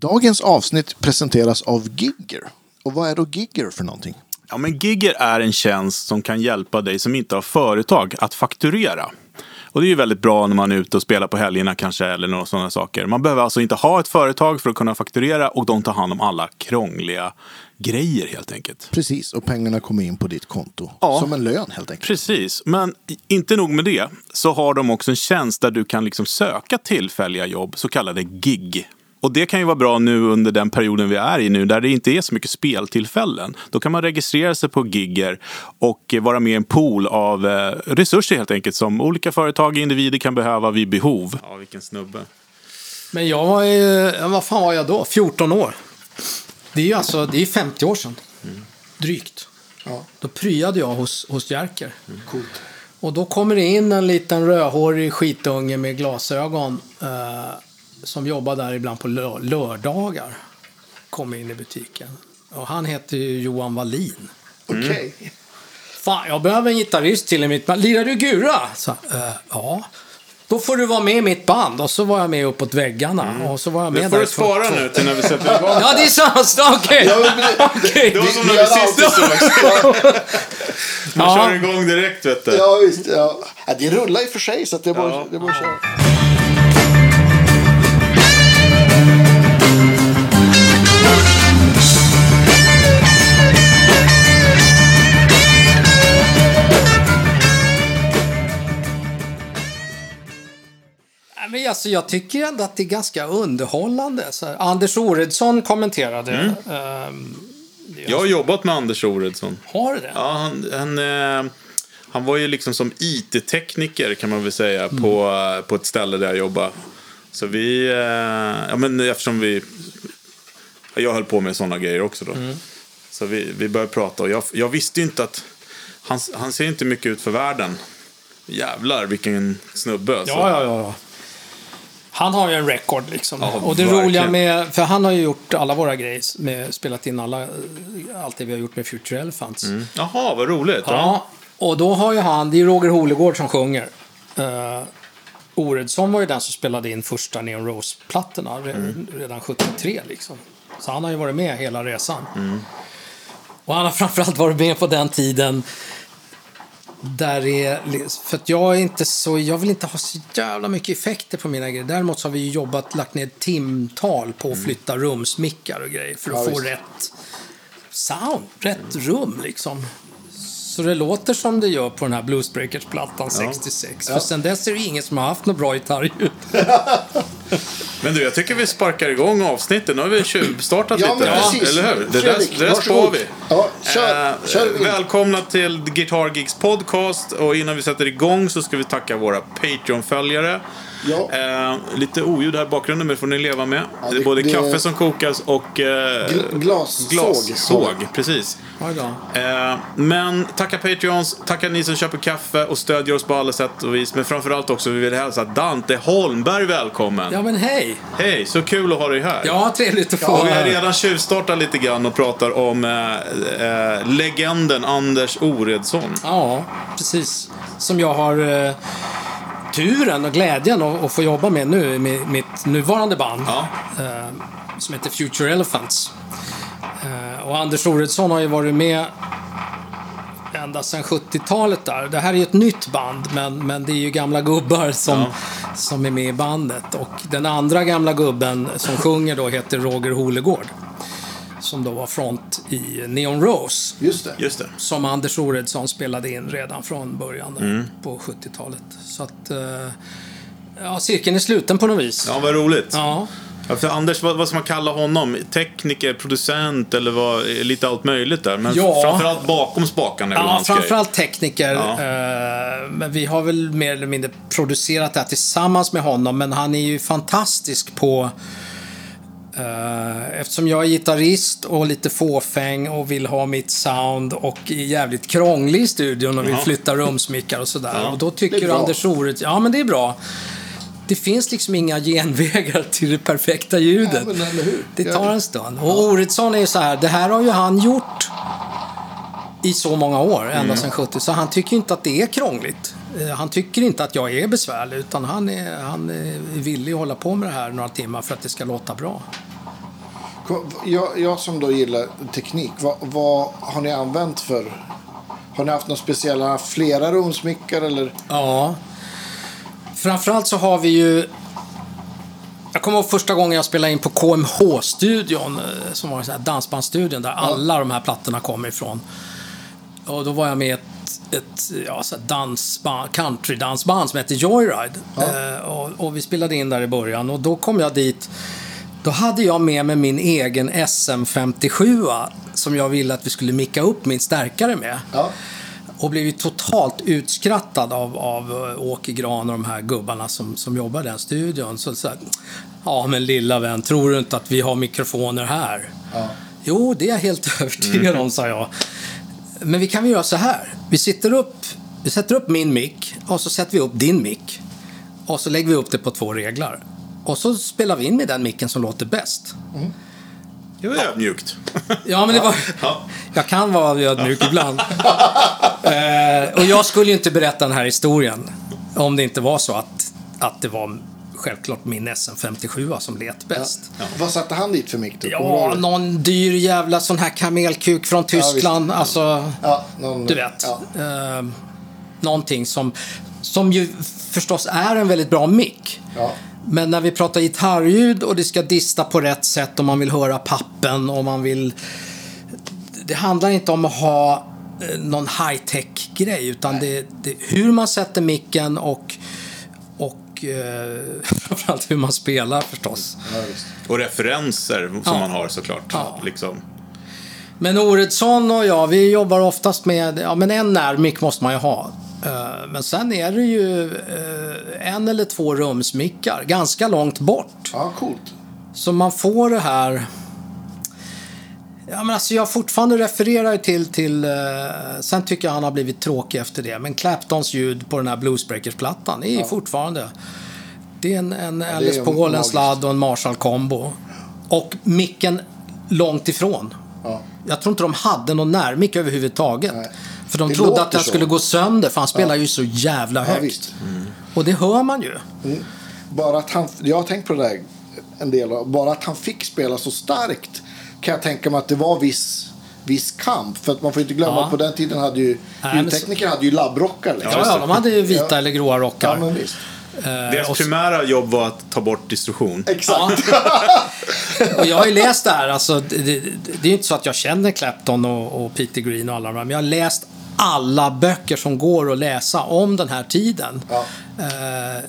Dagens avsnitt presenteras av Gigger. Och vad är då Gigger för någonting? Ja, men Gigger är en tjänst som kan hjälpa dig som inte har företag att fakturera. Och det är ju väldigt bra när man är ute och spelar på helgerna kanske eller några sådana saker. Man behöver alltså inte ha ett företag för att kunna fakturera och de tar hand om alla krångliga grejer helt enkelt. Precis, och pengarna kommer in på ditt konto. Ja. Som en lön helt enkelt. Precis, men inte nog med det så har de också en tjänst där du kan liksom söka tillfälliga jobb, så kallade gig. Och det kan ju vara bra nu under den perioden vi är i nu där det inte är så mycket speltillfällen. Då kan man registrera sig på Gigger och vara med i en pool av eh, resurser helt enkelt som olika företag och individer kan behöva vid behov. Ja, vilken snubbe. Men jag var ju, vad fan var jag då? 14 år. Det är ju alltså, det är 50 år sedan. Drygt. Ja. Då pryade jag hos, hos Jerker. Coolt. Och då kommer det in en liten rödhårig skitunge med glasögon eh, som jobbar där ibland på lör- lördagar. Kommer in i butiken. Och han heter ju Johan Wallin. Okej. Fan, jag behöver en gitarrist till i mitt band. Lirar du gura? Så, eh, ja. Då får du vara med i mitt band. Och så var jag med uppåt väggarna. Och så var jag med Det får där du spara 40 nu till när vi sätter igång. Ja, det är sant. Okej. Men det- Okej. Det var som när vi sist sågs. Man Ja. kör igång direkt vet du. Ja, visst. Ja. Ja, det rullar i och för sig, så att det är bara, Ja. det är bara att köra. Men alltså, jag tycker ändå att det är ganska underhållande. Så Anders Oredsson kommenterade. Mm. ehm, Jag har jobbat med Anders Oredsson. har du det? Ja, han, han, eh, han var ju liksom som IT-tekniker kan man väl säga på, eh, på ett ställe där jag jobbade. Så vi, eh, ja men eftersom vi, jag höll på med sådana grejer också då. Så vi, vi började prata och jag, jag visste ju inte att, han, han ser inte mycket ut för världen. Jävlar vilken snubbe alltså. Ja, ja, ja. ja. Han har ju en record liksom. Ja, och det verkligen. roliga med, för han har ju gjort alla våra grejer, med, spelat in alla, allt det vi har gjort med Future Elephants. Jaha, vad roligt. Ja, och då har ju han, det är Roger Holegård som sjunger. Uh, Oredsson var ju den som spelade in första Neon Rose-plattorna re- redan 73 liksom. Så han har ju varit med hela resan. Och han har framförallt varit med på den tiden där är, för att jag är inte så, jag vill inte ha så jävla mycket effekter på mina grejer. Däremot så har vi jobbat, lagt ner timtal på att flytta rumsmickar och grejer för att Ja, få visst. rätt sound, rätt rum liksom. Så det låter som det gör på den här Bluesbreakers-plattan 66. För sen dess är det ingen som har haft något bra gitarrljud. Men du, jag tycker vi sparkar igång avsnittet. Nu har vi tjuvstartat Ja, lite. precis. Eller hur? Det där, Fredrik, det där spar varsågod. vi. Ja, kör- Eh, kör vi. välkomna till Guitar Geeks podcast. Och innan vi sätter igång så ska vi tacka våra Patreon-följare. Ja. Eh, lite oljud här i bakgrunden, men det får ni leva med. Ja, det är både det- kaffe som kokas och eh, Gl- glassåg. glassåg. Precis. Eh, men tacka Patreons, tacka ni som köper kaffe och stödjer oss på alla sätt och vis. Men framförallt också vi vill hälsa Dante Holmberg välkommen. Ja men hej! Hej, så kul att ha dig här. Ja, trevligt att få Och vara vi har redan tjuvstartat lite grann och pratar om eh, eh, legenden Anders Oredsson. Ja, precis. Som jag har eh, turen och glädjen att, få jobba med nu, med mitt nuvarande band. Ja. Eh, som heter Future Elephants. Eh, och Anders Oredsson har ju varit med ända sedan 70-talet där. Det här är ju ett nytt band, men, men det är ju gamla gubbar som, som är med i bandet. Och den andra gamla gubben som sjunger då heter Roger Holegård. Som då var front i Neon Rose Just det. Just det. som Anders Oredsson spelade in redan från början där, Mm. på 70-talet. Så att, eh, ja, cirkeln är sluten på något vis. Ja, vad roligt. Ja. Ja, för Anders, vad, vad ska man kalla honom? Tekniker, producent eller vad, lite allt möjligt där. Men Ja. framförallt bakom spakarna Ja, hans grej. framförallt tekniker. Ja. eh, Men vi har väl mer eller mindre producerat det här tillsammans med honom. Men han är ju fantastisk på... eh, Eftersom jag är gitarrist och lite fåfäng och vill ha mitt sound och är jävligt krånglig i studion och vill Ja. flytta rumsmickar och sådär. Ja. Och då tycker. Anders Oredsson... Ja, men det är bra. Det finns liksom inga genvägar till det perfekta ljudet. Ja? Det tar en stund. Och Oredsson är ju så här, det här har ju han gjort i så många år, ända Mm. sedan 70, så han tycker inte att det är krångligt. Eh, Han tycker inte att jag är besvärlig, utan han är, han är villig att hålla på med det här några timmar för att det ska låta bra. Jag, jag som då gillar teknik, vad, vad har ni använt för... Har ni haft några speciella, flera rumsmickar eller? Ja. Framförallt så har vi ju... Jag kommer ihåg första gången jag spelade in på KMH-studion, eh, som var en sån här dansbandsstudion där alla de här plattorna kommer ifrån. Och då var jag med ett, ett ja, så dansband, countrydansband som hette Joyride. Eh, och, och vi spelade in där i början och då kom jag dit. Då hade jag med mig min egen SM57 som jag ville att vi skulle micka upp min stärkare med. Ja. Och blev totalt utskrattad av, av eh, Åke Gran och de här gubbarna som, som jobbar i den studion. Så, så här, ja men lilla vän, tror du inte att vi har mikrofoner här? Ja. Jo, det är jag helt övertygad om, sa jag. Men vi kan väl göra så här. Vi, sitter upp, vi sätter upp min mick och så sätter vi upp din mick. Och så lägger vi upp det på två reglar. Och så spelar vi in med den micken som låter bäst. Det var ödmjukt. Ja, men det var... Ja. Jag kan vara ödmjuk ibland. eh, och jag skulle ju inte berätta den här historien om det inte var så att, att det var självklart min SM57 som let bäst. Vad satte han dit för mick Ja, någon dyr jävla sån här kamelkuk från Tyskland. alltså, Ja, någon, du vet. Ja. Eh, någonting som, som ju förstås är en väldigt bra mick. Men när vi pratar gitarrljud och det ska dista på rätt sätt och man vill höra pappen och man vill... Det handlar inte om att ha eh, någon high-tech-grej utan det, det hur man sätter micken och, och eh, framförallt hur man spelar förstås. Ja, visst. Och referenser som Ja. man har såklart. Ja. Liksom. Men Oredsson och jag, vi jobbar oftast med, ja men en närmick måste man ju ha. Eh, Men sen är det ju eh, en eller två rumsmickar, ganska långt bort. Ja, coolt. Så man får det här... Ja, men alltså jag fortfarande refererar till... till eh, sen tycker jag han har blivit tråkig efter det. Men Claptons ljud på den här Bluesbreakers-plattan är fortfarande... Det är en, en Alice är Paul, en sladd och en Marshall-kombo. Och micken långt ifrån. Ja. Jag tror inte de hade någon närmick överhuvudtaget. Nej. För de Det trodde att den skulle gå sönder, för han spelar ju så jävla Ja, högt. visst. och det hör man ju. Bara att han, jag har tänkt på det där en del. Bara att han fick spela så starkt kan jag tänka mig att det var viss, viss kamp. För att man får inte glömma Ja. att på den tiden hade ju ljudtekniker hade ju labbrockar. Liksom. Ja, ja, de hade ju vita Ja. eller gråa rockar. Ja, men visst. Eh, Deras och- primära jobb var att ta bort distorsion. Exakt. Och jag har ju läst det här, alltså, det, det, det är ju inte så att jag känner Clapton och, och Peter Green och alla de här, men jag har läst alla böcker som går att läsa om den här tiden. Ja. Eh,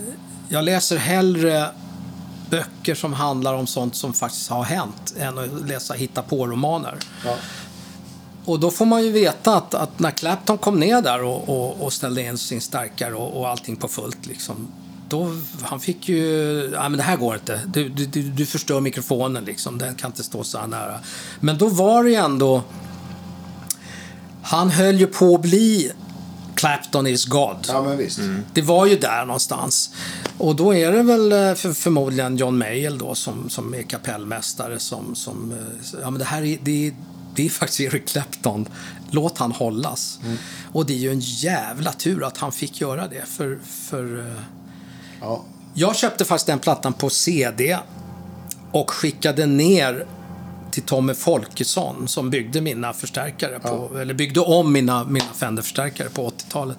jag läser hellre böcker som handlar om sånt som faktiskt har hänt än att läsa hitta på romaner Ja. Och då får man ju veta att, att när Clapton kom ner där och, och, och ställde in sin stärkare och, och allting på fullt liksom. Då, han fick ju, nej men det här går inte. Du, du, du, du förstör mikrofonen liksom, den kan inte stå så här nära. Men då var det ju ändå, han höll ju på att bli Clapton is God. ja, men visst. Det var ju där någonstans. Och då är det väl eh, för, förmodligen John Mayall då som, som är kapellmästare som, som eh, ja men det här är, det, är- det är faktiskt Eric Clapton. Låt han hållas. Och det är ju en jävla tur att han fick göra det. För, för eh, Ja. jag köpte faktiskt den plattan på CD och skickade ner till Tommy Folkesson som byggde mina förstärkare på, eller byggde om mina, mina Fender-förstärkare på 80-talet.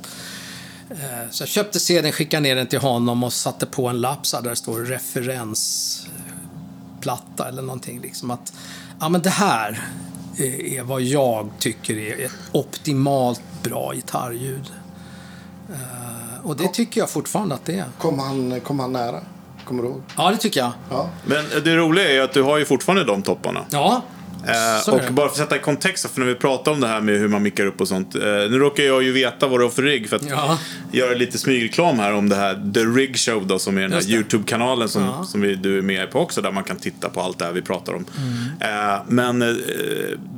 Eh, Så jag köpte CDn, skickade ner den till honom och satte på en lapp där det står referensplatta eller någonting. Liksom att, ja men det här är är vad jag tycker är ett optimalt bra gitarrljud. Eh, Och det tycker jag fortfarande att det är. Kom, han, kom han nära? Kommer du ihåg? Ja, det tycker jag. Ja. Men det roliga är att du har ju fortfarande de topparna. Ja, Eh, och det. bara för att sätta i kontext, för när vi pratar om det här med hur man mickar upp och sånt. Eh, nu råkar jag ju veta vad du har för rigg för att Ja. göra lite smygreklam här om det här The Rig Show då, som är den här det. YouTube-kanalen som, Ja. som vi, du är med på också, där man kan titta på allt det här vi pratar om. Mm. Eh, men eh,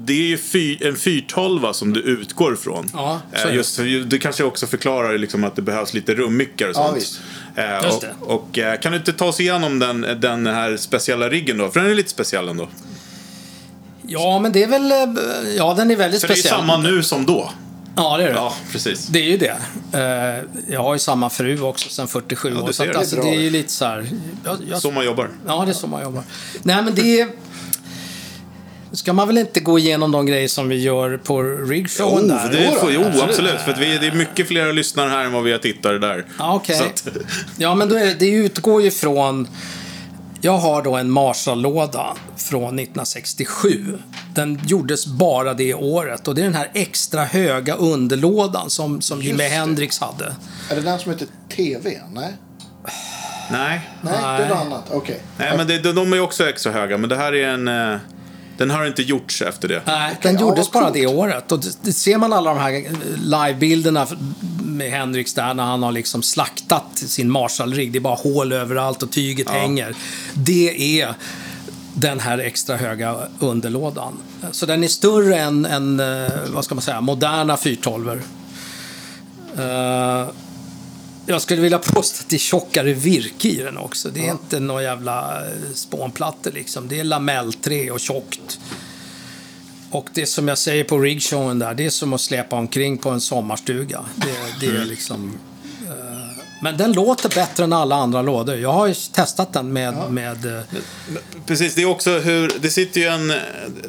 det är ju fy, en 412 som du utgår ifrån. Ja, eh, det. just, för du kanske också förklarar liksom att det behövs lite rummickar och Ja, sånt. Eh, Just och, det. och eh, kan du inte ta oss igenom den, den här speciella riggen då? För den är lite speciell ändå. Ja, men det är väl... eh, Ja, den är väldigt För det är ju speciell. samma nu som då. Ja, det är det. Ja, precis. Det är ju det. Eh, Jag har ju samma fru också sedan 47 Ja, år. Så att, alltså, Det är det är ju lite så här... Jag, jag, Så man jobbar. Ja, det är så man jobbar. Nej, men det är... Ska man väl inte gå igenom de grejer som vi gör på rigshowen Jo, där? det får, jo absolut. absolut. För att vi, det är mycket fler lyssnare här än vad vi har tittare där. Ja, okej. Så att- Ja, men då är, det utgår ju från... Jag har då en Marshall-låda från 1967. Den gjordes bara det året. Och det är den här extra höga underlådan som, som Jimi det. Hendrix hade. Är det den som heter TV? Nej? Nej. Nej, det är något annat. Okej. Nej, men det, de de är ju också extra höga. Men det här är en... eh, Den har inte gjorts efter det. Nej, den ja, gjordes bara coolt. det året. Och det, det ser man alla de här eh, livebilderna med Hendrix där när han har liksom slaktat sin Marshall-rigg. Det är bara hål överallt och tyget hänger. Det är den här extra höga underlådan. Så den är större än, än eh, vad ska man säga, moderna 412 uh, Jag skulle vilja påstå att det är tjockare virke i den också. Det är inte några jävla eh, spånplattor liksom. Det är lamellträ och tjockt. Och det som jag säger på rigshowen där, det är som att släpa omkring på en sommarstuga. Det, det Mm. är liksom... eh, men den låter bättre än alla andra lådor. Jag har ju testat den med... med eh, Precis, det är också hur... Det sitter ju en...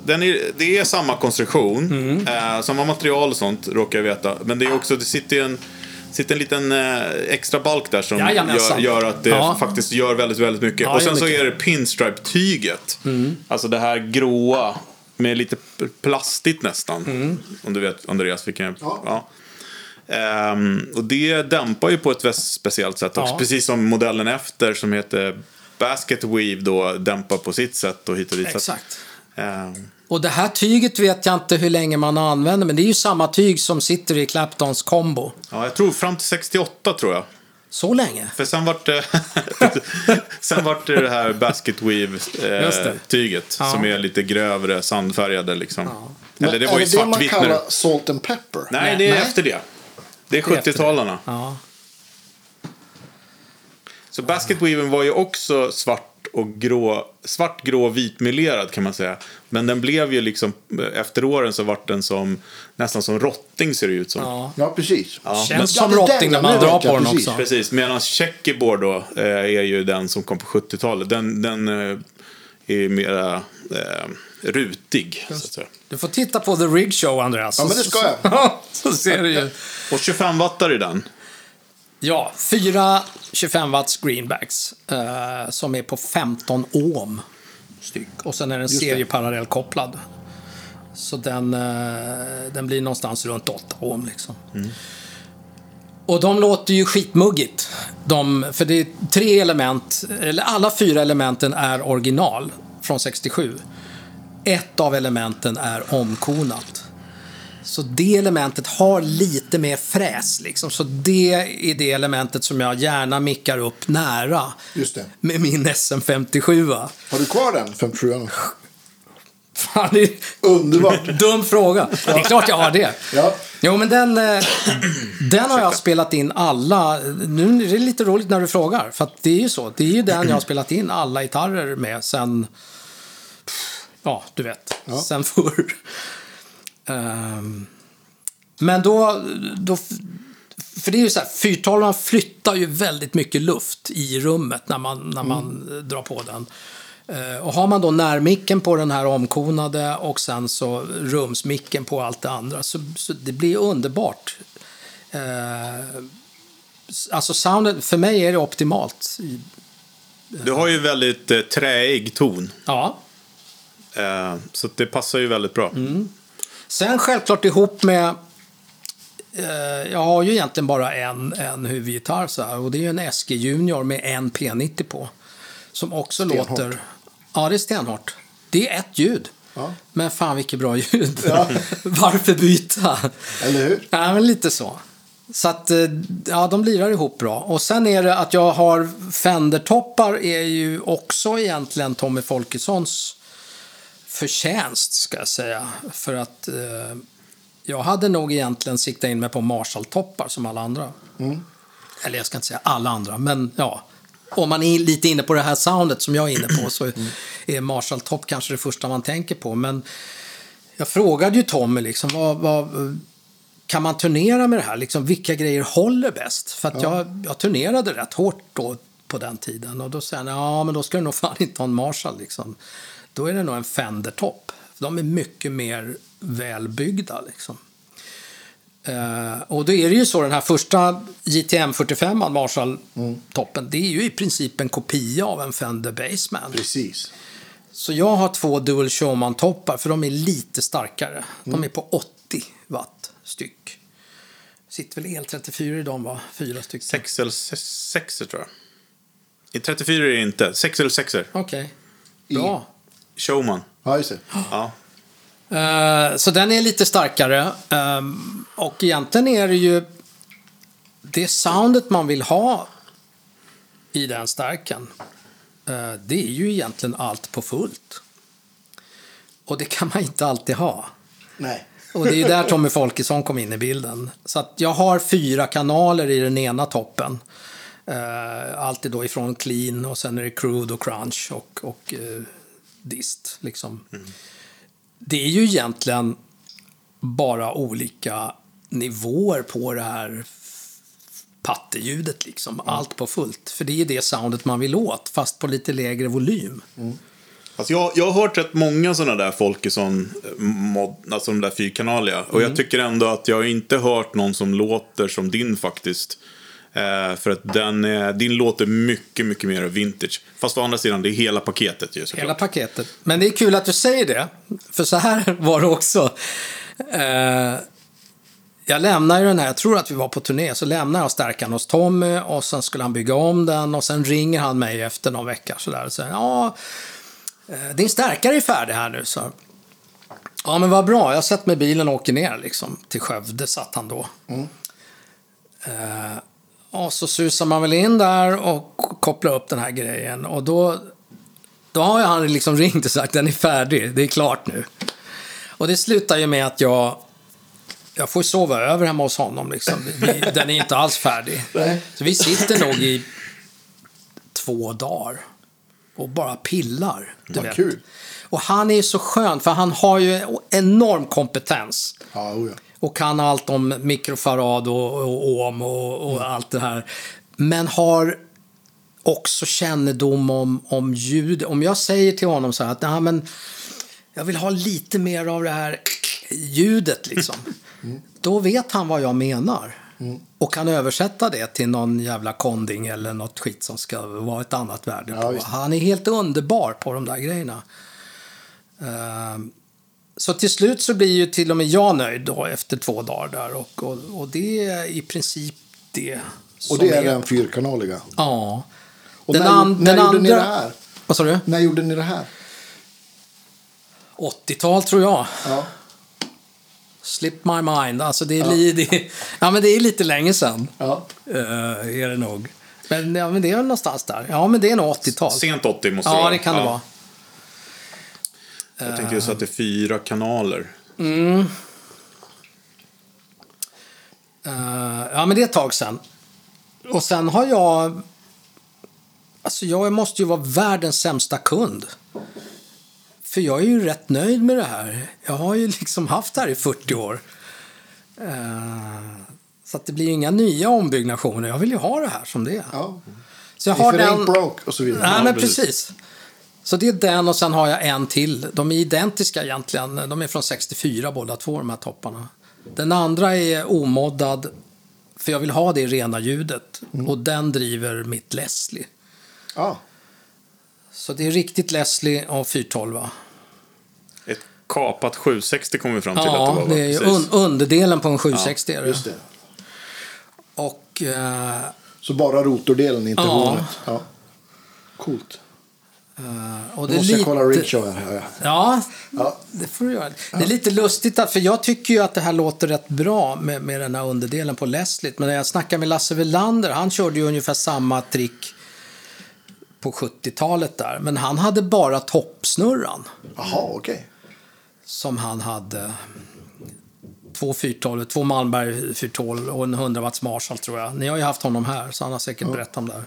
Den är, det är samma konstruktion. Mm. Eh, samma material och sånt, råkar jag veta. Men det är också... Det sitter ju en... sitter en liten eh, extra balk där som gör, gör att det Ja. faktiskt gör väldigt, väldigt mycket. Ja, och sen så mycket. Mm. är det pinstripe-tyget. Alltså det här gråa med lite plastigt nästan. Mm. Om du vet, Andreas, vilken... Ja. Ja. Ehm, och det dämpar ju på ett väldigt speciellt sätt också. Ja. Precis som modellen efter som heter Basket Weave då dämpar på sitt sätt och hit och dit. Så att, exakt. ehm, Och det här tyget vet jag inte hur länge man använder, men det är ju samma tyg som sitter i Claptons combo. ja, jag tror fram till 68 tror jag. Så länge? För sen vart det, sen vart det det här Basket. Weave-tyget. Ja. som är lite grövre, sandfärgade liksom. Men Eller det är var ju det det man svartvitt kallar det... salt and pepper? Nej, det är Nej. efter det. Det är Det är efter det. 70-talarna. Ja. Så Basket Weaven var ju också svart och grå, svart, grå, vitmelerad kan man säga. Men den blev ju liksom, efter åren så vart den som, nästan som rotting ser det ut som. ja. Ja, precis. Ja, Känns men- som Ja, rotting när man drar på den precis. också. Precis, medan checkerboard då eh, är ju den som kom på 70-talet. Den, den eh, är mera eh, rutig. Du får titta på The Rig Show, Andreas. Ja, men det ska jag. jag. så ser du ju. Och 25 wattar i den. Ja, fyra 25 watts greenbacks eh, som är på 15 ohm styck. Och sen är den serieparallellkopplad. Så den, eh, den blir någonstans runt 8 ohm liksom. Och de låter ju skitmuggigt. De, för det är tre element, eller alla fyra elementen är original från 67. Ett av elementen är omkonat. Så det elementet har lite mer fräs. Liksom. Så det är det elementet som jag gärna mickar upp nära med min SM57. Har du kvar den 57 Fan, det är Underbart. dum fråga. Det är klart jag har det. Ja. Jo, men den, eh, den har jag spelat in alla. Nu är det lite roligt när du frågar. För det är ju så. Det är ju den jag har spelat in alla gitarrer med sen... Ja, du vet. Ja. Sen förr. Ehm, men då, då... För det är ju så här, fyrtolvan flyttar ju väldigt mycket luft i rummet när man, när man eh, drar på den. Eh, och har man då närmicken på den här omkonade och sen så rumsmicken på allt det andra så, så det blir underbart. Eh, alltså soundet, för mig är det optimalt. Du har ju väldigt eh, träig ton. Ja. Eh, så det passar ju väldigt bra. Sen självklart ihop med... Eh, jag har ju egentligen bara en, en huvudgitarr så här, och det är ju en SG Junior med en P90 på. Som också Stenhårt. låter... Ja, det är stenhårt. Det är ett ljud. Ja. Men fan vilket bra ljud. Ja. Varför byta? Eller hur? Ja, men lite så. Så att, eh, ja, de lirar ihop bra. Och sen är det att jag har Fender-toppar är ju också egentligen Tommy Folkessons förtjänst, ska jag säga. För att eh, jag hade nog egentligen siktat in mig på Marshall-toppar som alla andra. Eller jag ska inte säga alla andra, men ja. Om man är lite inne på det här soundet som jag är inne på så är Marshall-topp kanske det första man tänker på. Men jag frågade ju Tommy liksom, vad, vad, kan man turnera med det här? Liksom, vilka grejer håller bäst? För att jag, jag turnerade rätt hårt då på den tiden. Och då säger han, ja men då ska du nog fan inte ha en Marshall liksom. Då är det nog en Fender-topp. De är mycket mer välbyggda. Liksom. Eh, och då är det ju så, den här första JTM 45 Marshall-toppen, det är ju i princip en kopia av en Fender Bassman. Precis. Så jag har två Dual Showman-toppar, för de är lite starkare. De är på 80 watt styck. Sitter väl el-34 i dem, va? Fyra stycken. 6 eller 6 tror jag. I 34 är det inte. 6 eller 6 Okej. Bra. Showman. Ja, just det. Ja. Eh, så den är lite starkare. Ehm, och egentligen är det ju det soundet man vill ha i den stärken. eh, det är ju egentligen allt på fullt. Och det kan man inte alltid ha. Nej. Och det är ju där Tommy Folkesson kom in i bilden. Så att jag har fyra kanaler i den ena toppen. Uh, alltid då ifrån clean och sen är det crude och crunch och, och eh, dist. Liksom. Det är ju egentligen bara olika nivåer på det här patteljudet. Liksom. Allt på fullt. För det är det soundet man vill åt, fast på lite lägre volym. Alltså jag, jag har hört rätt många sådana där Folkesson, eh, mod, alltså de där fyrkanaliga. Och jag tycker ändå att jag har inte hört någon som låter som din faktiskt. Eh, för att den, är- din låter mycket, mycket mer vintage. Fast å andra sidan, det är hela paketet ju såklart. Hela paketet. Men det är kul att du säger det. För så här var det också. Eh, jag lämnar ju den här, jag tror att vi var på turné, så lämnar jag stärkan hos Tommy och sen skulle han bygga om den och sen ringer han mig efter någon vecka sådär och säger ja, eh, din stärkare är färdig här nu så. Ja men vad bra, jag sätter mig i bilen och åker ner liksom. Till Skövde satt han då. Eh, och så susar man väl in där och kopplar upp den här grejen och då då har han liksom ringt och sagt den är färdig, det är klart nu. Och det slutar ju med att jag, jag får sova över hemma hos honom. Liksom. Den är inte alls färdig. Nej. Så vi sitter nog i två dagar och bara pillar. Du Vad vet. kul. Och han är ju så skön, för han har ju enorm kompetens Ja, oh ja. Och kan allt om mikrofarad och, och ohm och, och allt det här. Men har också kännedom om, om ljud. Om jag säger till honom så här att Nej, men jag vill ha lite mer av det här ljudet liksom. Då vet han vad jag menar. Och kan översätta det till någon jävla konding eller något skit som ska vara ett annat värde. Ja. Han är helt underbar på de där grejerna. Ehm, så till slut så blir ju till och med jag nöjd då efter två dagar där. Och, och, och det är i princip det Och det är den fyrkanaliga. Ja. Och Den när, an- när den gjorde ni andra- det här? Vad sa du? När gjorde ni det här? 80-tal tror jag. Ja. Slip my mind. Alltså det är, li, det, ja, men det är lite länge sedan. ja. eh, är det nog. Men, ja, men det är väl någonstans där. Ja, men det är nog 80-tal. Sent 80 måste Ja, vara. det kan det vara. Jag tänkte just att det är fyra kanaler. Eh, ja, men det är ett tag sedan. Och sen har jag... Alltså jag måste ju vara världens sämsta kund. För jag är ju rätt nöjd med det här. Jag har ju liksom haft det här i 40 år. Eh, så att det blir inga nya ombyggnationer. Jag vill ju ha det här som det är. ja. Så jag If har it den... ain't broke och så vidare. Nej, Ja, men precis. precis. Så det är den och sen har jag en till. De är identiska egentligen. De är från 64 båda två, de här topparna. Den andra är omoddad, för jag vill ha det rena ljudet. Och den driver mitt Leslie. Ja. Så det är riktigt Leslie och 412. Ett kapat 760 kom vi fram till att det Ja, var. va? det är un underdelen på en 760. är det. Just det. Och eh, Så bara rotordelen, inte Ja. hornet. Ja. Coolt. Och Nu det måste jag kolla lite... Rickshaw här. Ja, Ja. det får du göra. Det är lite lustigt, att, för jag tycker ju att det här låter rätt bra med, med den här underdelen på Leslie. Men när jag snackar med Lasse Welander, han körde ju ungefär samma trick på 70-talet där. Men han hade bara toppsnurran Jaha, okej. som han hade. Två 412, två Malmberg 412 och en 100 watts Marshall tror jag. Ni har ju haft honom här så han har säkert berättat om det här.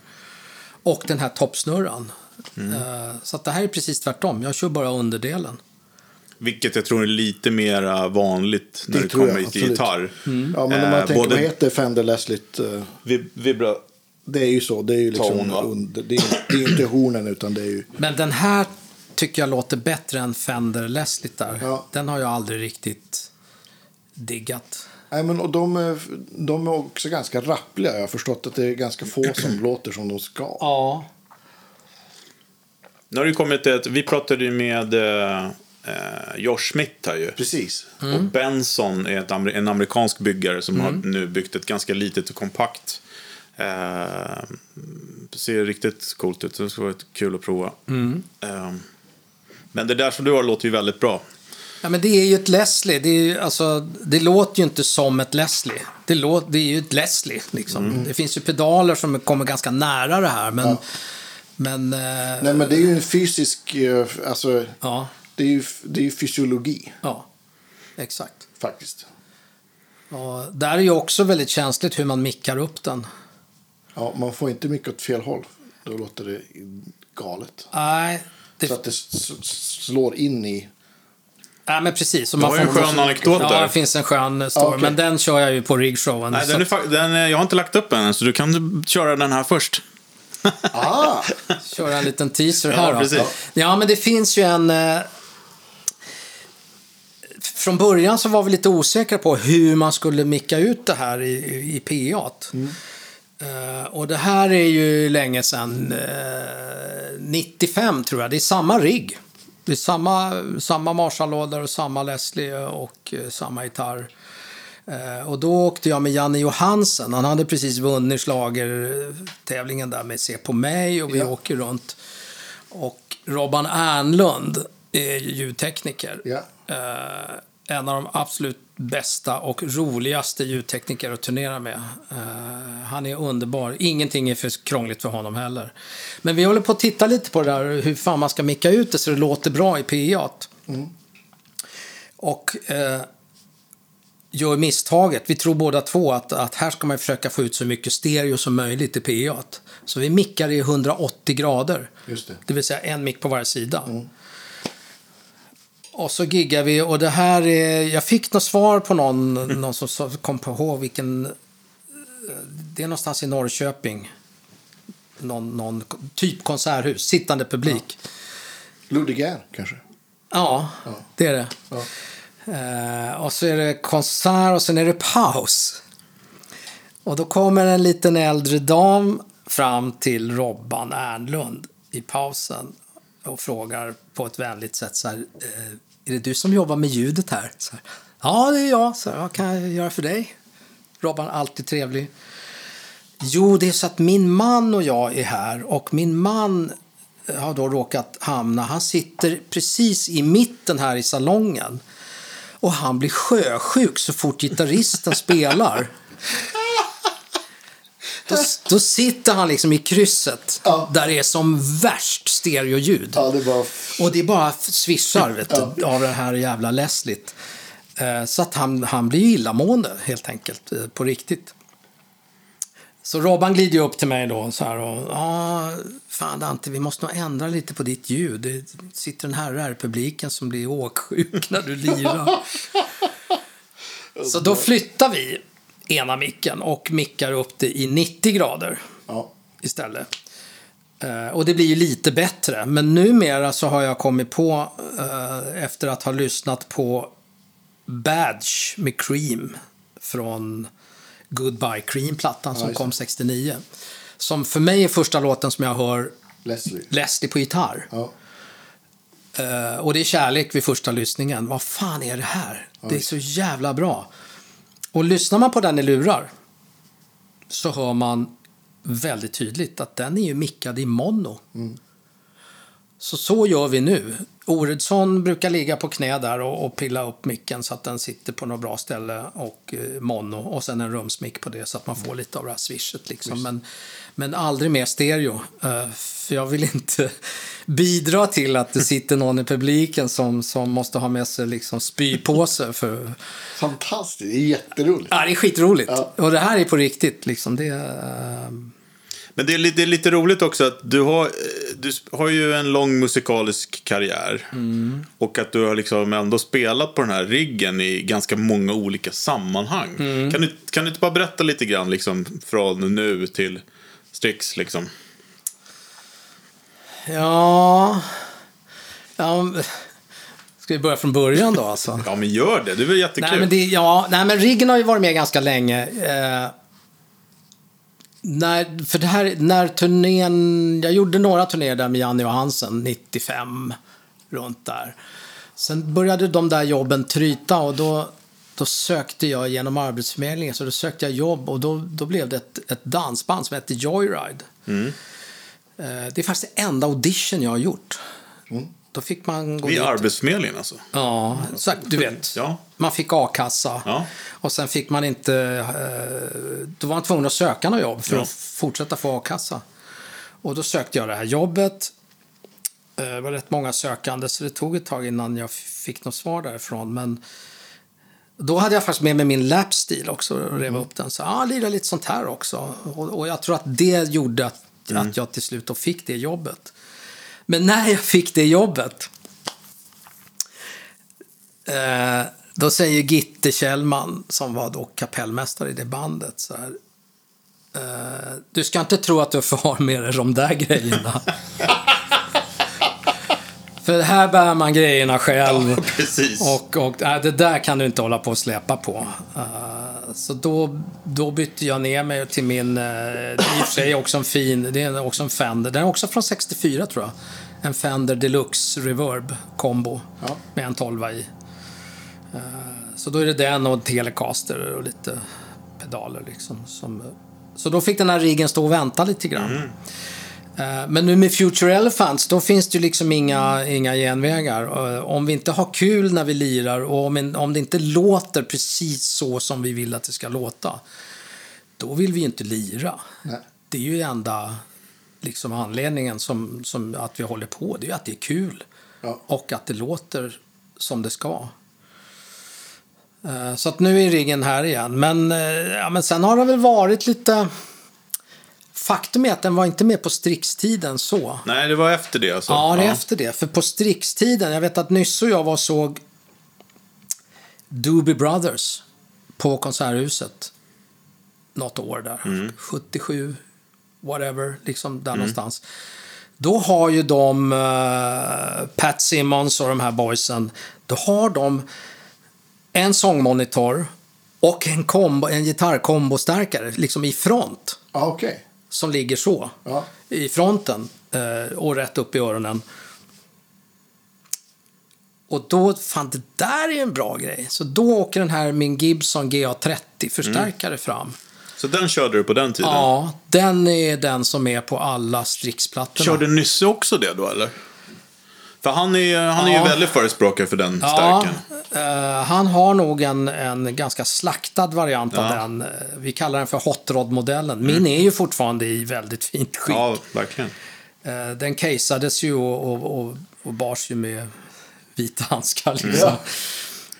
Och den här toppsnurran. Eh, Så att det här är precis tvärtom. Jag kör bara underdelen. Vilket jag tror är lite mer vanligt när Det det, tror jag, kommer till gitarr. Ja, men om man Eh, tänker, både vad heter Fender Leslie? eh, vib- vibra... Det är ju så. Det är ju liksom Ton, under, det, är, det är inte hornen utan det är ju... Men den här tycker jag låter bättre än Fender Leslie där. Ja. Den har jag aldrig riktigt diggat. Nej, men, och de, är, de är också ganska rappliga. Jag har förstått att det är ganska få som låter som de ska. Ja. Nu har det ju kommit ett, vi pratade ju med eh, eh, Josh Smith här ju. Precis. Och Benson är ett, en amerikansk byggare som har nu byggt ett ganska litet och kompakt. Eh, ser riktigt coolt ut. Det skulle vara kul att prova. Eh, men det där som du har låter ju väldigt bra. Ja, men det är ju ett Leslie. Det, är ju, alltså, det låter ju inte som ett Leslie. Det, låt, det är ju ett Leslie. Liksom. Det finns ju pedaler som kommer ganska nära det här. Men, men eh, Nej, men det är ju en fysisk... eh, Alltså, ja, det är ju, det är ju fysiologi, ja, exakt. faktiskt. Ja, där är ju också väldigt känsligt hur man mickar upp den. Ja, man får inte mycket åt fel håll. Då låter det galet. Nej, det, Så att det slår in i... nej men precis. Man har ju en skön anekdot Ja, där. det finns en skön story. okej. Men den kör jag ju på rigshowen. Nej, den är, fa- den, är- jag har inte lagt upp den än, så du kan köra den här först. Ah! köra en liten teaser Ja, här då. precis. Ja, men det finns ju en... Eh, från början så var vi lite osäkra på hur man skulle micka ut det här i, i, PA. Eh, och det här är ju länge sedan. Eh, 95 tror jag. Det är samma rigg. Det är samma, samma Marshall-lådor och samma Leslie och eh, samma gitarr. Eh, och då åkte jag med Janne Johansen. Han hade precis vunnit schlagertävlingen där med Se på mig och vi Ja. åker runt. Och Robban Ernlund är ju ljudtekniker. Ja. Eh, en av de absolut bästa och roligaste ljudtekniker att turnera med. Eh, han är underbar. Ingenting är för krångligt för honom heller. Men vi håller på att titta lite på det där hur fan man ska micka ut det så det låter bra i PA. Och eh, gör misstaget. Vi tror båda två att, att här ska man försöka få ut så mycket stereo som möjligt i PA. Så vi mickar i 180 grader. Just det. Det vill säga en mick på varje sida. Och så giggar vi och det här är... Jag fick något svar på någon, någon som kom på ihåg vilken... Det är någonstans i Norrköping. Någon, någon typ konserthus, sittande publik. Ludvig kanske? Ja, det är det. Ja. Eh, och så är det konsert och sen är det paus. Och då kommer en liten äldre dam fram till Robban Ernlund i pausen och frågar på ett vänligt sätt så här, eh, är det du som jobbar med ljudet här? Så här ja, det är jag. Så här, vad kan jag göra för dig? Robban, alltid trevlig. Jo, det är så att min man och jag är här och min man har då råkat hamna, han sitter precis i mitten här i salongen och han blir sjösjuk så fort gitarristen spelar. Då, då sitter han liksom i krysset Ja. där det är som värst stereoljud. Ja, det var... Och det är bara svischar vet du, av det här jävla Leslie. Eh, Så att han, han blir illamående helt enkelt, eh, på riktigt. Så Robban glider ju upp till mig då så här och ja, fan Dante, vi måste nog ändra lite på ditt ljud. Det sitter en herre här i publiken som blir åksjuk när du lirar. Så då flyttar vi ena micken och mickar upp det i 90 grader Ja. istället. Eh, och det blir ju lite bättre. Men numera så har jag kommit på, eh, efter att ha lyssnat på Badge med Cream från Goodbye Cream-plattan som just kom 69. Som för mig är första låten som jag hör Leslie. Leslie på gitarr. Ja. Eh, och det är kärlek vid första lyssningen. Vad fan är det här? Det är så jävla bra. Och lyssnar man på den i lurar så hör man väldigt tydligt att den är ju mickad i mono. Så så gör vi nu. Oredsson brukar ligga på knä där och, och pilla upp micken så att den sitter på något bra ställe och eh, mono och sen en rumsmick på det så att man får lite av det här swishet liksom. Men, men aldrig mer stereo. eh, för jag vill inte bidra till att det sitter någon i publiken som, som måste ha med sig liksom spypåse för Fantastiskt. Det är jätteroligt. Ja, det är skitroligt. Ja. Och det här är på riktigt. Liksom. Det, eh, Men det är, lite, det är lite roligt också att du har, eh, du har ju en lång musikalisk karriär. Och att du har liksom ändå spelat på den här riggen i ganska många olika sammanhang. Kan, du, kan du inte bara berätta lite grann liksom, från nu till Strix? Liksom? ja... Ja, ska vi börja från början då alltså? Ja, men gör det. Det är väl jättekul. Nej, men, det, ja, nej, men riggen har ju varit med ganska länge. Eh, när, för det här, när turnén, jag gjorde några turnéer där med Janne Johansen, 95, runt där. Sen började de där jobben tryta och då, då sökte jag genom Arbetsförmedlingen, så då sökte jag jobb och då, då blev det ett, ett dansband som hette Joyride. Eh, det är faktiskt det enda audition jag har gjort. Då fick man gå Vid dit. Arbetsförmedlingen alltså? Ja, så, du vet. Ja. Man fick a-kassa. Ja. Och sen fick man inte... Eh, då var man tvungen att söka något jobb för Ja. att fortsätta få a-kassa. Och då sökte jag det här jobbet. Eh, Det var rätt många sökande så det tog ett tag innan jag fick något svar därifrån. Men då hade jag faktiskt med mig min lapstil också och rev upp den. Så jag lirade lite sånt här också. Och, och jag tror att det gjorde att, att jag till slut fick det jobbet. Men när jag fick det jobbet eh, då säger Gitte Kjellman, som var då kapellmästare i det bandet, så här. Eh, du ska inte tro att du får ha med dig de där grejerna. För här bär man grejerna själv. Ja, precis. Och, och nej, det där kan du inte hålla på och släpa på. Eh, så då, då bytte jag ner mig till min, uh, det är i och för sig också en fin, det är också en Fender, den är också från 64 tror jag. En Fender Deluxe Reverb Combo Ja. med en 12 i. Eh, så då är det den och en Telecaster och lite pedaler liksom. Som, så då fick den här riggen stå och vänta lite grann. Eh, Men nu med Future Elephants, då finns det ju liksom inga, inga genvägar. Eh, Om vi inte har kul när vi lirar och om, om det inte låter precis så som vi vill att det ska låta, då vill vi ju inte lira. Nej. Det är ju enda liksom, anledningen som, som att vi håller på, det är ju att det är kul. Ja. Och att det låter som det ska. Eh, Så att nu är riggen här igen. Men, eh, ja, men sen har det väl varit lite... Faktum är att den var inte med på Strix-tiden så. Nej, det var efter det alltså? Ja, det är efter det. För på Strix-tiden, jag vet att Nysse och jag var och såg Doobie Brothers på Konserthuset något år där. 77, whatever, liksom där någonstans. Då har ju de, eh, Pat Simmons och de här boysen, då har de en sångmonitor och en, kombo, en gitarrkombostärkare liksom i front Ja, okej. Som ligger så Ja. i fronten eh, och rätt upp i öronen. Och då, fan det där är en bra grej. Så då åker den här min Gibson GA30-förstärkare fram. Så den körde du på den tiden? Ja, den är den som är på alla Strix-plattorna. Körde Nysse också det då, eller? För han är, han är ju väldigt förespråkare för den stärken. eh, han har nog en, en ganska slaktad variant av den. Eh, Vi kallar den för Hot Rod-modellen. Min är ju fortfarande i väldigt fint skick. Ja, verkligen. Eh, Den caseades ju och, och, och, och bars ju med vita handskar. Liksom.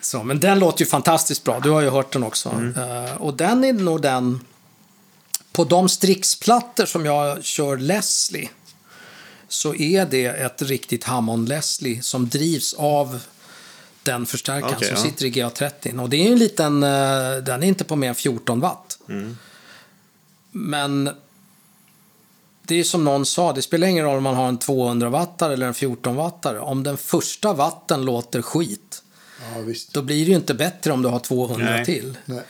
Så, men den låter ju fantastiskt bra. Du har ju hört den också. Eh, och den är nog den... På de Strix-plattor som jag kör Leslie så är det ett riktigt Hammond Leslie som drivs av den förstärkaren Okej, som ja. sitter i GA30. Och det är en liten... eh, Den är inte på mer än 14 watt. Men det är som någon sa, det spelar ingen roll om man har en 200-wattare eller en 14-wattare. Om den första watten låter skit, Ja, visst. då blir det ju inte bättre om du har 200 Nej. till. Nej.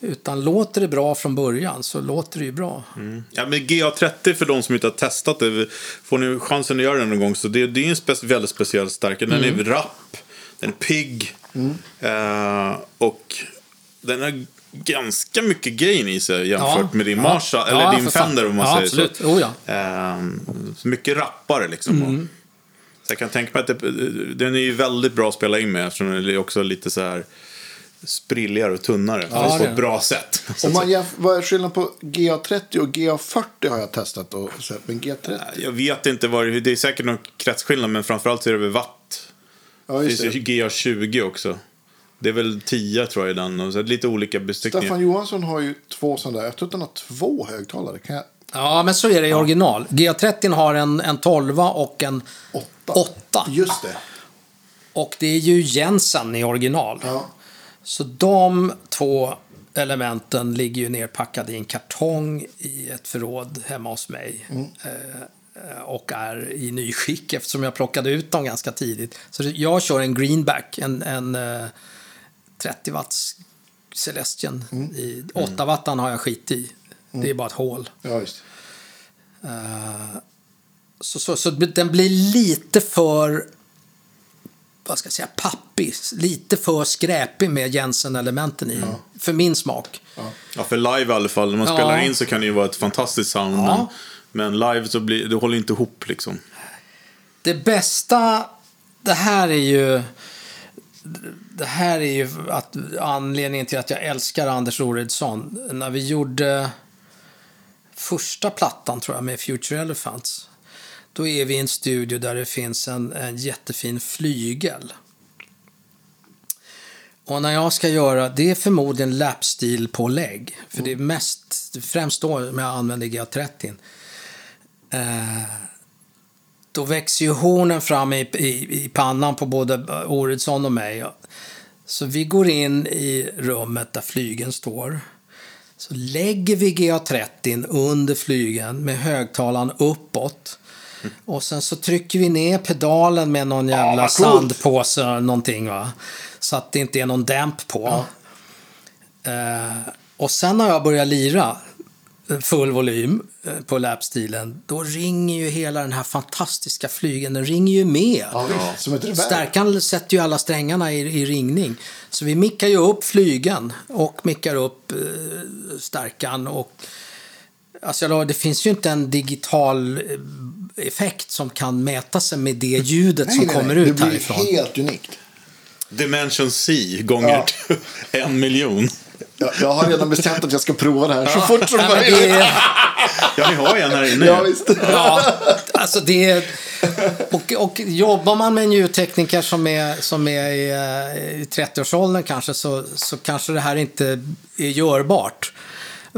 Utan låter det bra från början så låter det ju bra. Ja, men GA30 för de som inte har testat det, får ni chansen att göra det någon gång så det, det är en spe, väldigt speciell stärkare. Den Mm. är rapp, den är pigg eh, och den har ganska mycket gain i sig jämfört Ja, med din ja. Marshall, Ja, eller din för fan. Fender om man Ja, säger absolut. så. Oh, ja. Ehm, så mycket rappare liksom. Mm. Så jag kan tänka mig att det, den är ju väldigt bra att spela in med eftersom den är också lite så här sprilligare och tunnare. Ja, fast på det är ett bra sätt. Om man jämför, vad är skillnaden på GA30 och GA40 har jag testat och sett. Men GA30, Jag vet inte vad det det är säkert någon kretsskillnad men framförallt så är det väl watt. ja Det just finns ju det. GA20 också. Det är väl 10 tror jag i den och så är det lite olika bestyckningar. Staffan Johansson har ju två sådana där. Jag tror att han har två högtalare. Kan jag? Ja, men så är det i original. GA30 har en, en 12 och en Åtta. 8. Just det. Och det är ju Jensen i original. Ja. Så de två elementen ligger ju nerpackade i en kartong i ett förråd hemma hos mig. Eh, eh, och är i nyskick eftersom jag plockade ut dem ganska tidigt. Så jag kör en greenback, en, en eh, 30 watts Celestian. I 8 wattan har jag skit i. Det är bara ett hål. Ja, just. Eh, så, så, så den blir lite för vad ska jag säga, pappig. Lite för skräpig med Jensen-elementen i. För min smak. Ja, för live i alla fall. När man Ja. spelar in så kan det ju vara ett fantastiskt sound. Ja. Men, men live så blir det håller inte ihop liksom. Det bästa, det här är ju... Det här är ju att, anledningen till att jag älskar Anders Oredsson. När vi gjorde första plattan, tror jag, med Future Elephants. Då är vi i en studio där det finns en, en jättefin flygel. Och när jag ska göra, det är förmodligen lapstil-pålägg. För det är mest, främst då när jag använder GA30. Eh, då växer ju hornen fram i, i, i pannan på både Oredsson och mig. Så vi går in i rummet där flygen står. Så lägger vi GA30 under flygen med högtalaren uppåt. Och sen så trycker vi ner pedalen med någon jävla coolt. sandpåse eller någonting va. Så att det inte är någon dämp på. Eh, och sen när jag börjar lira eh, full volym eh, på lapstilen, då ringer ju hela den här fantastiska flygen, den ringer ju med. Ja. Stärkan sätter ju alla strängarna i, i ringning. Så vi mickar ju upp flygen och mickar upp eh, stärkan. Och, alltså, det finns ju inte en digital eh, effekt som kan mäta sig med det ljudet som kommer det ut blir härifrån. helt unikt. Dimension C gånger en miljon. Jag, jag har redan bestämt att jag ska prova det här så fort som Nej, möjligt. det är, Ja, vi har en här inne. Ja, visst. ja, alltså det är, och, och jobbar man med en ljudtekniker som är, som är i, eh, i 30-årsåldern kanske så, så kanske det här inte är görbart.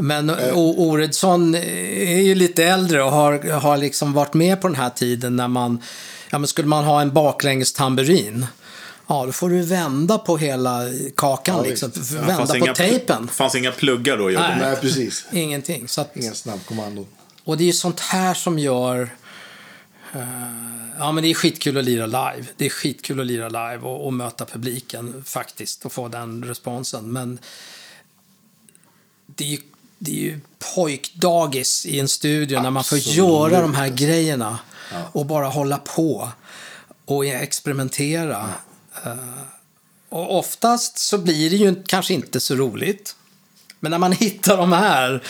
Men O- Oredsson är ju lite äldre och har, har liksom varit med på den här tiden när man, ja men skulle man ha en baklänges tamburin, ja då får du vända på hela kakan Ja, liksom. Det vända på inga, tejpen. fanns inga pluggar då. Nej. Nej, precis. Ingenting. Så att, Inga snabbkommandon. och det är ju sånt här som gör... eh, ja, men det är skitkul att lira live. Det är skitkul att lira live och, och möta publiken faktiskt och få den responsen. Men det är ju, det är ju pojkdagis i en studio när man får Absolut. göra de här grejerna och bara hålla på och experimentera. Eh, och oftast så blir det ju kanske inte så roligt. Men när man hittar de här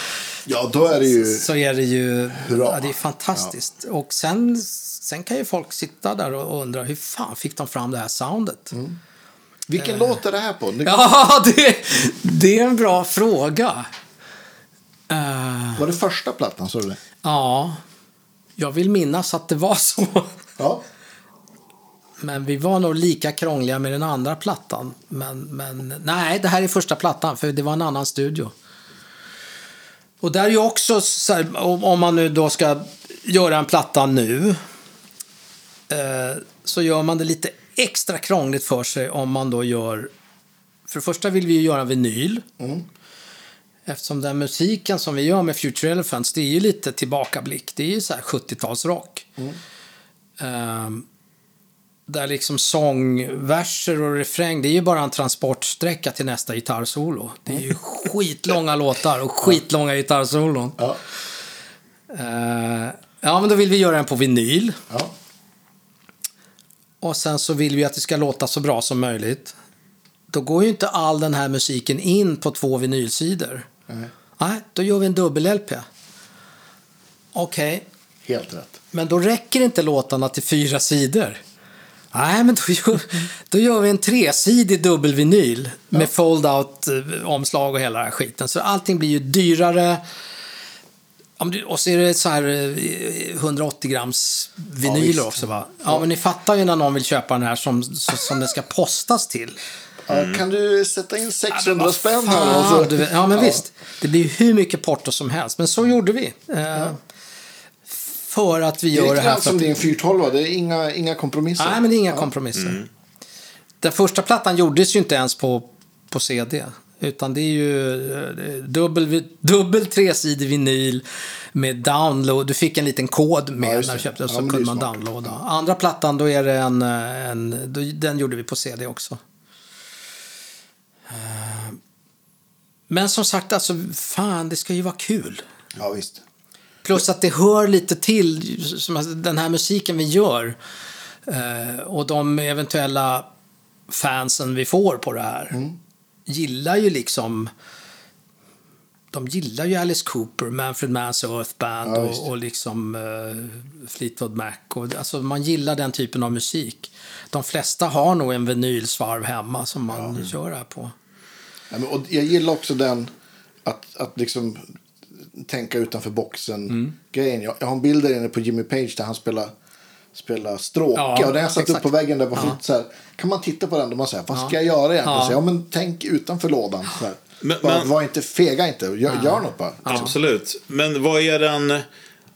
Ja, då är det ju... så är det ju ja, det är fantastiskt. Och sen, sen kan ju folk sitta där och undra hur fan fick de fram det här soundet? Vilken låt är det här på? Ja, det, det är en bra fråga. Eh, Var det första plattan, sa du det? ja, jag vill minnas att det var så. Ja. Men vi var nog lika krångliga med den andra plattan. Men, men nej, det här är första plattan, för det var en annan studio. Och där är ju också, så här, om man nu då ska göra en platta nu, eh, så gör man det lite extra krångligt för sig om man då gör... För det första vill vi ju göra vinyl. Eftersom den musiken som vi gör med Future Elephants, det är ju lite tillbakablick. Det är ju så här 70-talsrock. Ehm, där liksom sångverser och refräng, det är ju bara en transportsträcka till nästa gitarrsolo. Det är ju skitlånga låtar och skitlånga gitarrsolon. Ja. Eh, ja, men då vill vi göra den på vinyl. ja. Och sen så vill vi att det ska låta så bra som möjligt. Då går ju inte all den här musiken in på två vinylsidor. Nej. Nej, då gör vi en dubbel-LP. Okej, Helt rätt. men då räcker inte låtarna till fyra sidor. Nej, men då gör, då gör vi en tresidig dubbelvinyl med fold-out-omslag och hela den här skiten. Så allting blir ju dyrare. Ja, Och så är det så här eh, 180 grams vinyler visst. också va? Ja, men ni fattar ju när någon vill köpa den här som som den ska postas till. Ja, kan du sätta in 600 Vad spänn här? Alltså? ja, men visst. Det blir hur mycket porto som helst. Men så gjorde vi. Eh, För att vi Det är gör det här. grann För som att, din 412, det är inga, inga kompromisser. nej, men det är inga kompromisser. Den första plattan gjordes ju inte ens på, på CD. Utan det är ju eh, dubbel, dubbel tresidig vinyl med download. Du fick en liten kod med Ja, när du det. köpte Ja, och så det är kunde man downloada. Andra plattan då är det en, en då, den gjorde vi på CD också. Eh, Men som sagt, alltså fan det ska ju vara kul. Ja, visst. Plus att det hör lite till som den här musiken vi gör. Eh, och de eventuella fansen vi får på det här. Gillar ju liksom... De gillar ju Alice Cooper, Manfred Manns Earth Band Ja, och, och liksom uh, Fleetwood Mac. Och, alltså, man gillar den typen av musik. De flesta har nog en vinylsvarv hemma som man kör det här på. Ja, men, och jag gillar också den att, att liksom tänka utanför boxen Mm. grejen. Jag, jag har en bild där inne på Jimmy Page där han spelar, spelar stråke. Ja, och den jag satt upp på väggen där var Ja. så här, kan man titta på den och man säger vad ska jag göra egentligen? Ja. Så, ja men tänk utanför lådan. Så här. Men- bara, men- var inte fega inte, gör, gör något bara. Absolut. Men vad är den...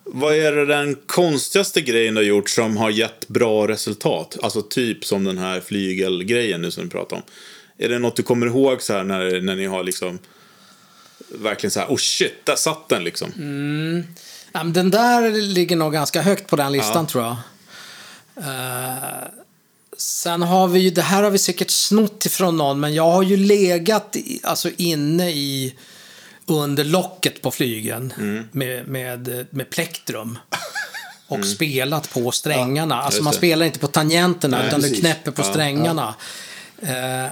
Vad är den konstigaste grejen du har gjort som har gett bra resultat? Alltså typ som den här flygelgrejen nu som du pratar om. Är det något du kommer ihåg så här när, när ni har liksom verkligen så här, oh shit, där satt den liksom. Ja, men den där ligger nog ganska högt på den listan Ja. tror jag. Eh, sen har vi ju, det här har vi säkert snott ifrån någon, men jag har ju legat i, alltså inne i under locket på flygen Mm. med, med, med plektrum. Och spelat på strängarna. alltså just man spelar inte på tangenterna Nej, utan du precis. knäpper på Ja, strängarna. Eh,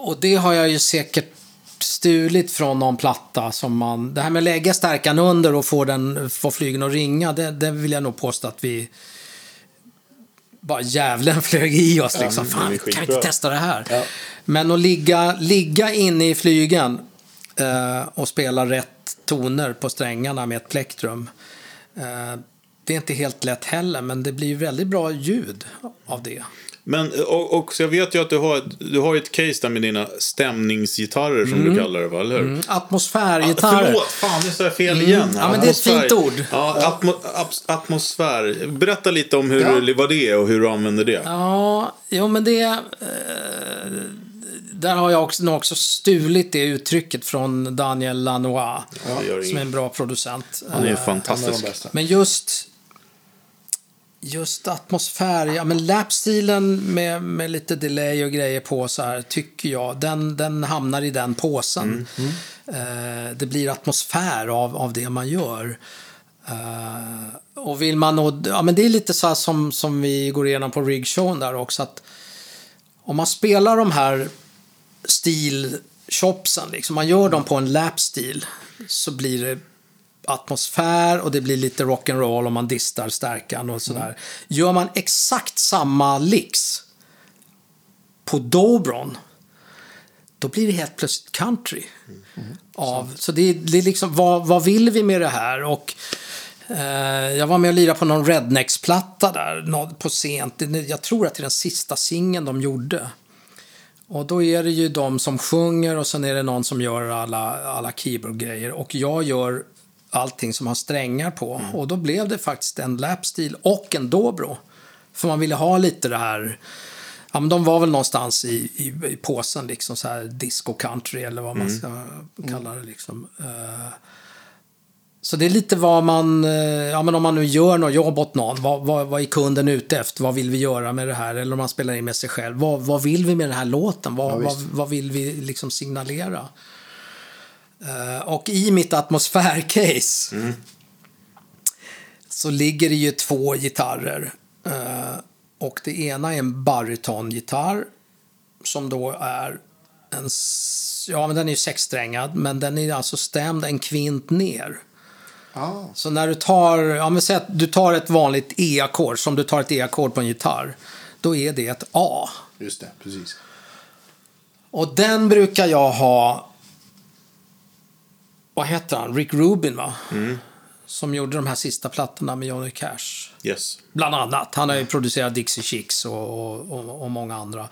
och det har jag ju säkert stulit från någon platta som man... Det här med att lägga stärkan under och få, den, få flygen att ringa, det, det vill jag nog påstå att vi... Bara djävulen flög i oss liksom. är Fan, kan vi inte testa det här? Ja. Men att ligga, ligga inne i flygen eh, och spela rätt toner på strängarna med ett plektrum. Eh, det är inte helt lätt heller, men det blir väldigt bra ljud av det. Men och, och så jag vet ju att du har, du har ett case där med dina stämningsgitarrer som du kallar det, va? Eller hur? Mm, Atmosfärgitarrer. Förlåt, fan nu sa jag fel igen. Ja, men det är ett fint ord. Ja, atmo, atmosfär. Berätta lite om hur, Ja. vad det är och hur du använder det. Ja, jo men det... Eh, där har jag också, nog också stulit det uttrycket från Daniel Lanois. Gör som är en bra producent. Han är Eh, fantastisk. Men just, just atmosfär, ja men lapstilen med, med lite delay och grejer på så här tycker jag, den, den hamnar i den påsen. Eh, det blir atmosfär av, av det man gör. Eh, och vill man nå, ja men det är lite så här som, som vi går igenom på rigshowen där också att om man spelar de här stilchopsen, liksom, man gör dem på en lapstil så blir det atmosfär och det blir lite rock'n'roll om man distar stärkan och sådär. Gör man exakt samma licks på Dobron då blir det helt plötsligt country. Av, så det är, det är liksom, vad, vad vill vi med det här? Och eh, jag var med och lirade på någon Rednecks-platta där på sent. Jag tror att det är den sista singeln de gjorde. Och då är det ju de som sjunger och sen är det någon som gör alla, alla keyboard-grejer. Och jag gör allting som har strängar på. Och då blev det faktiskt en lapstil och en dobro. För man ville ha lite det här... Ja, men de var väl någonstans i, i, i påsen, liksom så här disco country eller vad man ska kalla det. Liksom. Eh, så det är lite vad man, eh, ja men om man nu gör något jobb åt någon, vad, vad, vad är kunden ute efter? Vad vill vi göra med det här? Eller om man spelar in med sig själv, vad, vad vill vi med den här låten? Vad, Ja, vad, vad vill vi liksom signalera? Eh, och i mitt atmosfärcase så ligger det ju två gitarrer. Eh, och det ena är en barytongitarr som då är en, ja men den är ju sexsträngad, men den är alltså stämd en kvint ner. Ah, Så när du tar, ja men säg att du tar ett vanligt E-ackord, som du tar ett E-ackord på en gitarr, då är det ett A. just det, precis. Och den brukar jag ha, vad heter han, Rick Rubin va? Som gjorde de här sista plattorna med Johnny Cash. Yes. Bland annat. Han har ju producerat Dixie Chicks och, och, och, och många andra.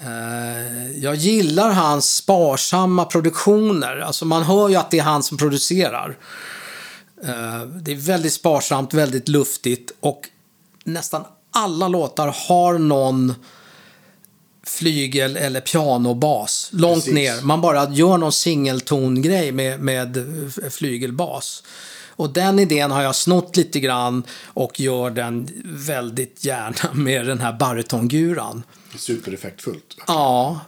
Eh, jag gillar hans sparsamma produktioner. Alltså man hör ju att det är han som producerar. Eh, det är väldigt sparsamt, väldigt luftigt och nästan alla låtar har någon flygel eller pianobas. Långt Precis. ner. Man bara gör någon singeltongrej med, med flygelbas. Och den idén har jag snott lite grann och gör den väldigt gärna med den här baritonguran. Supereffektfullt. Ja,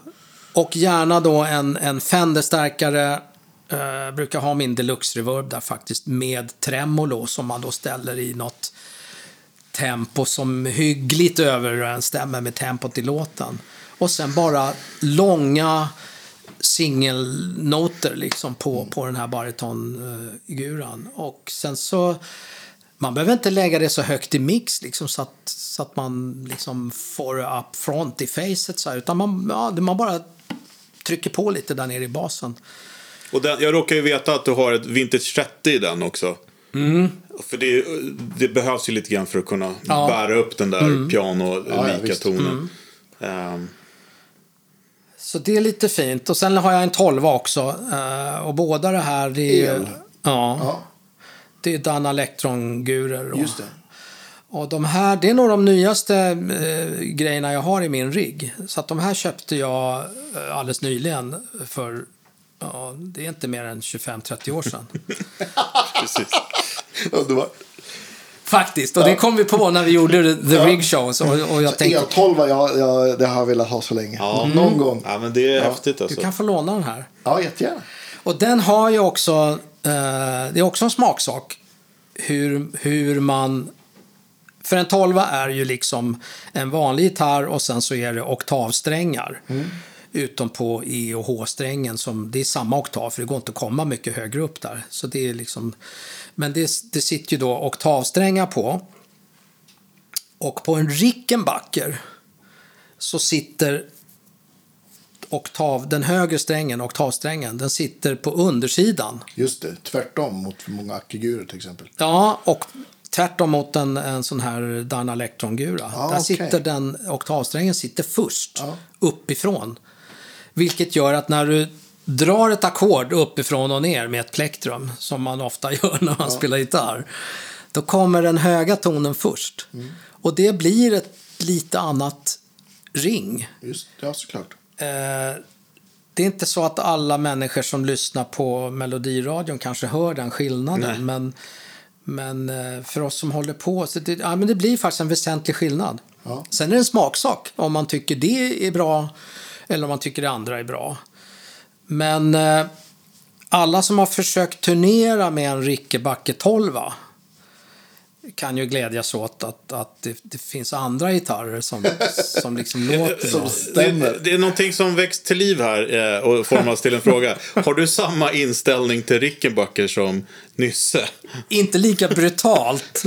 och gärna då en, en Fender-stärkare. Eh, brukar ha min deluxe reverb där faktiskt med tremolo som man då ställer i något tempo som hyggligt överensstämmer med tempot i låten. Och sen bara långa singelnoter liksom på, på den här baritongguran. Och sen så, man behöver inte lägga det så högt i mix liksom så att, så att man liksom får up front i facet så här, utan man, ja, man bara trycker på lite där nere i basen. Och den, jag råkar ju veta att du har ett Vintage 30 i den också. För det, det behövs ju lite grann för att kunna Ja. bära upp den där piano-lika Ja, ja, tonen. Ehm, Så det är lite fint. Och sen har jag en 12 också. eh, Och båda det här, det är. El. Ja, Ja, det är Dan Electron-gurer. Och, just det. och de här, det är nog de nyaste eh, grejerna jag har i min rigg. Så att de här köpte jag eh, alldeles nyligen för, ja, det är inte mer än 25-30 år sedan. precis. Underbart. Faktiskt, och det kom vi på när vi gjorde The Ja. Rig Shows. Och, och jag tänkte, E12, jag, jag, det har jag velat ha så länge. Ja. Någon gång. Ja, men det är häftigt du alltså. kan få låna den här. Ja, jättegärna. Och den har ju också, eh, det är också en smaksak, hur, hur man... För en tolva är ju liksom en vanlig gitarr och sen så är det oktavsträngar. Utom på E och H-strängen, som, det är samma oktav för det går inte att komma mycket högre upp där. Så det är liksom, men det, det sitter ju då oktavsträngar på. Och på en Rickenbacker så sitter oktav, den högre strängen, oktavsträngen, den sitter på undersidan. Just det, tvärtom mot många ackigurer till exempel. Ja, och tvärtom mot en, en sån här Dana Electron-gura. Ah, Där okej. sitter den, oktavsträngen sitter först, Ja. uppifrån. Vilket gör att när du drar ett ackord uppifrån och ner med ett plektrum, som man ofta gör när man spelar gitarr, då kommer den höga tonen först. Mm. Och det blir ett lite annat ring. Just, ja, såklart. Eh, det är inte så att alla människor som lyssnar på melodiradion kanske hör den skillnaden. Nej. Men, men eh, för oss som håller på, så det, ja, men det blir faktiskt en väsentlig skillnad. Ja. Sen är det en smaksak om man tycker det är bra eller om man tycker det andra är bra. Men eh, alla som har försökt turnera med en Rickenbacker 12 kan ju glädjas åt att, att det, det finns andra gitarrer som, som liksom låter Som stämmer. Det, det är någonting som växt till liv här eh, och formas till en fråga. Har du samma inställning till Rickenbacker som Nysse? Inte lika brutalt.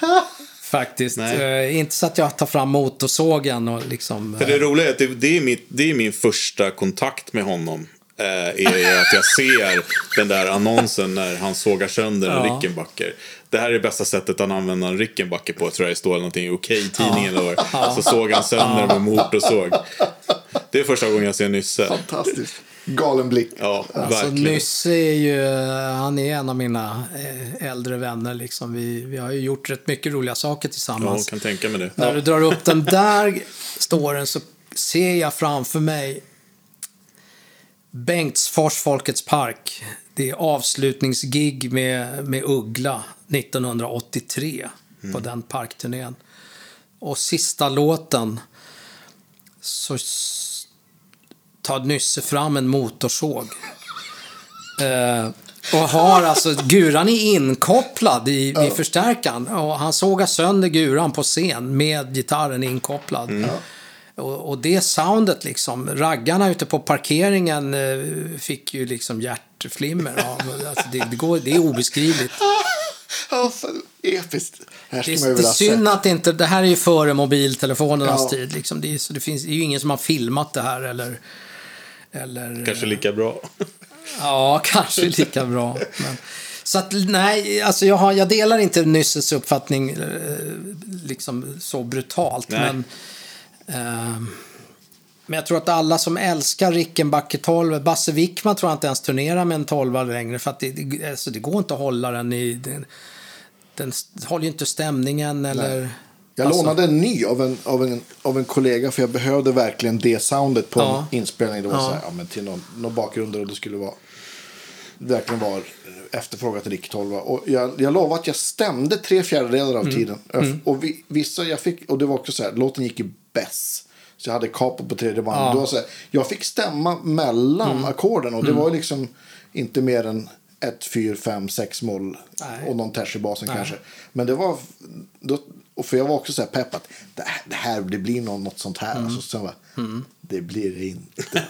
Faktiskt. Nej. Eh, inte så att jag tar fram motorsågen och liksom... För det roliga är att det, det, är mitt, det är min första kontakt med honom. Eh, är att jag ser den där annonsen när han sågar sönder en Ja. Rickenbacker. Det här är det bästa sättet att använda en Rickenbacker på, tror jag det står någonting i Okej-tidningen eller vad Så såg han sönder med motorsåg. Det är första gången jag ser Nysse. Fantastiskt. Galen blick. Ja, Alltså, verkligen. Nysse är ju, han är en av mina eh, äldre vänner. Liksom. Vi, vi har ju gjort rätt mycket roliga saker Ja, tillsammans. kan tänka mig det. När du drar upp den där ståren så ser jag framför mig Bengtsfors Folkets Park. Det är avslutningsgig med, med Uggla 1983 på den parkturnén. Och sista låten så tar Nysse fram en motorsåg. Eh, och har alltså, guran är inkopplad i, i förstärkaren. Och han sågar sönder guran på scen med gitarren inkopplad. Och, och det soundet liksom, raggarna ute på parkeringen eh, fick ju liksom hjärtflimmer av. Alltså det, det, går, det är obeskrivligt. Alltså, episkt. Det här Det är, det är vilja synd att inte, det här är ju före mobiltelefonernas Ja. tid. Liksom. Det, är, så det, finns, det är ju ingen som har filmat det här eller... eller Kanske lika bra. Ja, kanske lika bra. Men, så att nej, alltså jag, har, jag delar inte Nysses uppfattning eh, liksom så brutalt. Nej. Men, ehm, men jag tror att alla som älskar Rickenbacker 12, Basse Wickman tror jag inte ens turnerar med en 12 längre. För att det, det, alltså det går inte att hålla den i... Den, den håller ju inte stämningen eller... Jag Alltså- lånade en ny av en, av, en, av en kollega för jag behövde verkligen det soundet på Ja. en inspelning. Det var Ja. så här, ja, men till någon, någon bakgrunder och det skulle vara verkligen vara efterfrågat Rick 12. Och jag, jag lovar att jag stämde tre fjärdedelar Mm. av tiden. Jag- Och vi, vissa jag fick, och det var också så här, låten gick i bäss. Så jag hade capo på tredje band. Ja. Mm. Det var så här, jag fick stämma mellan ackorden och det var liksom inte mer än ett, fyra, fem, sex moll och någon ters i basen Nej. kanske. Men det var, då, och för jag var också så här pepp att det det, här, det blir något, något sånt Mm. här. Alltså, sen var, det blir det inte.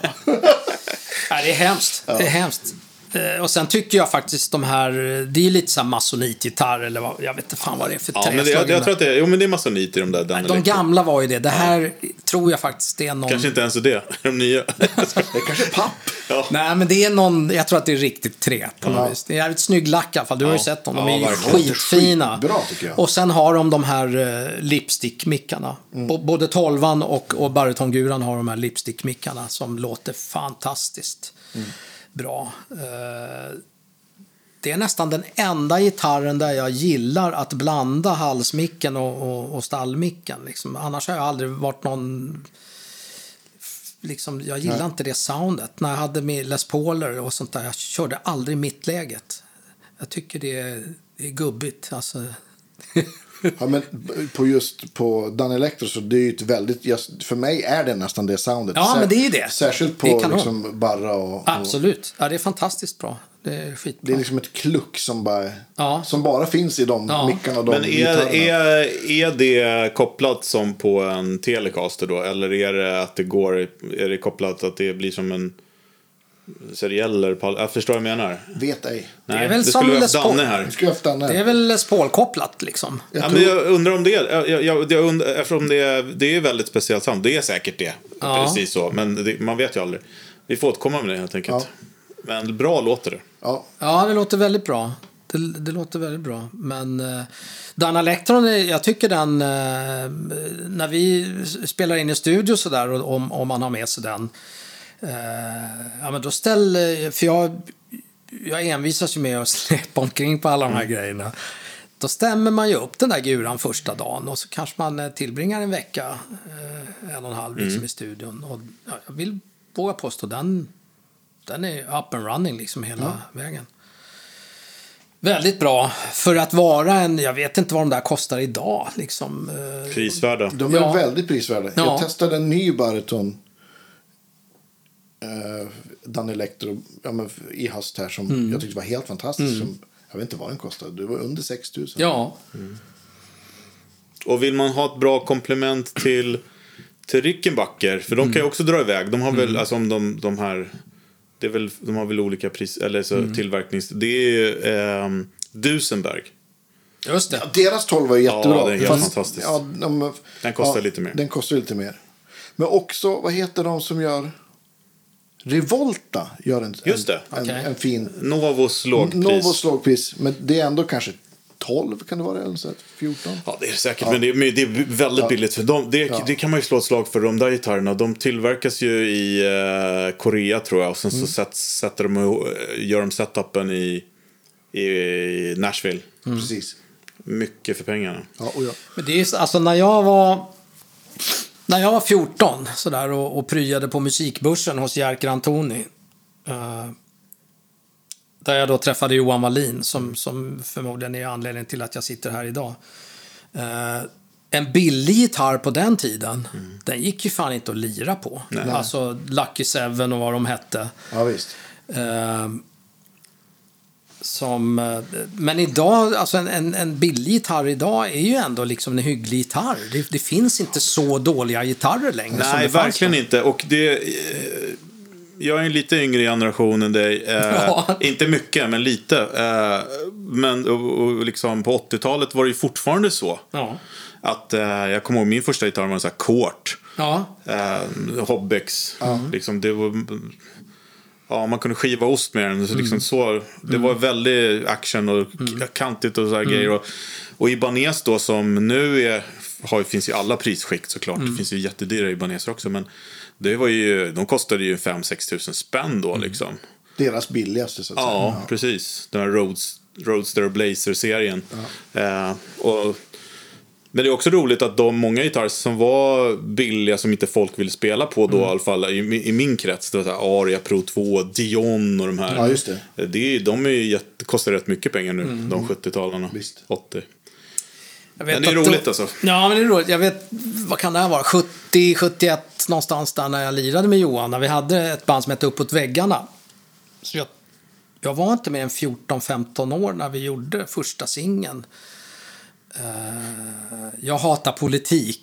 Nej, det är hemskt. Det är hemskt. Eh, Och sen tycker jag faktiskt de här, det är lite så här masonitgitarr eller vad, jag vet inte fan vad det är för Ja, men det, jag, jag tror att det är, jo, men det är masonit i de där. Den de gamla var ju det. Det här tror jag faktiskt det är någon... Kanske inte ens är det, de nya. Det är kanske papp. Nej, men det är någon, jag tror att det är riktigt trä på något Ja. vis. Det är jävligt snygg lack i alla fall. Du har ju Ja. sett dem. De Ja, är ju verkligen. skitfina. Skitbra, tycker jag. Och sen har de de här uh, lipstick-mickarna. Mm. Både tolvan och, och baritonguran har de här lipstick-mickarna som låter fantastiskt Mm. Bra. Eh, det är nästan den enda gitarren där jag gillar att blanda halsmicken och, och, och stallmicken. Liksom. Annars har jag aldrig varit någon... Liksom, jag gillar inte det soundet. När jag hade med Les Pauler och sånt där, jag körde aldrig mittläget. Jag tycker det är, det är gubbigt. Alltså, Ja, men på just på Dan Electro så det är ju ett väldigt, just, för mig är det nästan det soundet. Ja, Sär- men det är ju det. Särskilt Det är på kanon. liksom Barra och, och absolut. Ja, det är fantastiskt bra. Det är skitbra. det är liksom ett kluck som bara, Ja. som bara finns i de Ja. mickarna och de Men är, gitarrerna. är, är det kopplat som på en Telecaster då? Eller är det att det går, är det kopplat att det blir som en seriell? Jag förstår vad jag menar. Vet ej. Nej, är väl det skulle Les haft Paul. Danne här. Efter den Det är väl Les Paul-kopplat liksom. Jag Ja, men jag undrar om det. Jag, jag, jag, jag undrar, eftersom det är, det är väldigt speciellt sound. Det är säkert det. Ja. Precis så. Men det, man vet ju aldrig. Vi får återkomma med det helt enkelt. Men bra låter det. ja. Ja, det låter väldigt bra. Det, det låter väldigt bra. Men uh, Dan Electron, är- jag tycker den... eh, när vi spelar in i studio sådär, och om, om man har med sig den. Eh, ja, men då ställer... För jag, jag envisas ju med att släppa omkring på alla de här grejerna. Då stämmer man ju upp den där guran första dagen och så kanske man eh, tillbringar en vecka, eh, en och en halv liksom, i studion. Och, ja, jag vill våga påstå den, den är up and running liksom hela vägen. Väldigt bra för att vara en, jag vet inte vad de där kostar idag liksom. Prisvärda. De är Ja. väldigt prisvärda. Ja. Jag testade en ny bariton. Uh, Dan Electro ja, men i höst här som Mm. jag tyckte var helt fantastisk. Som, jag vet inte vad den kostade. Det var under 6 000. Ja, Och vill man ha ett bra komplement till, till Rickenbacker, för de kan ju också dra iväg. De har väl, alltså om de, de här, det är väl, de har väl olika pris, eller så tillverknings... Det är ju ehm, Dusenberg. just det. Ja, deras 12 var ju jättebra. Ja, det är helt fantastiskt. Ja, de, Den kostar lite mer. Den kostar lite mer. Men också, vad heter de som gör... Revolta gör en, Just det. en, Okej. en, en fin... Novos lågpris. Novos lågpris. Men det är ändå kanske 12 kan det vara. Eller så, här, 14. Ja, det är säkert, men det är, det är väldigt billigt. För de, det, det kan man ju slå ett slag för, de där gitarrerna. De tillverkas ju i eh, Korea tror jag. Och sen så sätt, sätter de, gör de setupen i, i Nashville. Precis. Mycket för pengarna. Ja, och ja. Men det är alltså när jag var... När jag var 14 sådär, och, och pryade på musikbörsen hos Jerker Antoni. eh, där jag då träffade Johan Wallin som, som förmodligen är anledningen till att jag sitter här idag. Eh, en billig gitarr på den tiden, den gick ju fan inte att lira på. Alltså Lucky Seven och vad de hette. ja, visst. Eh, som, eh, men idag, alltså en, en, en billig gitarr idag är ju ändå liksom en hygglig gitarr. Det, det finns inte så dåliga gitarrer längre. som Nej, verkligen då. inte. Och det, eh, jag är en lite yngre generation än dig. Eh, Ja. Inte mycket, men lite. Eh, men och, och liksom på 80-talet var det ju fortfarande så. Ja. Att eh, jag kommer ihåg min första gitarr var en sån här Kort. Ja. Eh, Hobbex. Liksom, det var, ja, man kunde skiva ost med den. Så liksom så, det var väldigt action och k- kantigt och så här grejer. Och, och Ibanez då som nu är, har, finns i alla prisskikt såklart. Det finns ju jättedyra Ibaneser också. Men det var ju, de kostade ju 5-6 tusen spänn då liksom. Deras billigaste så att Ja, säga. precis. Den här Roads, Roadster och Blazer-serien. Eh, och Men det är också roligt att de många gitarrer som var billiga som inte folk ville spela på då Mm. i alla fall i, i min krets. Det var så här Aria Pro 2, Dion och de här. Ja, just det. det är, de är ju jätte, kostar rätt mycket pengar nu, de 70-talarna. Visst. 80. Jag vet Men det är roligt då, alltså. Ja, men det är roligt. Jag vet, vad kan det här vara? 70, 71 någonstans där när jag lirade med Johan. När vi hade ett band som hette Uppåt väggarna. Så jag, jag var inte mer än 14-15 år när vi gjorde första singeln. Eh, jag hatar politik.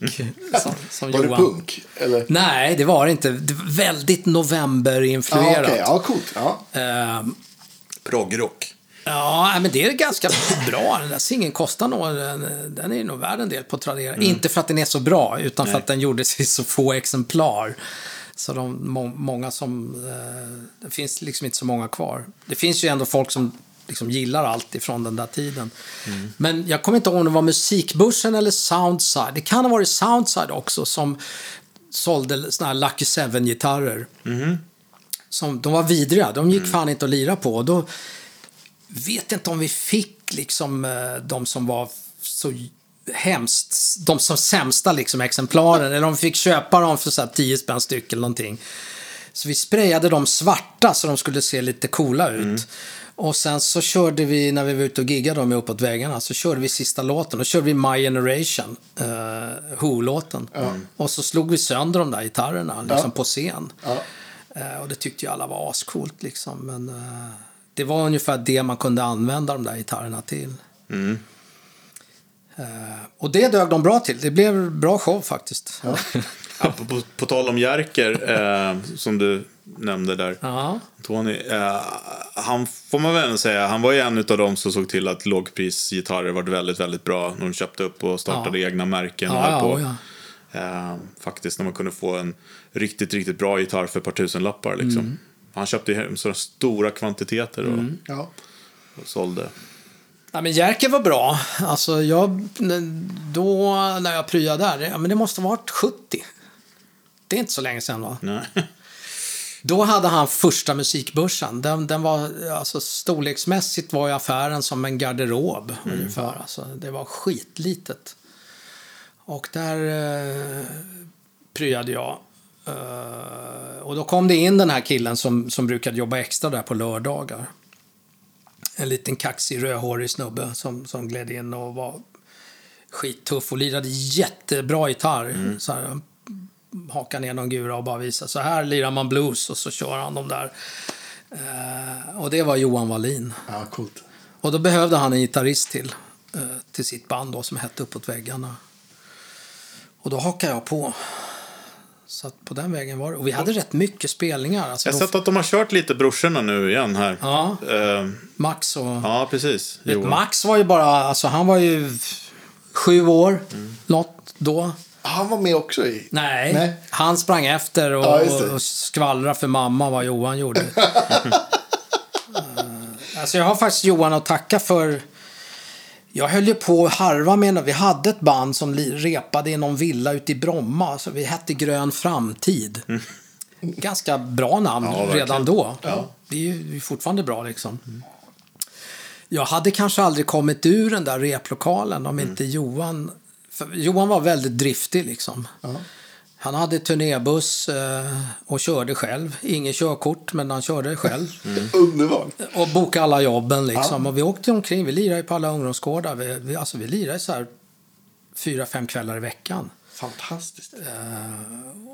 Som, som Var det Johan. punk? Eller? Nej, det var det inte. Det var väldigt november-influerat. okej. Ja, coolt. Ja. Eh, Proggrock. Ja, men det är ganska bra. Den där singeln kostar nog, den, är nog värd en del på Tradera. Inte för att den är så bra, utan för Nej. att den gjordes i så få exemplar. Så de, må, många som, eh, det finns liksom inte så många kvar. Det finns ju ändå folk som liksom gillar allt ifrån den där tiden. Men jag kommer inte ihåg om det var Musikbörsen eller Soundside. Det kan ha varit Soundside också som sålde såna här Lucky Seven-gitarrer. Som, de var vidriga, de gick fan inte att lira på. Då, vet inte om vi fick liksom eh, de som var så hemskt, de som sämsta liksom exemplaren, eller om vi fick köpa dem för så här 10 spänn styck eller någonting. Så vi sprayade dem svarta så de skulle se lite coola ut. Och sen så körde vi, när vi var ute och giggade dem uppåt vägarna, så körde vi sista låten. Då körde vi My Generation, uh, Who-låten. Och så slog vi sönder de där gitarrerna liksom, Ja. på scen. Ja. Eh, och det tyckte ju alla var ascoolt liksom. Men eh, det var ungefär det man kunde använda de där gitarrerna till. Eh, och det dög de bra till. Det blev bra show faktiskt. Ja. Ja, på, på, på tal om Jerker, som du nämnde där. ja. Tony, eh, han får man väl säga, han var ju en av dem som såg till att lågprisgitarrer var väldigt, väldigt bra när de köpte upp och startade egna märken. och Ja, ja, på. ja. Eh, faktiskt när man kunde få en riktigt, riktigt bra gitarr för ett par tusenlappar. Liksom. Mm. Han köpte ju sådana stora kvantiteter och, Ja. och sålde. Ja, men Jerker var bra. Alltså, jag, då när jag pryade där, ja, men det måste ha varit 70. Det är inte så länge sedan va? Nej. Då hade han första musikbörsen. Den, den var, alltså, storleksmässigt var ju affären som en garderob ungefär. Alltså, det var skitlitet. Och där eh, pryade jag. Eh, och då kom det in den här killen som, som brukade jobba extra där på lördagar. En liten kaxig rödhårig snubbe som, som gled in och var skittuff och lirade jättebra gitarr. Så här, haka ner någon gura och bara visa så här lirar man blues och så kör han de där. Eh, och det var Johan Wallin. ja, coolt. Och då behövde han en gitarrist till, eh, till sitt band då, som hette Uppåt väggarna. Och då hakade jag på. Så på den vägen var det. Och vi hade rätt mycket spelningar. Alltså Jag har sett att de har kört lite brorsorna nu igen här. Ja. Eh, Max och... ja precis. Vet. Max var ju bara, alltså han var ju sju år, något då. Han var med också i... Nej, Nej. han sprang efter och, Ja, och skvallrade för mamma vad Johan gjorde. Eh, alltså jag har faktiskt Johan att tacka för. Jag höll ju på att harva med, vi hade ett band som repade i någon villa ute i Bromma. Alltså vi hette Grön Framtid. Ganska bra namn Ja, redan då. Det är ju det är fortfarande bra liksom. Jag hade kanske aldrig kommit ur den där replokalen om inte Johan... Johan var väldigt driftig liksom. Han hade turnébuss eh, och körde själv. Ingen körkort, men han körde själv. Underbart. Och bokade alla jobben liksom. Och vi åkte omkring. Vi lirade på alla ungdomsgårdar. Vi, vi, alltså, vi lirade så här fyra, fem kvällar i veckan. Fantastiskt.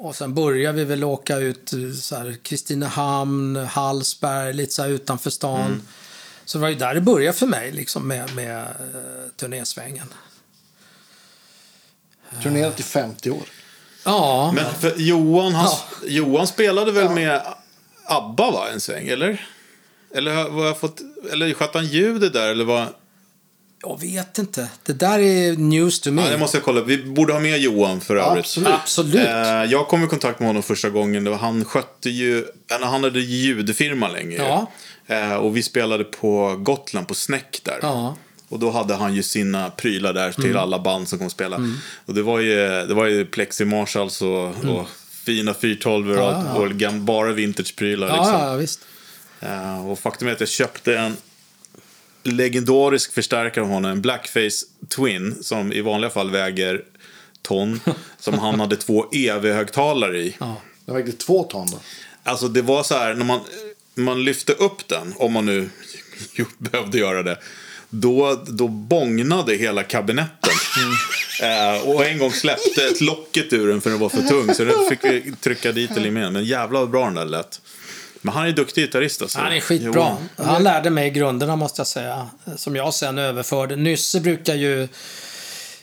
Och sen började vi väl åka ut eh, så Kristinehamn, Hallsberg, lite så utanför stan. Så det var ju där det började för mig liksom med, med turnésvängen. Turnerat i 50 år. Ja, Men för Johan, han, Ja. Johan spelade väl med ABBA va, en sväng, eller? Eller har vad jag fått, eller sköt han ljudet där, eller vad? jag vet inte. Det där är news to me. Ja, det måste jag kolla. Vi borde ha med Johan för övrigt. Absolut. Absolut. Eh, jag kom i kontakt med honom första gången. Det var, han skötte ju, han hade ljudfirma länge. ju. Ja. Eh, och vi spelade på Gotland, på Snäck där. Ja. Och då hade han ju sina prylar där till Mm. alla band som kom spela. Och det var ju, det var ju Plexi Marshalls och, och fina 412 och, Mm. Ja, ja. och bara vintageprylar. Ja, liksom. ja, visst. Eh, och faktum är att jag köpte en legendarisk förstärkare av honom, en blackface twin, som i vanliga fall väger ton, som han hade två EV-högtalare i. Ja. Det vägde två ton då. Alltså det var så här, när man, man lyfte upp den, om man nu behövde göra det, då, då bångnade hela kabinetten. Eh, och en gång släppte ett locket ur den för den var för tung, så den fick vi trycka dit eller med. Men jävlar vad bra den där lät. Men han är duktig gitarrist alltså. Han är skitbra. Jo. Han lärde mig grunderna måste jag säga. Som jag sen överförde. Nysse brukar ju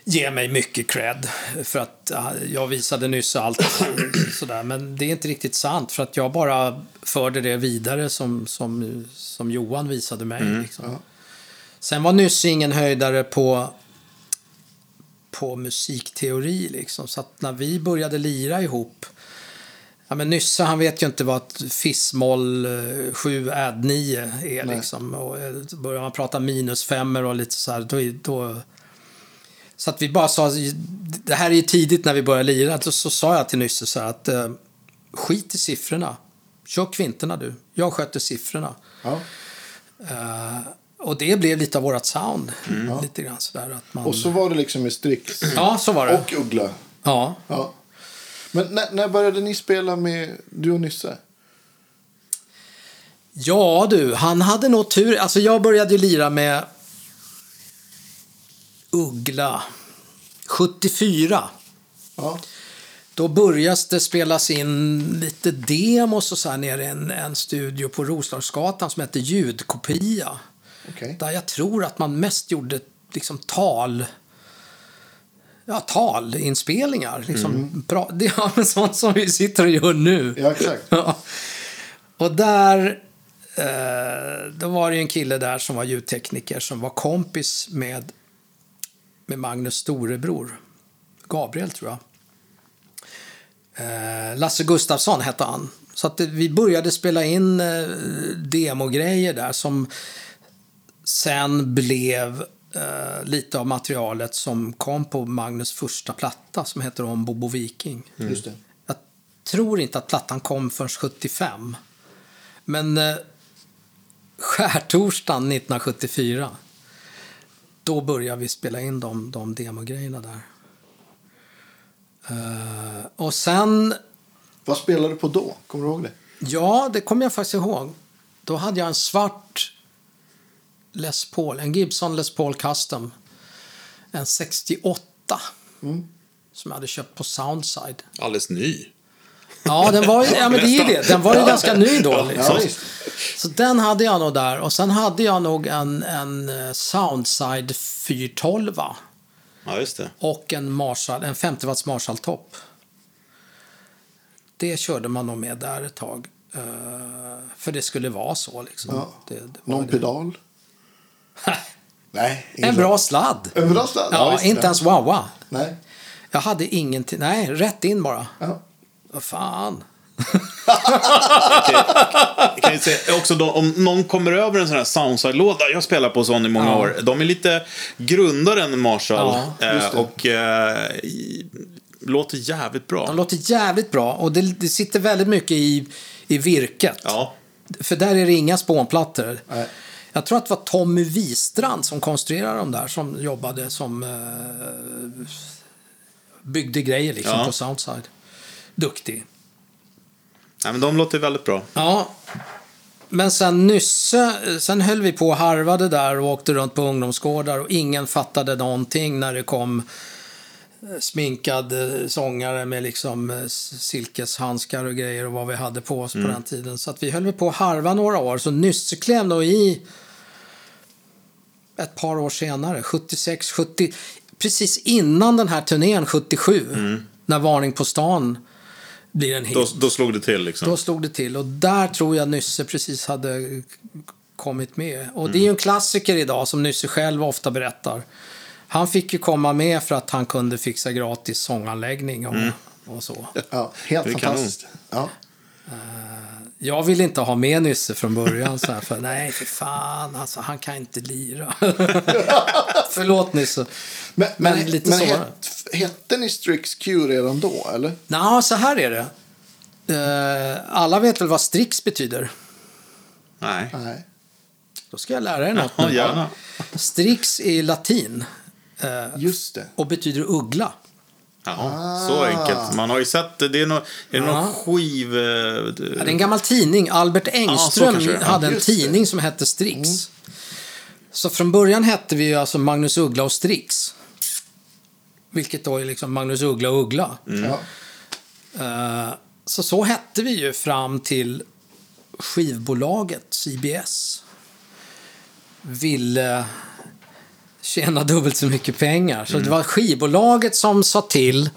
ge mig mycket cred. För att ja, jag visade Nysse allt sådär. Men det är inte riktigt sant. För att jag bara förde det vidare som, som, som Johan visade mig. Liksom. Sen var Nysse ingen höjdare på på musikteori liksom. Så att när vi började lira ihop Ja, men Nysse han vet ju inte vad ett fissmoll 7 add 9 är Nej. liksom. Och eh, börjar man prata minusfemmor och lite så här, då, då... Så att vi bara sa, det här är ju tidigt när vi började lira, så, så sa jag till Nysse så här att eh, skit i siffrorna. Kör kvintorna du, jag sköter siffrorna. Ja. Eh, och det blev lite av vårt sound. Lite grann sådär att man... Och så var det liksom med Strix. Ja, så var det. Och Uggla. Ja. Ja. Men när, när började ni spela med du och Nysse? Ja du, han hade nog tur. Alltså jag började ju lira med Uggla 74. Ja. Då började det spelas in lite demos och så här nere i en, en studio på Roslagsgatan som hette Ljudkopia. Okej. Där jag tror att man mest gjorde liksom tal... Ja, talinspelningar. Liksom, bra, det är sånt som vi sitter och gör nu. Ja, exakt. Ja. Och där... Eh, då var det en kille där som var ljudtekniker som var kompis med, med Magnus storebror. Gabriel, tror jag. Eh, Lasse Gustafsson hette han. Så att det, vi började spela in eh, demogrejer där som sen blev eh, lite av materialet som kom på Magnus första platta som heter Om Bobo Viking. Just det. Jag tror inte att plattan kom förrän 75. Men eh, skärtorsdagen 1974 då började vi spela in de, de demogrejerna där. Eh, och sen, Vad spelade du på då? Kommer du ihåg det? ja, det kommer jag faktiskt ihåg. Då hade jag en svart Les Paul, en Gibson Les Paul Custom. En 68. Som jag hade köpt på Soundside. Alldeles ny. Ja, den var ju, ja men det är det. Den var ju ganska ny då. Liksom. Så den hade jag nog där. Och sen hade jag nog en, en eh, Soundside 412 Ja, just det. och en, Marshall, en 50 watts Marshall-topp. Det körde man nog med där ett tag. Eh, för det skulle vara så liksom. Ja. Det, det var Någon det. pedal? Nej. En bra sladd. En bra sladd? Ja, visst. inte ens wowa. Nej. Jag hade ingenting. Nej, rätt in bara. Ja. Vad fan. Jag kan ju säga också då, om någon kommer över en sån här Soundside-låda, jag spelar på sån i många Ja. år, de är lite grundare än Marshall. Ja, eh, det. och eh, låter jävligt bra. De låter jävligt bra. Och det, det sitter väldigt mycket i, i virket. Ja, För där är det inga spånplattor. Nej. Jag tror att det var Tommy Wistrand som konstruerade dem där, som jobbade som... Eh, byggde grejer liksom Ja. på Soundside. Duktig. Nej, men de låter väldigt bra. Ja. Men sen Nysse, sen höll vi på och harvade där och åkte runt på ungdomsgårdar och ingen fattade någonting när det kom eh, sminkad eh, sångare med liksom eh, silkeshandskar och grejer och vad vi hade på oss på den tiden. Så att vi höll på att harva några år. Så Nysse klev nog i ett par år senare, 76, 70, precis innan den här turnén 77, när Varning på stan blir en hit. Då, då slog det till liksom. Då slog det till och där tror jag Nysse precis hade kommit med. Och det är ju en klassiker idag som Nysse själv ofta berättar. Han fick ju komma med för att han kunde fixa gratis sånganläggning och, och så. Ja, helt Det fantastiskt. Ja. Jag ville inte ha med Nysse från början. Så här, för nej, för fan, alltså, han kan inte lira. Förlåt Nysse. Men, men, Men lite men så het, hette ni Strix Q redan då, eller? Nå, så här är det. Eh, alla vet väl vad Strix betyder? Nej. Nej. Då ska jag lära dig något Ja, gärna. Strix är latin Just det. och betyder uggla. Ja, så enkelt. Man har ju sett det. Det är, no, är det någon Ja. skiv... eh, Ja, det är en gammal tidning. Albert Engström är. hade en Just det. tidning som hette Strix. Så från början hette vi ju alltså Magnus Uggla och Strix. Vilket då är liksom Magnus Uggla och Uggla. Ja. Eh, Så så hette vi ju fram till skivbolaget CBS ville tjäna dubbelt så mycket pengar. Så det var skivbolaget som sa till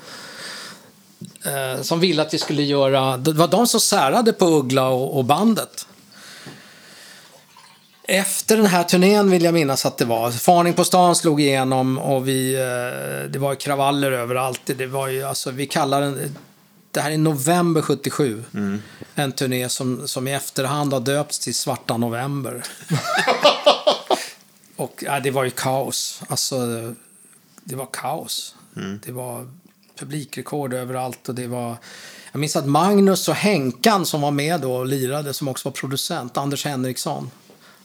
eh, som ville att vi skulle göra... Det var de som särade på Uggla och, och bandet. Efter den här turnén vill jag minnas att det var. Farning på stan slog igenom och vi, eh, det var kravaller överallt. Det var ju, alltså, vi kallar den... Det här är november 77. En turné som, som i efterhand har döpts till Svarta November. och ja, det var ju kaos. Alltså, det var kaos. Det var publikrekord överallt och det var... Jag minns att Magnus och Henkan som var med då och lirade, som också var producent, Anders Henriksson,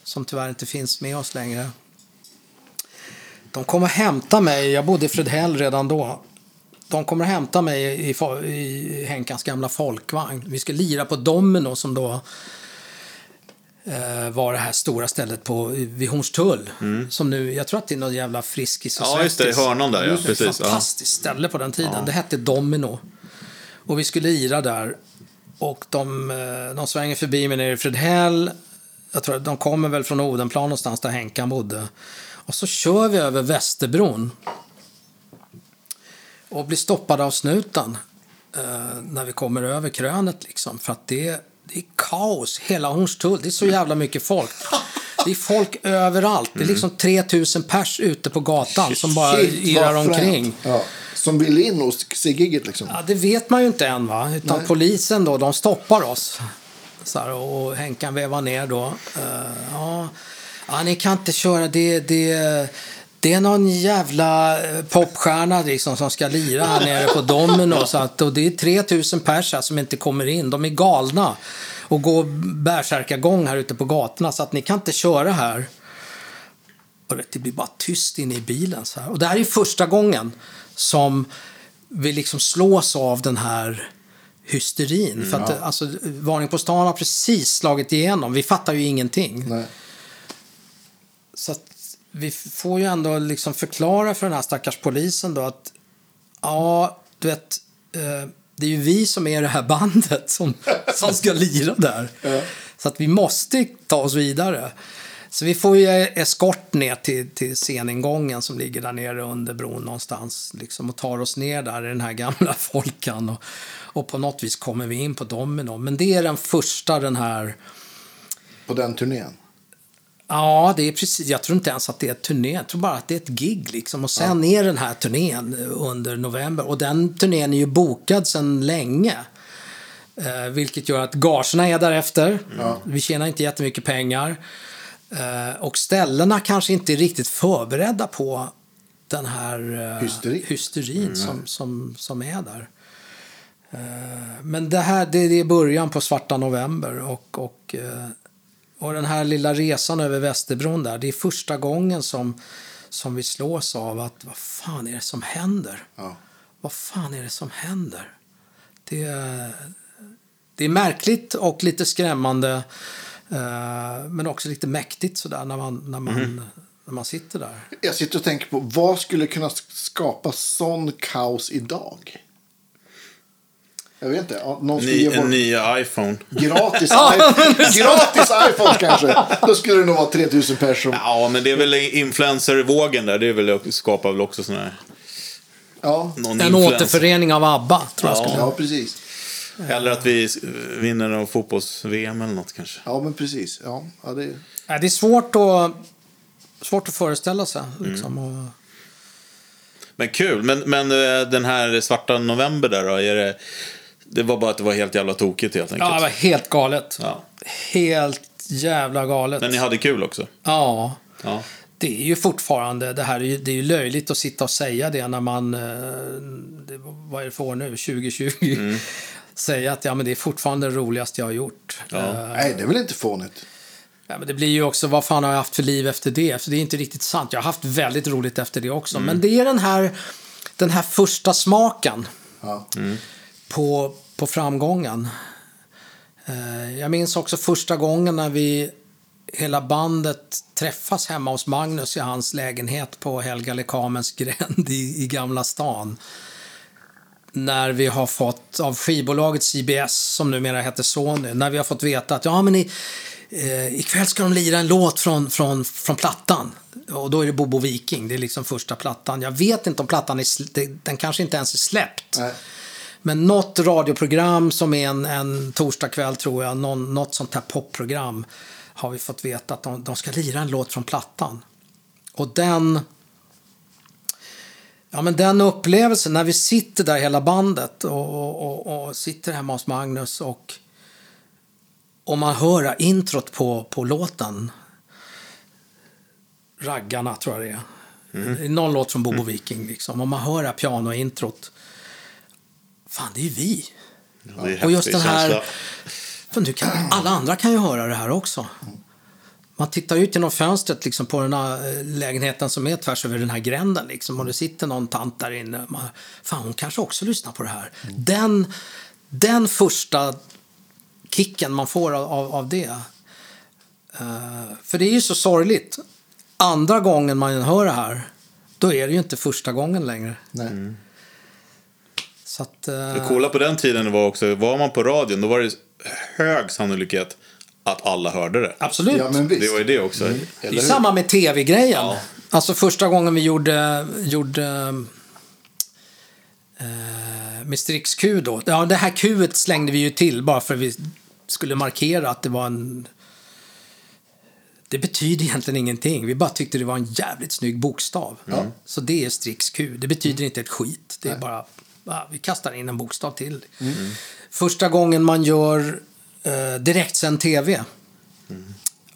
som tyvärr inte finns med oss längre. De kom och hämta mig, jag bodde i Fredhäll redan då. De kommer att hämta mig i, fo- i Henkans gamla folkvagn. Vi skulle lira på Domino som då var det här stora stället på, vid Hornstull. Som nu, jag tror att det är någon jävla Friskis och Ja, just det. I hörnan där, ja. Precis. Ja. Fantastiskt ställe på den tiden. Det hette Domino. Och vi skulle lira där. Och de, eh, de svänger förbi mig nere i Fredhäll. Jag tror att de kommer väl från Odenplan någonstans där Henkan bodde. Och så kör vi över Västerbron. Och blir stoppade av snuten. eh, när vi kommer över krönet liksom. För att det, det är kaos. Hela Hornstull. Det är så jävla mycket folk. Det är folk överallt. Det är liksom 3000 pers ute på gatan som bara Shit, irrar vad omkring. fränt. Ja. Som vill in och se gigget liksom. Ja, det vet man ju inte än va. Utan Nej. polisen då, de stoppar oss. Så här, och Henkan vevar ner då. Eh, ja. ja, ni kan inte köra. Det, det, det är någon jävla eh, popstjärna liksom, som ska lira här nere på Domino. Så att, och det är 3000 pers här som inte kommer in. De är galna och går bärsärkagång här ute på gatorna. Så att ni kan inte köra här. Och det blir bara tyst inne i bilen. Så här. Och det här är första gången som vi liksom slås av den här hysterin. För att, alltså, Varning på stan har precis slagit igenom. Vi fattar ju ingenting. Nej. Så att vi får ju ändå liksom förklara för den här stackars polisen då att ja, du vet, eh, det är ju vi som är det här bandet som, som ska lira där. Så att vi måste ta oss vidare. Så vi får ju eskort ner till, till sceningången som ligger där nere under bron någonstans. Liksom, och tar oss ner där i den här gamla folkan. Och, och på något vis kommer vi in på Domino. Men det är den första den här... På den turnén. Ja, det är precis. Jag tror inte ens att det är ett turné. Jag tror bara att det är ett gig. Liksom. Och sen är den här turnén under november. Och den turnén är ju bokad sedan länge. Eh, vilket gör att gagerna är därefter. Vi tjänar inte jättemycket pengar. Eh, och ställena kanske inte är riktigt förberedda på den här eh, Hysteri. hysterin som, som, som är där. Eh, men det här det, det är början på svarta november. Och, och, eh, och den här lilla resan över Västerbron där, det är första gången som, som vi slås av att vad fan är det som händer? Ja. Vad fan är det som händer? Det, är- det är märkligt och lite skrämmande. eh, men också lite mäktigt sådär när man, när man, när man sitter där. Jag sitter och tänker på vad skulle kunna skapa sån kaos idag? Jag vet inte. Någon skulle Ny, ge en bort ny iPhone. gratis, i- gratis iPhone kanske. Då skulle det nog vara 3000 personer. Ja, men det är väl influencervågen där. Det är väl, skapar väl också sån här... Ja, Någon En influencer. återförening av ABBA, tror jag Ja. skulle ja precis. Eller att vi vinner någon fotbolls-VM eller något kanske. Ja, men precis. Ja, ja, det... Ja, det är svårt att, svårt att föreställa sig. Liksom, och, Men kul. Men, men eh, den här svarta november där då? Är det, det var bara att det var helt jävla tokigt helt enkelt. ja, det var helt galet. Ja. Helt jävla galet. Men ni hade kul också? Ja. Ja. Det är ju fortfarande, det här är ju, det är ju löjligt att sitta och säga det när man, eh, det, vad är det för år nu, 2020? Säga att ja, men det är fortfarande det roligaste jag har gjort. Ja. Eh, Nej, det är väl inte fånigt? Ja, men det blir ju också, vad fan har jag haft för liv efter det? För det är inte riktigt sant. Jag har haft väldigt roligt efter det också. Men det är den här, den här första smaken Ja på, på framgången. Eh, jag minns också första gången när vi, hela bandet, träffas hemma hos Magnus i hans lägenhet på Helga Lekamens gränd i, i Gamla stan. När vi har fått, av skivbolaget CBS, som numera heter Sony, när vi har fått veta att ja, men i, eh, ikväll ska de lira en låt från, från, från plattan. Och då är det Bobo Viking, det är liksom första plattan. Jag vet inte om plattan är, den kanske inte ens är släppt. Nej. Men något radioprogram som är en, en torsdagkväll tror jag, någon, något sånt här popprogram har vi fått veta att de, de ska lira en låt från plattan. Och den... Ja, men den upplevelsen när vi sitter där hela bandet och, och, och, och sitter hemma hos Magnus och, och man hör introt på, på låten. Raggarna tror jag det är. Det är någon låt från Bobo Viking liksom. Och man hör pianointrot. Fan, det är ju vi. Ja, det är Och just den här-. För du kan, alla andra kan ju höra det här också. Man tittar ut genom fönstret liksom, på den här eh, lägenheten som är tvärs över den här gränden. Liksom, och det sitter någon tant där inne. Man, fan, hon kanske också lyssnar på det här. Den, den första kicken man får av, av, det. Eh, för det är ju så sorgligt. Andra gången man hör det här, då är det ju inte första gången längre. Nej. Så att, eh, Det coola på den tiden var också, var man på radion, då var det hög sannolikhet att alla hörde det. Absolut. Ja, men visst. Det var ju det också. Det Eller är samma med tv-grejen. Ja. Alltså första gången vi gjorde, gjorde eh, med Strix Q då. Ja, det här Q slängde vi ju till bara för att vi skulle markera att det var en... Det betyder egentligen ingenting. Vi bara tyckte det var en jävligt snygg bokstav. Så det är Strix Q. Det betyder inte ett skit. Det är bara... Vi kastar in en bokstav till. Första gången man gör eh, direktsänd tv.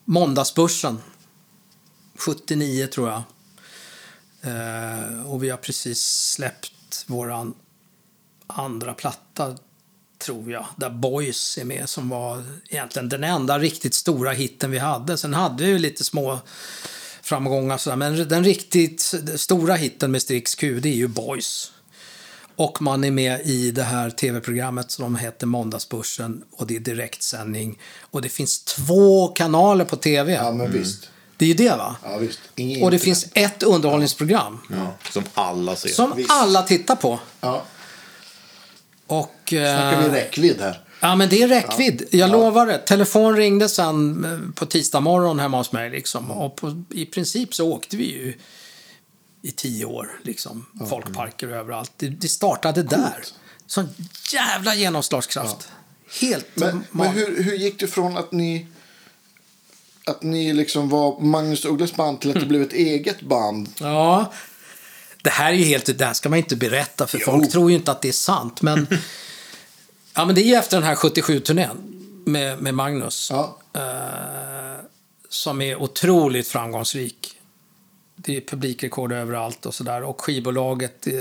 Måndagsbörsen. 79 tror jag. Eh, och vi har precis släppt våran andra platta, tror jag, där Boys är med som var egentligen den enda riktigt stora hitten vi hade. Sen hade vi ju lite små framgångar sådär, men den riktigt stora hitten med Strix Q, det är ju Boys. Och man är med i det här tv-programmet som heter Måndagsbörsen och det är direktsändning. Och det finns två kanaler på tv. Ja, men visst. Det är ju det va? Ja, visst. Ingen Och det internet. finns ett underhållningsprogram Ja, som alla ser. som Visst. alla tittar på. Ja, Och, snackar vi eh, räckvidd här. ja, men det är räckvidd. Jag lovar det. Telefon ringde sen eh, på tisdag morgon hemma hos mig. Liksom. Och på, i princip så åkte vi ju i tio år. Liksom. Folkparker överallt. Det, det startade där. Sån jävla genomslagskraft. Helt Men, men hur, hur gick det från att ni att ni liksom var Magnus Ugglas band till att det blev ett eget band? Ja, det här är ju helt, det här ska man inte berätta för Jo. folk tror ju inte att det är sant. Men, ja, men det är ju efter den här 77-turnén med, med Magnus. Ja, eh, som är otroligt framgångsrik. Det är publikrekord överallt och sådär. Och skivbolaget eh,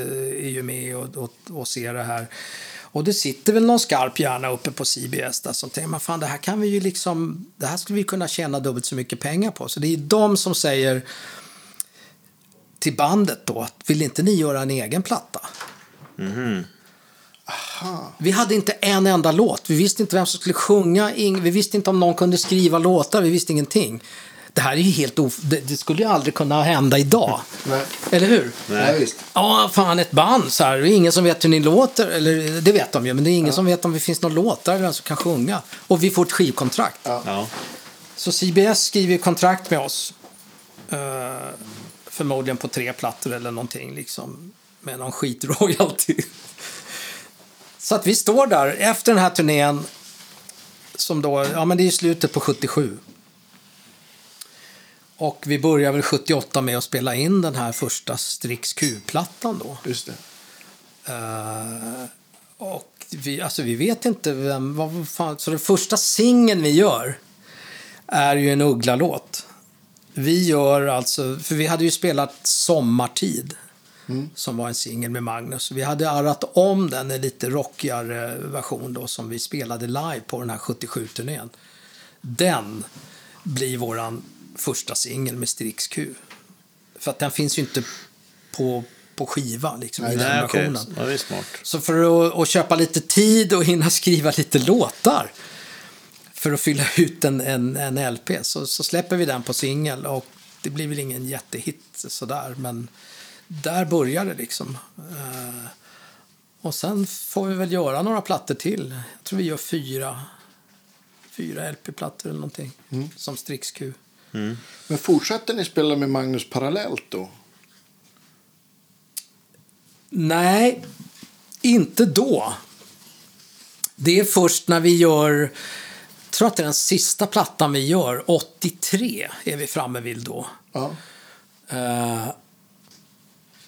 är ju med och, och, och ser det här. Och det sitter väl någon skarp hjärna uppe på CBS där som tänker, men fan det här kan vi ju liksom, det här skulle vi kunna tjäna dubbelt så mycket pengar på. Så det är de som säger till bandet då, att vill inte ni göra en egen platta? Vi hade inte en enda låt. Vi visste inte vem som skulle sjunga. Vi visste inte om någon kunde skriva låtar. Vi visste ingenting. Det här är ju helt of... det, det skulle ju aldrig kunna hända idag. nej. Eller hur? nej visst. Ja, fan ett band så här. Det är ingen som vet hur ni låter. Eller det vet de ju, men det är ingen som vet om det finns några låtar eller som kan sjunga. Och vi får ett skivkontrakt. Ja. Så CBS skriver ju kontrakt med oss. Eh, förmodligen på tre plattor eller någonting liksom. Med någon skitroyalty. Så att vi står där efter den här turnén. Som då, ja men det är slutet på 77. Och vi börjar väl 78 med att spela in den här första Strix Q-plattan då. Just det. Eh, och vi, alltså vi vet inte vem, vad fan, så den första singeln vi gör är ju en Uggla-låt. Vi gör alltså, för vi hade ju spelat Sommartid som var en singel med Magnus. Vi hade arrat om den en lite rockigare version då som vi spelade live på den här 77-turnén. Den bli våran första singel med Strix Q. För att den finns ju inte på, på skiva liksom, i den Nej, versionen. Ja, det är smart. Så för att, att köpa lite tid och hinna skriva lite låtar för att fylla ut en, en, en LP så, så släpper vi den på singel och det blir väl ingen jättehit sådär men där börjar det liksom. Eh, och sen får vi väl göra några plattor till. Jag tror vi gör fyra, fyra LP-plattor eller någonting som Strix Q. Men fortsätter ni spela med Magnus parallellt då? Nej, inte då. Det är först när vi gör, jag tror att det är den sista plattan vi gör, 83 är vi framme vid då. Ja. Uh,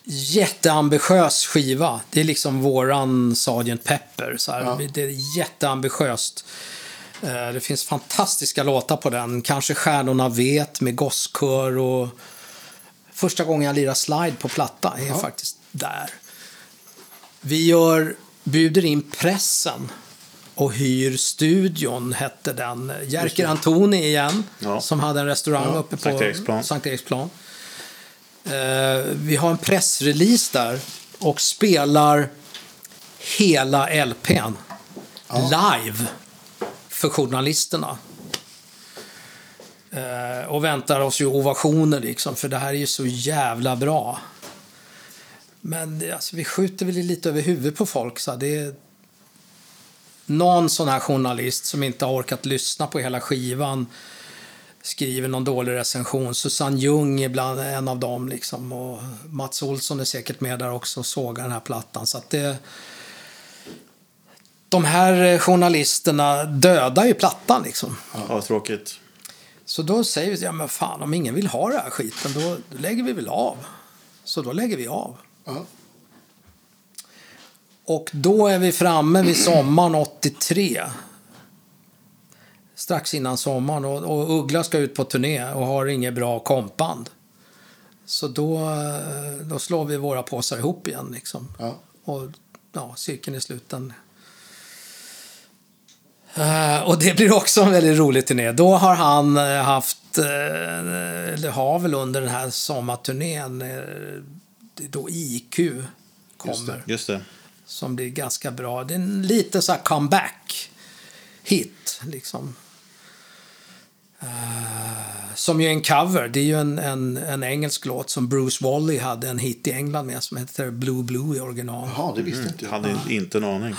jätteambitiös skiva. Det är liksom våran Sgt. Pepper. Så här. Ja. Det är jätteambitiöst. Eh, det finns fantastiska låtar på den. Kanske Stjärnorna vet med gosskör och första gången jag lirar slide på platta är Ja. faktiskt där. Vi gör, bjuder in pressen och hyr studion, hette den. Jerker Antoni igen, Ja. som hade en restaurang Ja, uppe på Sankt Eriksplan. Sankt Eriksplan. Eh, vi har en pressrelease där och spelar hela LPn live för journalisterna. Eh, och väntar oss ju ovationer liksom, för det här är ju så jävla bra. Men det- alltså, vi skjuter väl lite över huvudet på folk. Så det är någon sån här journalist som inte har orkat lyssna på hela skivan skriver någon dålig recension. Susanne Ljung är bland en av dem. Liksom. Och Mats Olsson är säkert med där också och sågar den här plattan. Så att det, de här eh, journalisterna dödar ju plattan. Liksom. Ja, tråkigt. Så då säger vi, ja men fan om ingen vill ha den här skiten då, då lägger vi väl av. Så då lägger vi av. Ja. Och då är vi framme vid sommaren 83. Strax innan sommaren. Och, och Uggla ska ut på turné och har inget bra kompband. Så då, eh, då slår vi våra påsar ihop igen. Liksom. Ja. Och ja, cirkeln är sluten. Eh, och det blir också en väldigt rolig turné. Då har han eh, haft, eh, eller har väl under den här sommarturnén, det då IQ kommer Just det. som blir ganska bra. Det är en lite så här comeback-hit. Liksom. Eh, som ju är en cover. Det är ju en, en, en engelsk låt som Bruce Wally hade en hit i England med som heter Blue Blue i original. Jaha, det visste inte jag. Hade inte en aning.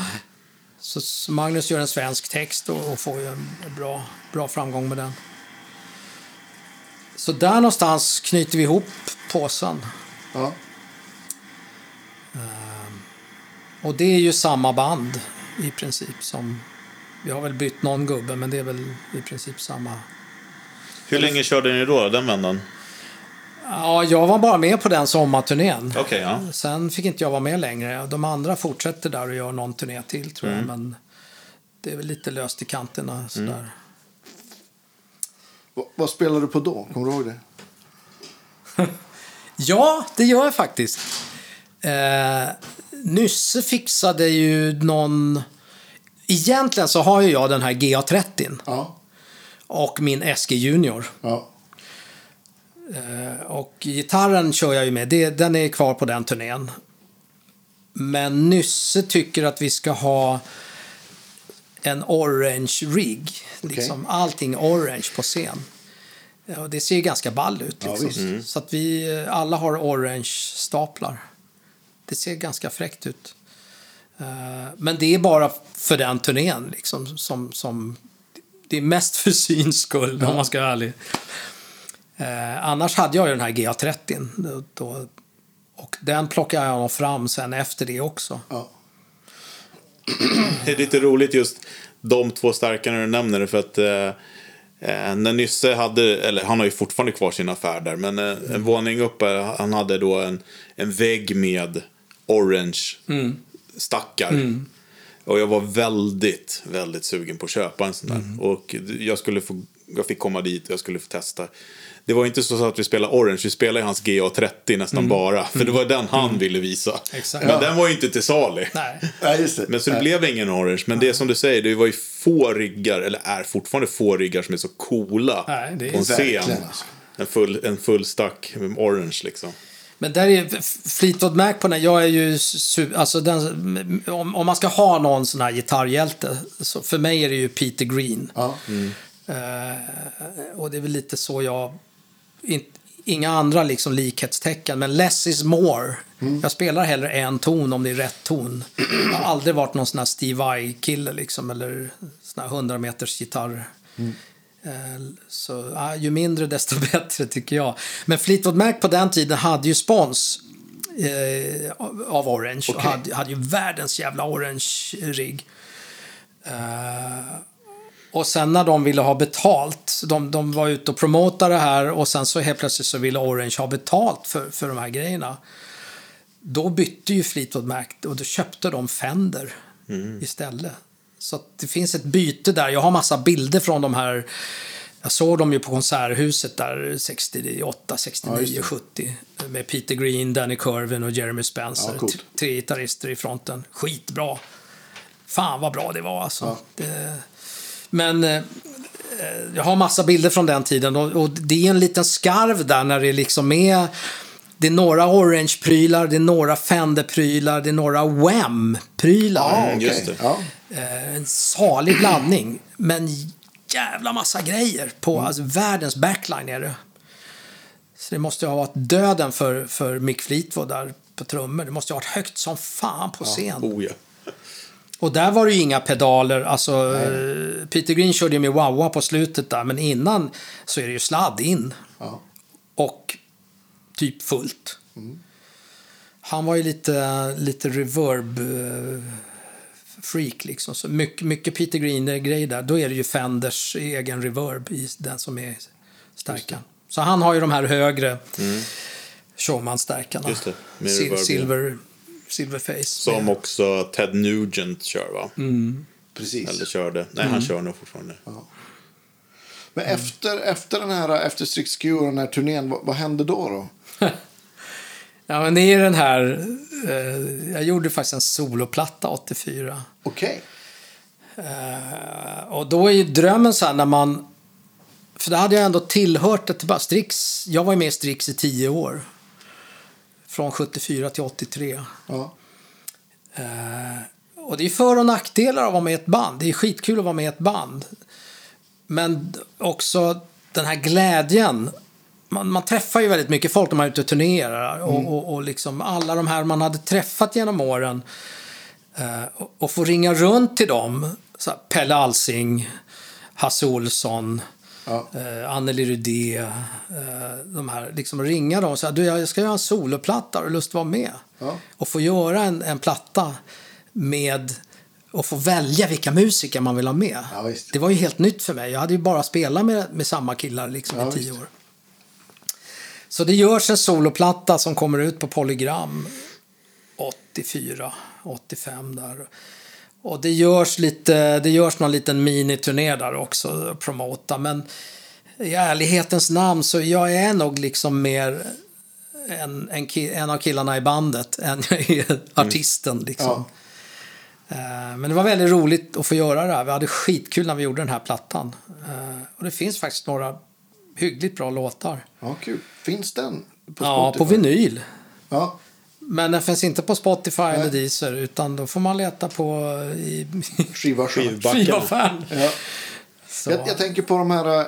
Så, Magnus gör en svensk text och, och får ju en, en bra, bra framgång med den. Så där någonstans knyter vi ihop påsen. Ja. Och det är ju samma band i princip som... Vi har väl bytt någon gubbe, men det är väl i princip samma. Hur länge körde ni då, den vändan? Ja, jag var bara med på den sommarturnén. Okej, ja. Sen fick inte jag vara med längre. De andra fortsätter där och gör någon turné till, tror jag. Men det är väl lite löst i kanterna sådär. Va- vad spelar du på då? Kommer du ihåg det? Ja, det gör jag faktiskt. Eh, Nysse fixade ju någon... Egentligen så har ju jag den här GA30 Ja. och min SG Junior. Ja. Eh, Och gitarren kör jag ju med, det, den är kvar på den turnén. Men Nysse tycker att vi ska ha en orange rig. Liksom allting orange på scen. Ja, och det ser ganska ball ut. Ja, Liksom. visst. Så att vi eh, alla har orange staplar. Det ser ganska fräckt ut. Eh, Men det är bara för den turnén. Liksom, som, som, det är mest för syns skull, om man ska vara ärlig. Eh, annars hade jag ju den här GA30. Då, och den plockade jag fram sen efter det också. Ja. Det är lite roligt just de två starka när du nämner. För att eh, eh, när Nysse hade, eller han har ju fortfarande kvar sin affär där. Men eh, en våning upp, han hade då en, en vägg med orange stackar. Och jag var väldigt, väldigt sugen på att köpa en sån där. Och jag skulle få jag fick komma dit och jag skulle få testa. Det var inte så att vi spelade Orange, vi spelade hans GA30 nästan bara. För det var den han ville visa. Exakt. Men Ja. den var ju inte till salu. Nej. Nej, just det. Men så det Nej. blev ingen Orange. Men det är som du säger, det var ju få riggar, eller är fortfarande få riggar som är så coola Nej, det är på en scen. verkligen. En full, en full stack med Orange liksom. Men där är Fleetwood Mac på den, jag är ju alltså den, om, om man ska ha någon sån här gitarrhjälte, så för mig är det ju Peter Green. Ja. Eh, och det är väl lite så jag, inga andra liksom likhetstecken, men less is more. Jag spelar hellre en ton om det är rätt ton. Jag har aldrig varit någon sån här Steve Vai-kille liksom, eller sån här 100 meters gitarr. Eh, Så ja, ju mindre desto bättre tycker jag. Men Fleetwood Mac på den tiden hade ju spons eh, av Orange. Och Okej. hade, hade ju världens jävla Orange-rigg. Eh, och sen när de ville ha betalt, de, de var ute och promotade det här och sen så helt plötsligt så ville Orange ha betalt för, för de här grejerna. Då bytte ju Fleetwood Mac och då köpte de Fender istället. Så det finns ett byte där. Jag har massa bilder från de här. Jag såg dem ju på Konserthuset där 68, 69, Ja, just det. 70. Med Peter Green, Danny Curvin och Jeremy Spencer. Ja, Tre gitarrister i fronten. Skitbra. Fan vad bra det var alltså. Ja. Det, men eh, jag har massa bilder från den tiden och, och det är en liten skarv där när det liksom är det är några Orange-prylar, det är några Fender-prylar, det är några Wham-prylar. Ja, Mm, just det. Ja. Eh, en salig blandning, men jävla massa grejer på alltså, världens backline är det. Så det måste ju ha varit döden för, för Mick Fleetwood där på trummor. Det måste ju ha varit högt som fan på scen. Oh ja. Och där var det ju inga pedaler. Alltså, eh, Peter Green körde ju med wah på slutet där, men innan så är det ju sladd in. Ja. Och typ fullt. Han var ju lite, lite reverb eh, liksom. Så mycket, mycket Peter Green-grej där. Då är det ju Fenders egen reverb i den som är stärkan. Så han har ju de här högre reverb, ja. silver, Silverface. Som också Ted Nugent kör va? Precis. Eller körde. Nej, han kör nog fortfarande. Men efter, efter den här, efter Strix Q och den här turnén, vad, vad hände då? då? Ja, men det är den här... Eh, jag gjorde faktiskt en soloplatta 84. Okej. Eh, och då är ju drömmen så här när man... För det hade jag ändå tillhört ett bara Strix. Jag var ju med i Strix i tio år. Från 74 till 83. Ja. Eh, och det är för och nackdelar av att vara med i ett band. Det är skitkul att vara med i ett band. Men också den här glädjen. Man, man träffar ju väldigt mycket folk när man är ute och turnerar. Och, och, och liksom alla de här man hade träffat genom åren. Eh, och, och få ringa runt till dem. Så Pelle Alsing, Hasse Olsson. Ja. Eh, Anneli Rydé, eh, de här, liksom ringa dem och säga du jag ska göra en soloplatta, har du lust att vara med? Ja. Och få göra en, en platta med och få välja vilka musiker man vill ha med. Ja, det var ju helt nytt för mig. Jag hade ju bara spelat med, med samma killar liksom Ja, i tio visst. år. Så det görs en soloplatta som kommer ut på Polygram 84, 85 där. Och det görs, lite, det görs någon liten miniturné där också, promota. Men i ärlighetens namn så jag är nog liksom mer en, en, en av killarna i bandet än jag är artisten. Liksom. Eh, Men det var väldigt roligt att få göra det här. Vi hade skitkul när vi gjorde den här plattan. Eh, Och det finns faktiskt några hyggligt bra låtar. ja, kul. Finns den på Ja, på vinyl. Ja. Men den finns inte på Spotify eller Deezer utan då får man leta på i Skiva Skivbackarna. skivaffären. Ja. Jag, jag tänker på de här äh,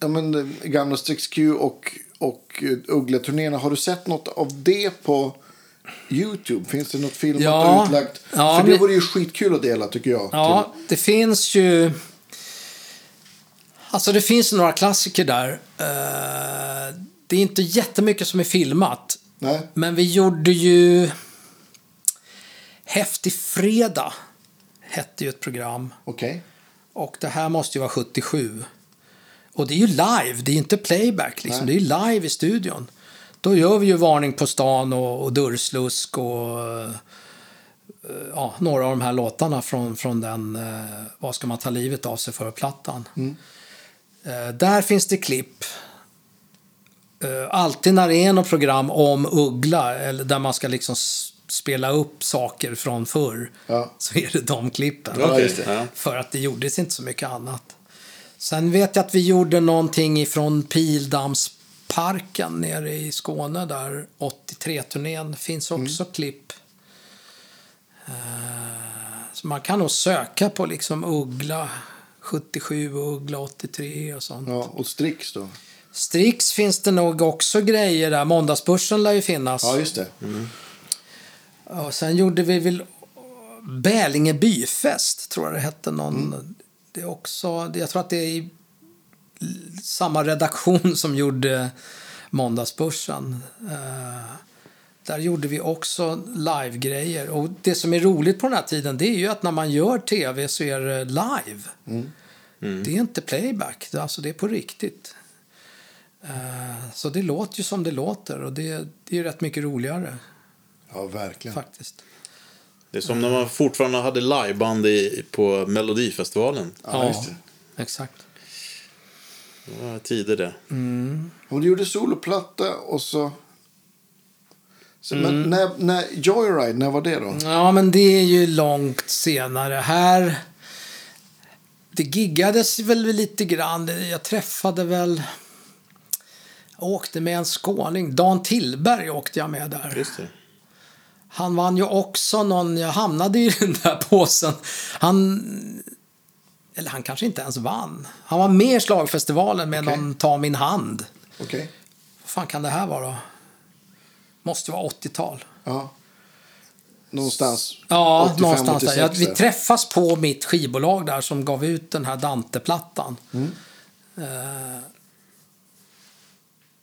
ja, men, äh, gamla Strix Q och, och Uggla-turnéerna. Har du sett något av det på YouTube? Finns det något filmat Ja. utlagt? Ja, För det vore ju skitkul att dela tycker jag. Ja, det finns ju... Alltså det finns några klassiker där. Eh, Det är inte jättemycket som är filmat. Nej? Men vi gjorde ju... Häftig fredag hette ju ett program. Okej. Och det här måste ju vara 77. Och det är ju live, det är inte playback. Liksom. Det Nej. är ju live i studion. Då gör vi ju Varning på stan och, och Dörrslusk och eh, ja, några av de här låtarna från, från den eh, Vad ska man ta livet av sig för-plattan. Eh, där finns det klipp. Eh, alltid när det är något program om Uggla, eller där man ska liksom spela upp saker från förr, Ja. så är det de klippen. Ja, det. För att det gjordes inte så mycket annat. Sen vet jag att vi gjorde någonting ifrån Pildammsparken nere i Skåne där. 83-turnén finns också klipp. Eh, Så man kan nog söka på liksom Uggla 77 och Uggla 83 och sånt. Ja, och Strix då. Strix finns det nog också grejer där. Måndagsbörsen lär ju finnas. Ja, just det. Och sen gjorde vi väl Bälinge byfest, tror jag det hette. Någon, det är också, jag tror att det är samma redaktion som gjorde Måndagsbörsen. Eh, där gjorde vi också live-grejer. Och det som är roligt på den här tiden det är ju att när man gör tv så är det live. Det är inte playback, alltså det är på riktigt. Eh, så det låter ju som det låter och det, det är ju rätt mycket roligare Ja, verkligen. faktiskt. Det är som när man fortfarande hade liveband i, på Melodifestivalen. Ja, just det. exakt. Det var tider det. Och du gjorde soloplatta och så... så Men när, när Joyride, när var det då? Ja, men det är ju långt senare. Här... Det giggades väl lite grann. Jag träffade väl... Jag åkte med en skåning. Dan Tillberg åkte jag med där. Han vann ju också någon... Jag hamnade i den där påsen. Han... Eller han kanske inte ens vann. Han var med i slagfestivalen med Okej. någon Ta min hand. Okej. Vad fan kan det här vara då? Måste vara 80-tal. Ja. Någonstans. Ja, 85, någonstans där. 86 Ja, vi där. träffas på mitt skivbolag där som gav ut den här Dante-plattan. Eh,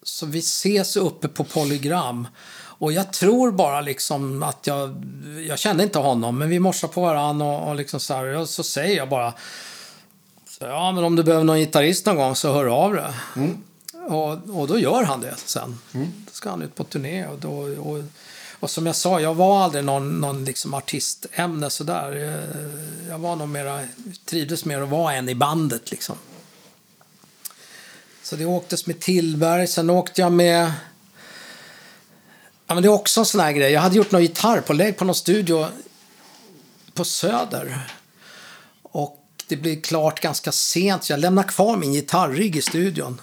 så vi ses uppe på Polygram. Och jag tror bara liksom att jag... Jag kände inte honom, men vi morsar på varandra och, och liksom så, här, och så säger jag bara... Så, ja, men om du behöver någon gitarrist någon gång så hör av dig. Och, och då gör han det sen. Då ska han ut på turné. Och, då, och, och som jag sa, jag var aldrig någon, någon liksom artistämne sådär. Eh, Jag var nog mera, trivdes mer att vara en i bandet liksom. Så det åktes med Tillberg, sen åkte jag med... Ja, men det är också en sån här grej. Jag hade gjort något gitarrpålägg på någon studio på Söder. Och det blev klart ganska sent, så jag lämnar kvar min gitarrrigg i studion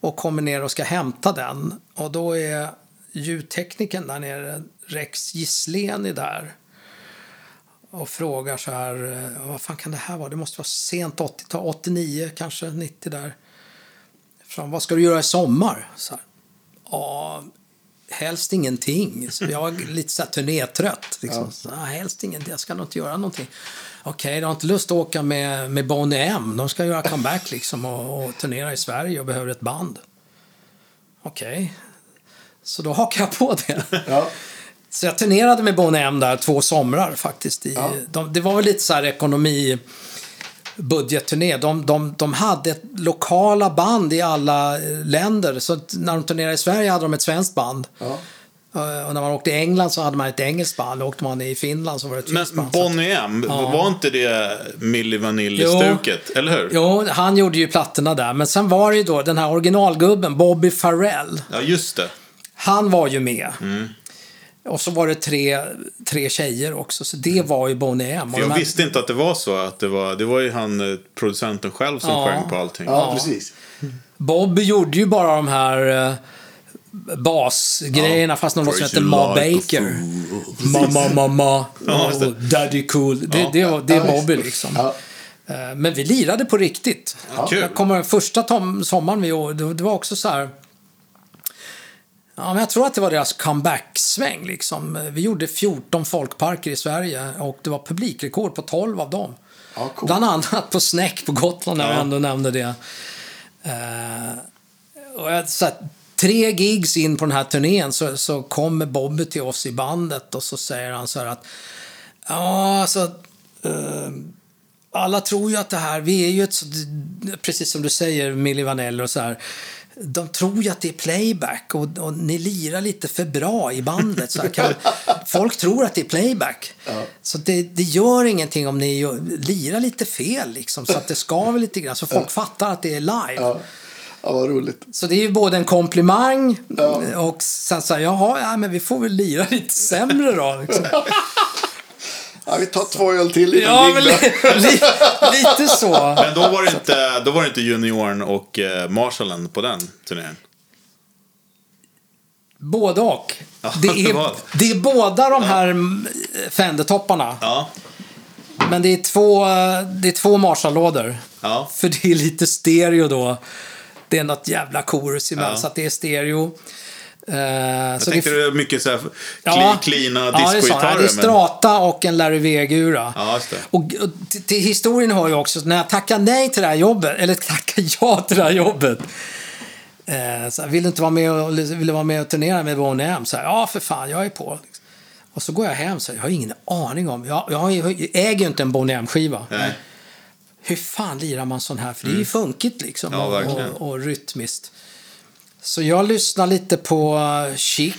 och kommer ner och ska hämta den. Och då är ljudteknikern där nere, Rex Gisslén, där och frågar så här, eh, vad fan kan det här vara? Det måste vara sent 80-tal, 89 kanske, 90 där. Från, vad ska du göra i sommar? Så här, ja, helst ingenting. Så jag var lite så här turnétrött. Liksom. Så, "Nej, helst ingenting, jag ska nog inte göra någonting. Okej, du har inte lust att åka med, med Boney M. De ska göra comeback liksom och, och turnera i Sverige och behöver ett band. Okej. Så då hakar jag på det. Ja. Så jag turnerade med Boney M där två somrar faktiskt. I, Ja. de, det var väl lite så här ekonomi budgetturné. De, de, de hade ett lokala band i alla länder. Så när de turnerade i Sverige hade de ett svenskt band. Ja. Eh, Och när man åkte i England så hade man ett engelskt band. Och åkte man i Finland så var det ett Men tyskt band. Bonnie M, Ja. var inte det Milli Vanilli-stuket? Eller hur? Jo, han gjorde ju plattorna där. Men sen var det ju då den här originalgubben, Bobby Farrell. Ja, just det. Han var ju med. Mm. Och så var det tre, tre tjejer också, så det var ju Boney M. Jag visste inte att det var så. Att det, var, det var ju han, eh, producenten själv, som Ja. sjöng på allting. Ja, precis. Bob gjorde ju bara de här uh, basgrejerna, fast någon som heter Ma like Baker. Ma, ma, ma, ma. Ja, det. och Daddy Cool. Det, det, var- det är Ja. Bobby liksom. Ja. Eh, Men vi lirade på riktigt. Kul. Jag kommer första tom, sommaren vi år, det, det var också så här... Ja, men jag tror att det var deras comeback-sväng. Liksom. Vi gjorde 14 folkparker i Sverige och det var publikrekord på 12 av dem. Ja, coolt. Bland annat på Snäck på Gotland, när Ja. jag ändå nämnde det. Eh, och jag, så här, tre gigs in på den här turnén så, så kommer Bobby till oss i bandet och så säger han så här att Ja, alltså... eh, alla tror ju att det här, vi är ju ett, precis som du säger, Milli Vanilli och så här. De tror ju att det är playback och, och ni lirar lite för bra i bandet. Så kan, folk tror att det är playback. Så det, det gör ingenting om ni lirar lite fel liksom, så att det skaver lite grann. Så folk fattar att det är live. Ja. ja, vad roligt. Så det är ju både en komplimang och sen så här, jaha, ja, men vi får väl lira lite sämre då. Liksom. Ja, vi tar två öl till innan Ja, men li, li, lite så. Men då var det inte, då var det inte juniorn och eh, Marshallen på den turnén. Både och. Ja, Det det var är, det. det är båda de här mm, Fender-topparna. Ja. Men det är två, det är två Marshall-lådor. Ja. För det är lite stereo då. Det är något jävla chorus emellan, Ja. så att det är stereo. Eh, Jag så tänkte det, det är mycket så här Ja. cleana ja, discogitarrer. Ja, det är men- Strata och en Larry V-gura. Ja. Och, och till, till historien hör ju också, när jag tackade nej till det här jobbet, eller tackade ja till det här jobbet. Eh, så här, vill du inte vara med och, vill du vara med och turnera med Boney M? Så här, ja, för fan, jag är på. Och så går jag hem så här, jag har ingen aning om, jag, jag, har jag äger ju inte en Boney M-skiva. Nej. Hur fan lirar man sån här? För det är ju funkigt liksom. Mm. Ja, och, och, och rytmiskt. Så jag lyssnar lite på uh, Chic.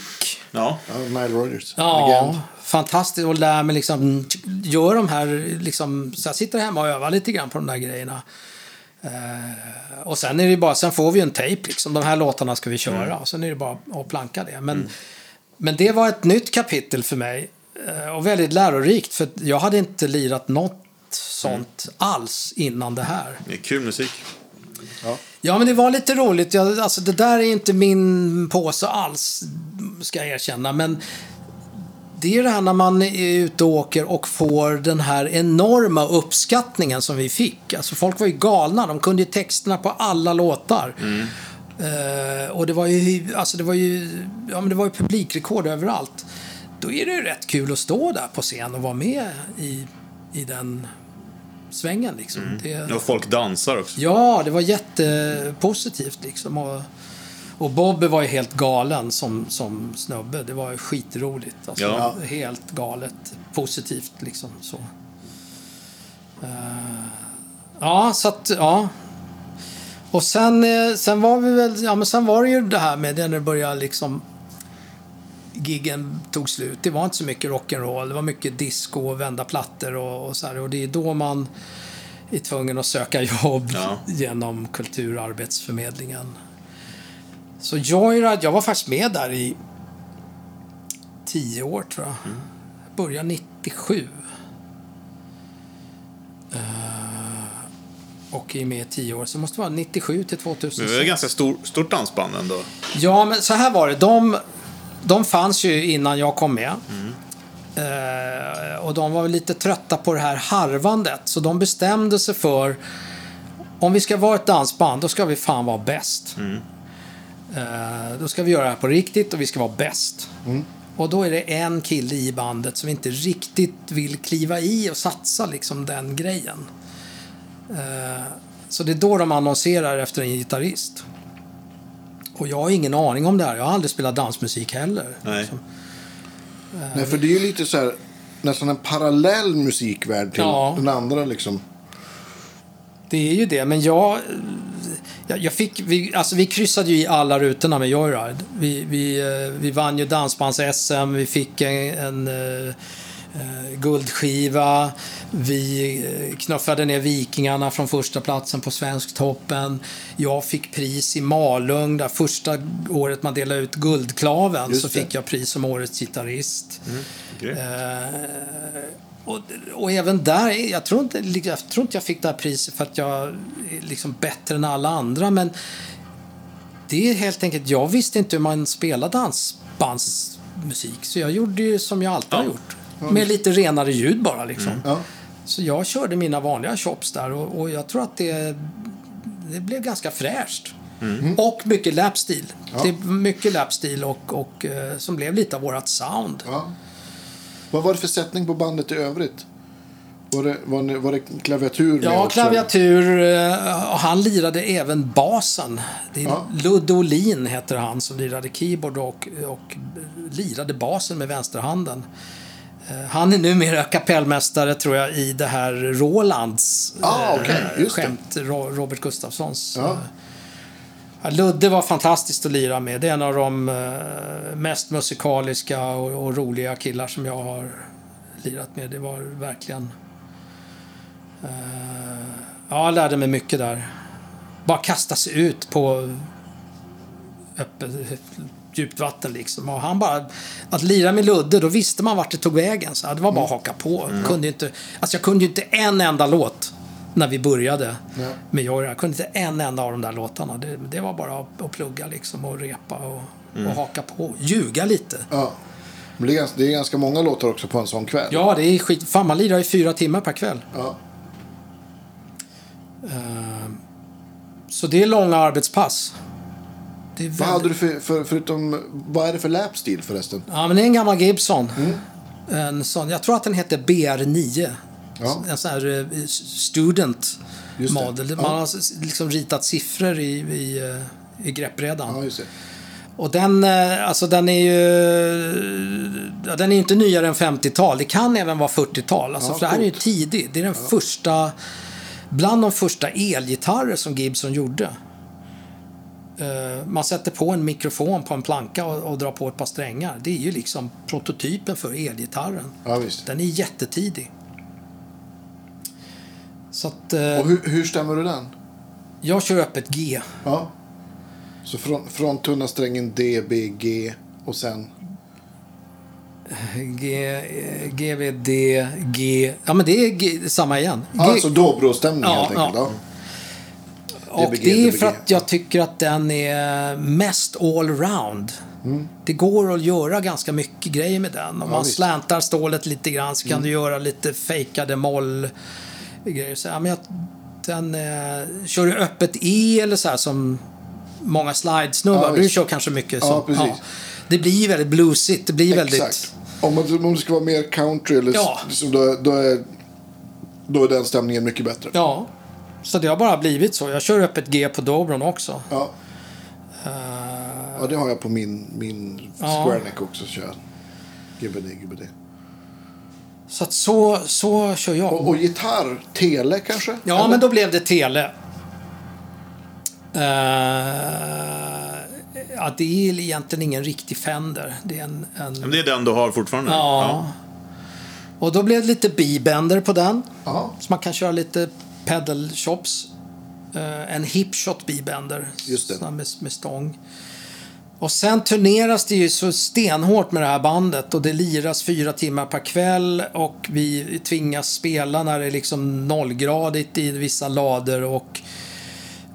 Ja. Ja, Nile Rodgers. Ja, fantastiskt. Och lär mig liksom, gör de här, liksom, så jag sitter hemma och övar lite grann på de där grejerna. Eh, och sen är det bara, sen får vi ju en tejp liksom. De här låtarna ska vi köra. Och sen är det bara att planka det. Men, men det var ett nytt kapitel för mig. eh, Och väldigt lärorikt. För jag hade inte lirat något sånt alls innan det här. Det är kul musik. Ja, men det var lite roligt. Jag, alltså, det där är inte min påse alls, ska jag erkänna. Men det är det här när man är ute och åker och får den här enorma uppskattningen som vi fick. Alltså, folk var ju galna. De kunde ju texterna på alla låtar. Eh, och det var ju, alltså, det var ju, ja, men det var ju publikrekord överallt. Då är det ju rätt kul att stå där på scen och vara med i, i den svängen. Liksom. Det, Och folk dansar också. Ja, det var jättepositivt liksom. Och, och Bobby var ju helt galen som, som snubbe. Det var ju skitroligt. Alltså, Ja. Helt galet positivt liksom. Så. Eh, ja, så att, ja. Och sen, eh, sen var vi väl, ja men sen var det ju det här med det när det började liksom giggen tog slut. Det var inte så mycket rock'n'roll. Det var mycket disco och vända plattor och, och så här. Och det är då man är tvungen att söka jobb Ja. genom Kulturarbetsförmedlingen. Så Joyride, jag var faktiskt med där i tio år tror jag. Mm. Jag började 97. Eh, och är med i tio år. Så det måste vara 97 till Men 2006. det är ett ganska stor, stort dansband ändå. Ja, men så här var det. De, de fanns ju innan jag kom med. Eh, och de var lite trötta på det här harvandet. Så de bestämde sig för om vi ska vara ett dansband, då ska vi fan vara bäst. Eh, då ska vi göra det här på riktigt och vi ska vara bäst. Och då är det en kille i bandet som inte riktigt vill kliva i och satsa liksom den grejen. Eh, så det är då de annonserar efter en gitarrist. Och jag har ingen aning om det här. Jag har aldrig spelat dansmusik heller. Nej. Liksom. Nej, för det är ju lite så här, nästan en parallell musikvärld till Ja. den andra liksom. Det är ju det, men jag... Jag, jag fick, vi, alltså vi kryssade ju i alla rutorna med Joyride. Vi, vi, eh, vi vann ju dansbands-SM, vi fick en, en eh, eh, guldskiva. Vi eh, knuffade ner Vikingarna från första platsen på Svensktoppen. Jag fick pris i Malung, där första året man delade ut Guldklaven så fick jag pris som årets gitarrist. Grymt. Eh, och, och även där, jag tror, inte, jag tror inte jag fick det här priset för att jag är liksom bättre än alla andra, men det är helt enkelt, jag visste inte hur man spelar dansbandsmusik, så jag gjorde ju som jag alltid har Ja. gjort. Med lite renare ljud bara liksom. Ja. Så jag körde mina vanliga chops där och, och jag tror att det, det blev ganska fräscht. Och mycket lapstil. Det är mycket lapstil och, och eh, som blev lite av vårat sound. Ja. Vad var det för sättning på bandet i övrigt? Var det, var det, var det klaviatur Ja, också? klaviatur. eh, och Han lirade även basen. Det är Ja. Ludde Olin heter han som lirade keyboard och, och lirade basen med vänsterhanden. Eh, Han är numera kapellmästare tror jag i det här Rolands Ah, eh, just det. skämt. Ro- Robert Gustafssons. Ja. eh, Ja, Ludde var fantastiskt att lira med. Det är en av de eh, mest musikaliska och, och roliga killar som jag har lirat med. Det var verkligen... eh, ja, jag lärde mig mycket där. Bara kasta sig ut på öppet, djupt vatten liksom. Och han bara... Att lira med Ludde, då visste man vart det tog vägen. Så det var bara att haka på. Kunde inte, alltså jag kunde ju inte en enda låt när vi började Ja. med Joyra. Jag kunde inte en enda av de där låtarna. Det, det var bara att, att plugga liksom och repa och, och haka på. Ljuga lite. Ja. Men det är, ganska, det är ganska många låtar också på en sån kväll. Ja, det är skit. Fan, man lirar i fyra timmar per kväll. Ja. Så det är långa arbetspass. Är Vad väldigt- hade du för, för, förutom, vad är det för lapstil förresten? Ja, men det är en gammal Gibson. En sån, jag tror att den heter BR9. Ja. En sån här eh, student model. Ja. Man har liksom ritat siffror i, i, eh, i greppbrädan. Ja. Och den, eh, alltså den är ju... Den är inte nyare än 50-tal. Det kan även vara 40-tal. Alltså, för det här är ju coolt. tidig. Det är den första... Bland de första elgitarrer som Gibson gjorde. Eh, Man sätter på en mikrofon på en planka och, och drar på ett par strängar. Det är ju liksom prototypen för elgitarren. Ja, visst. Den är jättetidig. Så att eh, Och hur, hur stämmer du den? jag kör öppet G. Ja. Så från, från tunna strängen D, B, G och sen... G, G, V, D, G. Ja, men det är G, samma igen. G, alltså dobro-stämning Ja, helt enkelt. ja. Ja. Och DBG, det är DBG. för att jag tycker att den är mest allround. Det går att göra ganska mycket grejer med den. Om man Mm. visst. Mm. slantar stålet lite grann så kan du göra lite fejkade moll grejer. Så, ja, men jag, den, eh, kör du öppet E eller så här som många slidesnubbar. Ja, du kör kanske mycket Ja, så. precis. Det blir väldigt bluesigt. Det blir väldigt... Exakt. Om, man, om det ska vara mer country eller Ja. så, då, då, är, då är den stämningen mycket bättre. Ja. Så det har bara blivit så. Jag kör öppet G på Dobron också. Ja. Ja, det har jag på min, min Ja. Square Neck också. Kör. jag. GBD, GBD. Så att så, så kör jag. Och, och gitarr, tele kanske? Ja, Eller? men då blev det tele. Uh, ja, det är egentligen ingen riktig Fender. Det är en... en Men det är den du har fortfarande? ja. Och då blev det lite B-bender på den. Ja, Så man kan köra lite pedal chops. Eh, en hipshot här Med, med stång. Och sen turneras det ju så stenhårt med det här bandet och det liras fyra timmar per kväll och vi tvingas spela när det är liksom nollgradigt i vissa lader och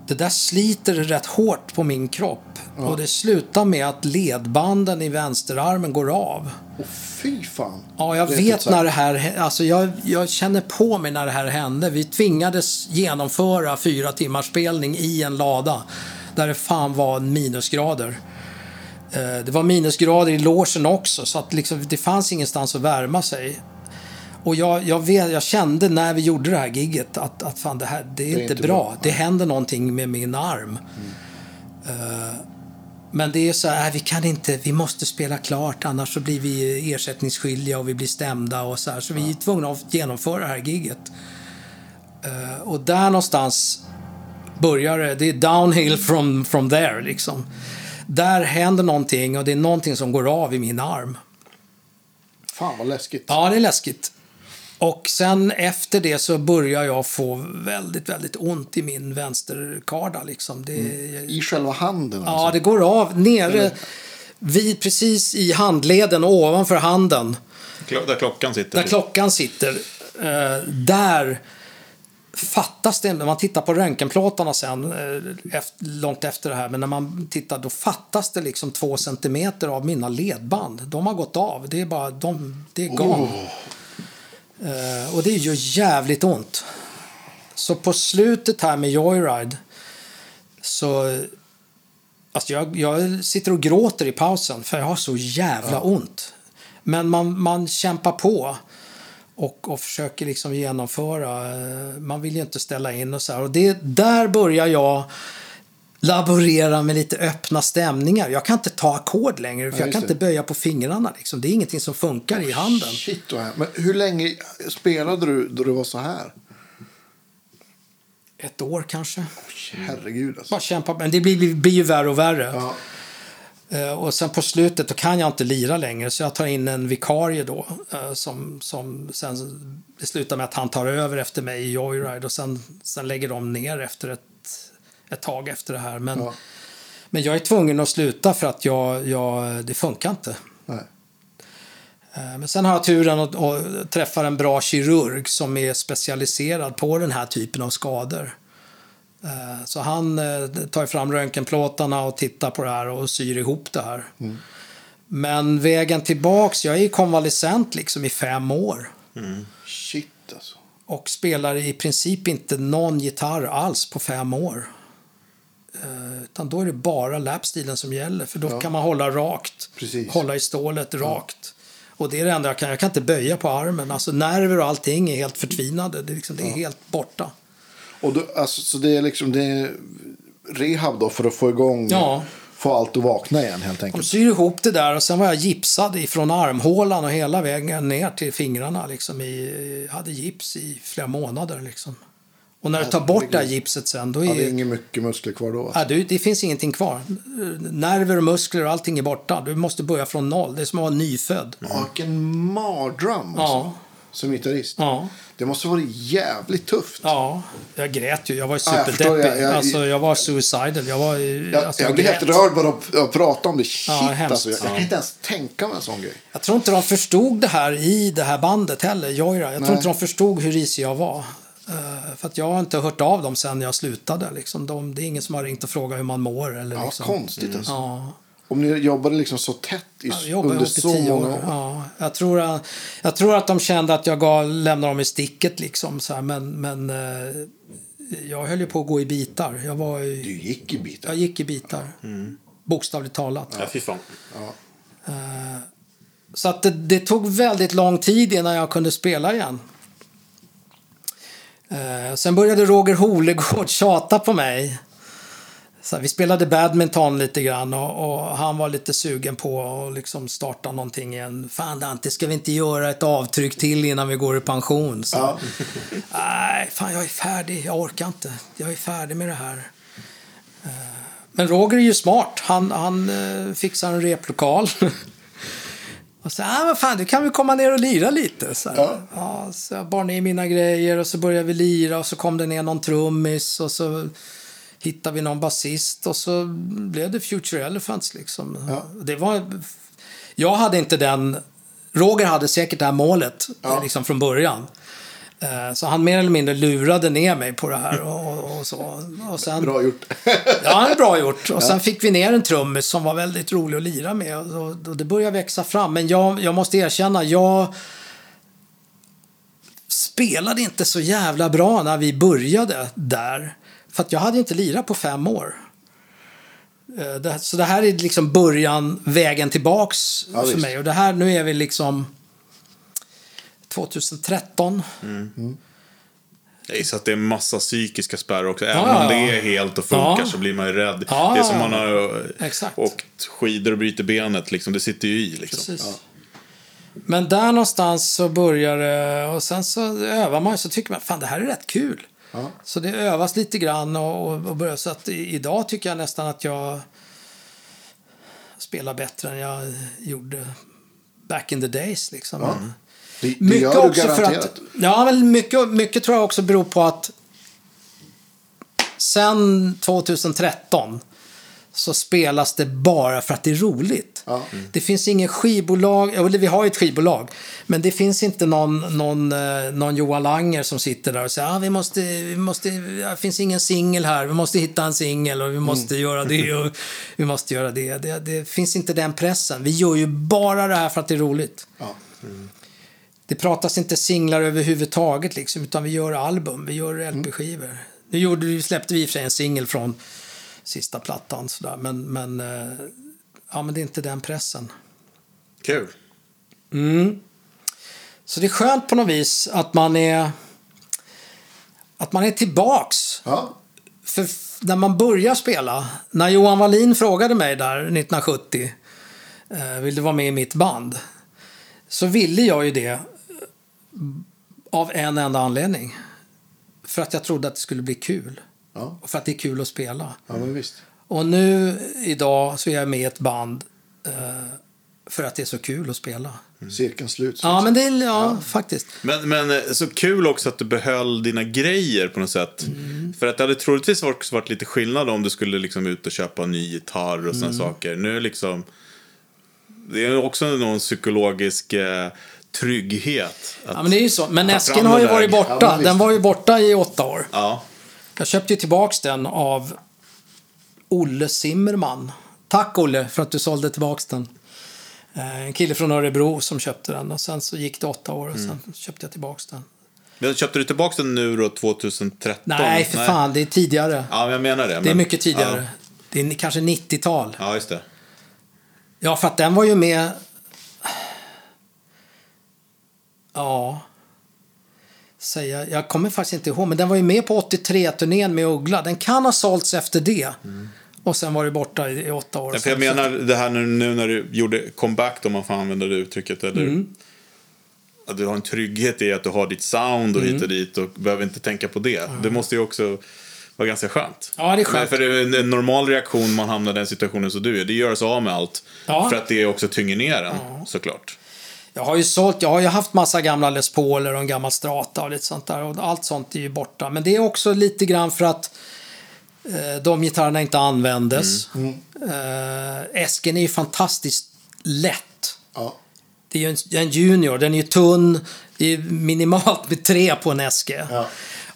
det där sliter rätt hårt på min kropp. Och det slutar med att ledbanden i vänsterarmen går av. och fy fan. Ja, jag vet helt när det här alltså jag, jag känner på mig när det här hände. Vi tvingades genomföra fyra timmars spelning i en lada där det fan var minusgrader. Eh, Det var minusgrader i logen också, så att liksom, det fanns ingenstans att värma sig. Och jag, jag, vet, jag kände när vi gjorde det här gigget att, att fan, det här det är, inte, inte bra. bra. Det händer någonting med min arm. Eh, men det är så här, vi kan inte, vi måste spela klart annars så blir vi ersättningsskyldiga och vi blir stämda och så här. Så vi är tvungna att genomföra det här gigget. Eh, och där någonstans börjar det, det är downhill from, from there liksom. Där händer någonting och det är någonting som går av i min arm. Fan vad läskigt. Ja, det är läskigt. Och sen efter det så börjar jag få väldigt, väldigt ont i min vänsterkarda liksom. Det, I själva handen alltså. Ja, det går av nere vid, precis i handleden och ovanför handen. Klo- Där klockan sitter. Där klockan sitter. Eh, där fattas det, när man tittar på röntgenplåtarna sen, eh, efter, långt efter det här, men när man tittar då fattas det liksom två centimeter av mina ledband. De har gått av. Det är bara, de, det är gone. Eh, och det gör jävligt ont. Så på slutet här med Joyride så Alltså jag, jag sitter och gråter i pausen för jag har så jävla ont. Men man, man kämpar på och, och försöker liksom genomföra. eh, Man vill ju inte ställa in och så här. Och det, där börjar jag laborera med lite öppna stämningar. Jag kan inte ta ackord längre för Ja, jag kan det. inte böja på fingrarna. Liksom. Det är ingenting som funkar i handen. Shit vad här. Men hur länge spelade du då det var så här? ett år kanske. Herregud alltså. Bara kämpa. Men det blir, blir, blir ju värre och värre. Ja. Eh, och sen på slutet då kan jag inte lira längre så jag tar in en vikarie då. eh, som, som sen det slutar med att han tar över efter mig i Joyride och sen, sen lägger de ner efter ett, ett tag efter det här. Men, Ja. men jag är tvungen att sluta för att jag, jag, det funkar inte. Nej. Eh, Men sen har jag turen att, att träffa en bra kirurg som är specialiserad på den här typen av skador. Eh, Så han eh, tar fram röntgenplåtarna och tittar på det här och syr ihop det här. Men vägen tillbaks, jag är konvalescent liksom i fem år. Shit alltså. Och spelar i princip inte någon gitarr alls på fem år. Eh, Utan då är det bara lapstilen som gäller. För då Ja. kan man hålla rakt. Precis. Hålla i stålet rakt. Och det är det enda jag kan. Jag kan inte böja på armen. Alltså nerver och allting är helt förtvinade. Det är, liksom, det är helt borta. Och då, alltså, så det är liksom det är rehab då för att få igång, Ja. få allt att vakna igen helt De enkelt. syr ihop det där och sen var jag gipsad ifrån armhålan och hela vägen ner till fingrarna. Liksom i, hade gips i flera månader. Liksom. Och när du tar bort det här gipset sen, då Ja, det är är... inget mycket muskler kvar då. Ja, du, det finns ingenting kvar. Nerver och muskler och allting är borta. Du måste börja från noll. Det är som att vara nyfödd. Ja, vilken mardröm alltså. Ja. Som gitarrist. Ja. Det måste vara jävligt tufft. Ja, jag grät ju. Jag var ju Ja, jag superdeppig. Jag- jag- alltså, jag var suicidal. Jag var Jag, alltså, jag blir helt rörd bara att, prata om det. Shit Ja, alltså. Jag, jag kan inte ens tänka mig en sån grej. Jag tror inte de förstod det här i det här bandet heller, Joyra. Jag Nej. tror inte de förstod hur risig jag var. Eh, för att jag har inte hört av dem sen jag slutade. Liksom. De, det är ingen som har ringt och frågat hur man mår. Eller Ja, liksom. konstigt alltså. Ja, Om ni jobbade liksom så tätt i, jobbade under så tio många år. år. Ja, jag, tror, att- jag tror att de kände att jag gav, lämnade dem i sticket. Liksom, så här, men men eh, jag höll ju på att gå i bitar. Jag, var Du gick i bitar. jag gick i bitar. Bokstavligt talat. Ja, fy fan. Så att det, det tog väldigt lång tid innan jag kunde spela igen. Eh, sen började Roger Holegård tjata på mig. Så vi spelade badminton lite grann och, och han var lite sugen på att liksom starta någonting igen. Fan Dante, ska vi inte göra ett avtryck till innan vi går i pension? Så, Ja. Nej, fan jag är färdig. Jag orkar inte. Jag är färdig med det här. Eh, Men Roger är ju smart. Han, han eh, fixar en replokal. Och så, ah, vad fan, du kan väl komma ner och lira lite. Så. Ja. Ja, så jag bar ner mina grejer och så började vi lira och så kom det ner någon trummis och så hittade vi någon basist och så blev det Future Elephants liksom. Ja. Det var, jag hade inte den, Roger hade säkert det här målet Ja. liksom från början. Eh, Så han mer eller mindre lurade ner mig på det här. Och, och så. Och sen, Bra gjort. Ja, bra gjort. Och sen fick vi ner en trummis som var väldigt rolig att lira med. Och, och det började växa fram. Men jag, jag måste erkänna, jag spelade inte så jävla bra när vi började där. För att jag hade inte lirat på fem år. Eh, så det här är liksom början, vägen tillbaks Ja, för mig. Och det här, nu är vi liksom 2013. Jag gissar att det är massa psykiska spärrar också. Även Ja, om det är helt och funkar Ja. så blir man ju rädd. Ja, det är som man har Exakt. åkt skidor och bryter benet. Liksom. Det sitter ju i. Liksom. Men där någonstans så börjar det och sen så övar man så tycker man fan det här är rätt kul. Så det övas lite grann och, och, börjar, så att idag tycker jag nästan att jag spelar bättre än jag gjorde back in the days liksom. Det, det Mycket gör du också för garanterat. att, ja, men mycket, mycket tror jag också beror på att sen 2013 så spelas det bara för att det är roligt. Ja. Det finns ingen skivbolag, eller vi har ju ett skivbolag, men det finns inte någon, någon, eh, någon Johan Langer som sitter där och säger ah, vi måste, vi måste, det finns ingen singel här, vi måste hitta en singel och vi måste göra det och vi måste göra det. det. Det finns inte den pressen. Vi gör ju bara det här för att det är roligt. Ja. Det pratas inte singlar överhuvudtaget liksom, utan vi gör album, vi gör LP-skivor. Nu gjorde, släppte vi i och för sig en singel från sista plattan sådär, men, men, eh, ja, men det är inte den pressen. Kul. Så det är skönt på något vis att man är att man är tillbaks. Ja. För när man börjar spela, när Johan Wallin frågade mig där 1970, eh, vill du vara med i mitt band? Så ville jag ju det av en enda anledning. för att jag trodde att det skulle bli kul. Ja, Och för att det är kul att spela. ja men visst. Och nu idag så är jag med i ett band eh, för att det är så kul att spela. Cirkeln slut. Ja, men det är ja, faktiskt. Men, men eh, så kul också att du behöll dina grejer på något sätt. Mm. För att det hade troligtvis varit, varit lite skillnad om du skulle liksom ut och köpa en ny gitarr och sådana Mm. saker. Nu är liksom... Det är också någon psykologisk eh, trygghet. Att, Ja, men det är ju så. Men Esken har ju varit Ja, borta. men visst. den var ju borta i åtta år. ja. Jag köpte ju tillbaks den av Olle Zimmerman. Tack Olle för att du sålde tillbaks den. Eh, En kille från Örebro som köpte den och sen så gick det åtta år och sen Mm. köpte jag tillbaks den. Men köpte du tillbaka den nu då 2013? Nej, för fan, det är tidigare. Ja, men jag menar det. Det är men- mycket tidigare. Det är kanske 90-tal. Ja, ja just det. Ja, för att den var ju med... Ja. Säga, jag kommer faktiskt inte ihåg, men den var ju med på 83-turnén med Uggla. Den kan ha sålts efter det. Och sen var det borta i, i åtta år. Ja, för jag menar det här nu, nu när du gjorde comeback, om man får använda det uttrycket. Eller, Mm. Att du har en trygghet i att du har ditt sound och Mm. hit och dit och behöver inte tänka på det. Det måste ju också vara ganska skönt. Ja, det är skönt. Men För en, normal reaktion man hamnar i den situationen som du är. Det gör sig av med allt. Ja. För att det också tynger ner en, såklart. Jag har ju sålt, jag har ju haft massa gamla Les Pauler och en gammal Strata och lite sånt där. Och allt sånt är ju borta. Men det är också lite grann för att eh, de gitarrerna inte användes. Eh, Esken är ju fantastiskt lätt. Ja. Det är ju en, en junior, den är ju tunn. Det är minimalt med tre på en Eske. Ja.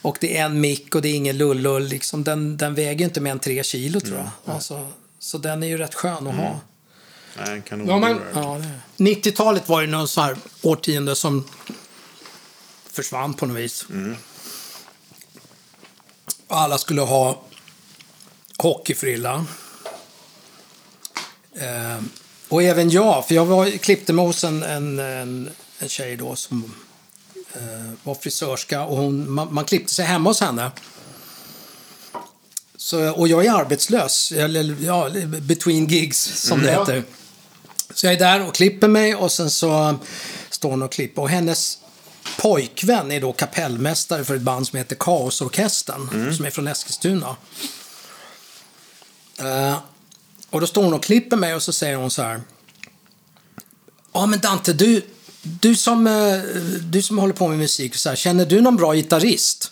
Och det är en mick och det är ingen lullull. Liksom. Den, den väger ju inte mer än tre kilo tror jag. Alltså, så den är ju rätt skön att ha. Nej, en kanon. Ja, men, ja, det är. 90-talet var ju någon så här årtionde som försvann på något vis. Och alla skulle ha hockeyfrilla. Eh, och även jag, för jag var, klippte mig hos en, en, en, en tjej då som eh, var frisörska och hon, man, man klippte sig hemma hos henne. Så, och jag är arbetslös, eller ja, between gigs som det Ja. heter. Så jag är där och klipper mig och sen så står hon och klipper. Och hennes pojkvän är då kapellmästare för ett band som heter Kaosorkestern, som är från Eskilstuna. Eh, och då står hon och klipper mig och så säger hon så här. Ja men Dante, du, du, som, eh, du som håller på med musik, så här, känner du någon bra gitarrist?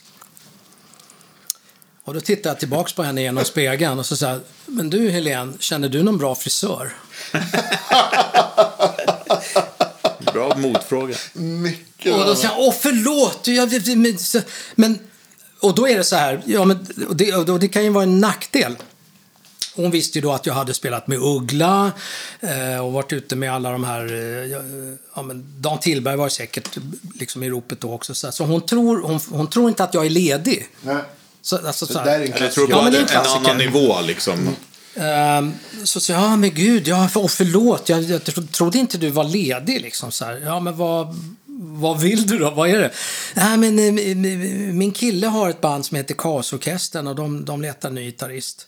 Och då tittar jag tillbaks på henne genom spegeln och så säger jag, men du Helene, känner du någon bra frisör? Bra motfråga. Mycket. Och då säger han, åh förlåt, jag, men. Och då är det så här, ja, men, och det, och det kan ju vara en nackdel. Hon visste ju då att jag hade spelat med Uggla eh, och varit ute med alla de här... Eh, ja, ja, men Dan Tillberg var säkert liksom i ropet då också. Så, här. så hon, tror, hon, hon tror inte att jag är ledig. Nej. Så, alltså, så Det här. där är en Jag tror klassiker. på Ja, men det är en en, en klassiker. annan nivå liksom. Ehm, så säger jag, ja men gud, ja, för, och förlåt, jag, jag tro- trodde inte du var ledig liksom så här. Ja men vad, vad vill du då? Vad är det? Nej men eh, min- min kille har ett band som heter Kaosorkestern och de, de letar ny gitarrist.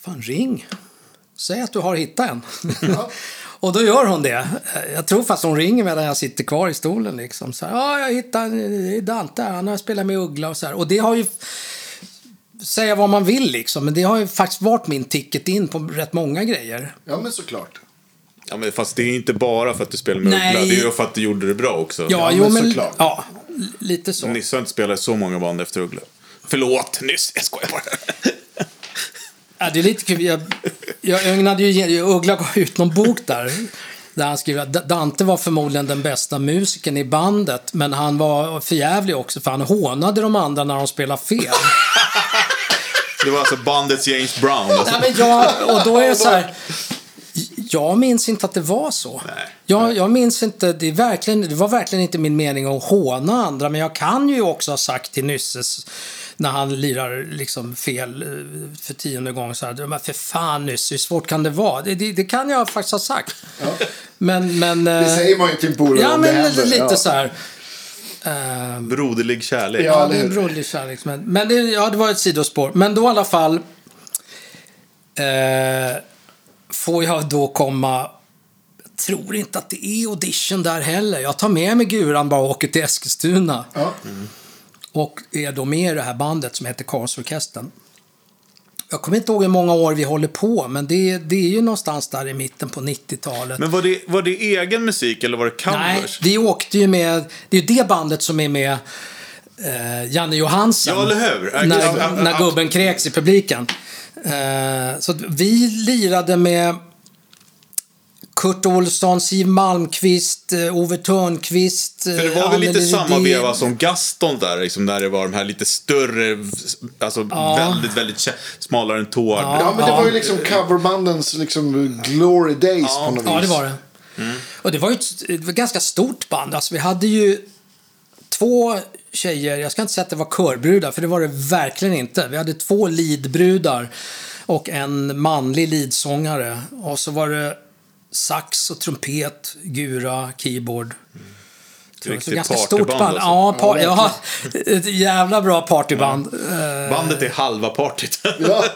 Fan, ring. Säg att du har hittat en. och då gör hon det. Jag tror fast hon ringer medan jag sitter kvar i stolen liksom. Så här, ja, jag hittade Dante, han har spelat med Uggla och så här. Och det har ju säga vad man vill liksom, men det har ju faktiskt varit min ticket in på rätt många grejer. Ja, men såklart. Ja, men fast det är inte bara för att du spelar med Nej. Uggla. Det är ju för att du gjorde det bra också. Ja, Ja, jo men men... såklart. Ja, lite så. Nisse har inte spelat så många band efter Uggla. Förlåt, nyss. Jag skojar bara. Ja, det är lite kul. Jag, jag ögnade ju... Uggla gav ut någon bok där. Där han skriver att Dante var förmodligen den bästa musikern i bandet. Men han var förjävlig också för han hånade de andra när de spelade fel. Det var alltså bandets James Brown. Alltså. Nej, men jag, och då är det så här. Jag minns inte att det var så. Nej. Jag, jag minns inte, det, är verkligen, det var verkligen inte min mening att håna andra, men jag kan ju också ha sagt till Nysses när han lirar liksom fel eh, för tionde gången så här, men för fan Nysse, hur svårt kan det vara? Det, det, det kan jag faktiskt ha sagt. Men, men... Det eh, säger man ju till en polare Ja, om det men händer. lite ja. så här. eh, Broderlig kärlek. Ja. Ja, det är broderlig kärlek. Men, men det, ja, det var ett sidospår. Men då i alla fall eh, får jag då komma... Jag tror inte att det är audition där heller. Jag tar med mig guran bara och åker till Eskilstuna. Ja. Och är då med i det här bandet som heter Karlsorkestern. Jag kommer inte ihåg hur många år vi håller på, men det, det är ju någonstans där i mitten på 90-talet. Men var det, var det egen musik eller var det Nej, covers? vi åkte ju med, det är ju det bandet som är med eh, Janne Johansen. Ja, eller hur? När, när gubben kräks i publiken. Eh, så vi lirade med Kurt Olsson, Siw Malmqvist, eh, Ove Törnqvist. För det var väl lite samma veva som Gaston där, liksom, när det var de här lite större, alltså väldigt, väldigt kä- smalare än tår. Ja, men det var ju liksom coverbandens liksom glory days på något vis. Ja, det var det. Och det var ju ett, ett ganska stort band. Alltså, vi hade ju två tjejer, jag ska inte säga att det var körbrudar, för det var det verkligen inte. Vi hade två leadbrudar och en manlig leadsångare. Och så var det sax och trumpet, gura, keyboard. Så Riktigt ganska partyband stort band. alltså. Ja, par, ja, ett jävla bra partyband. Eh, Bandet är halva partyt. Ja.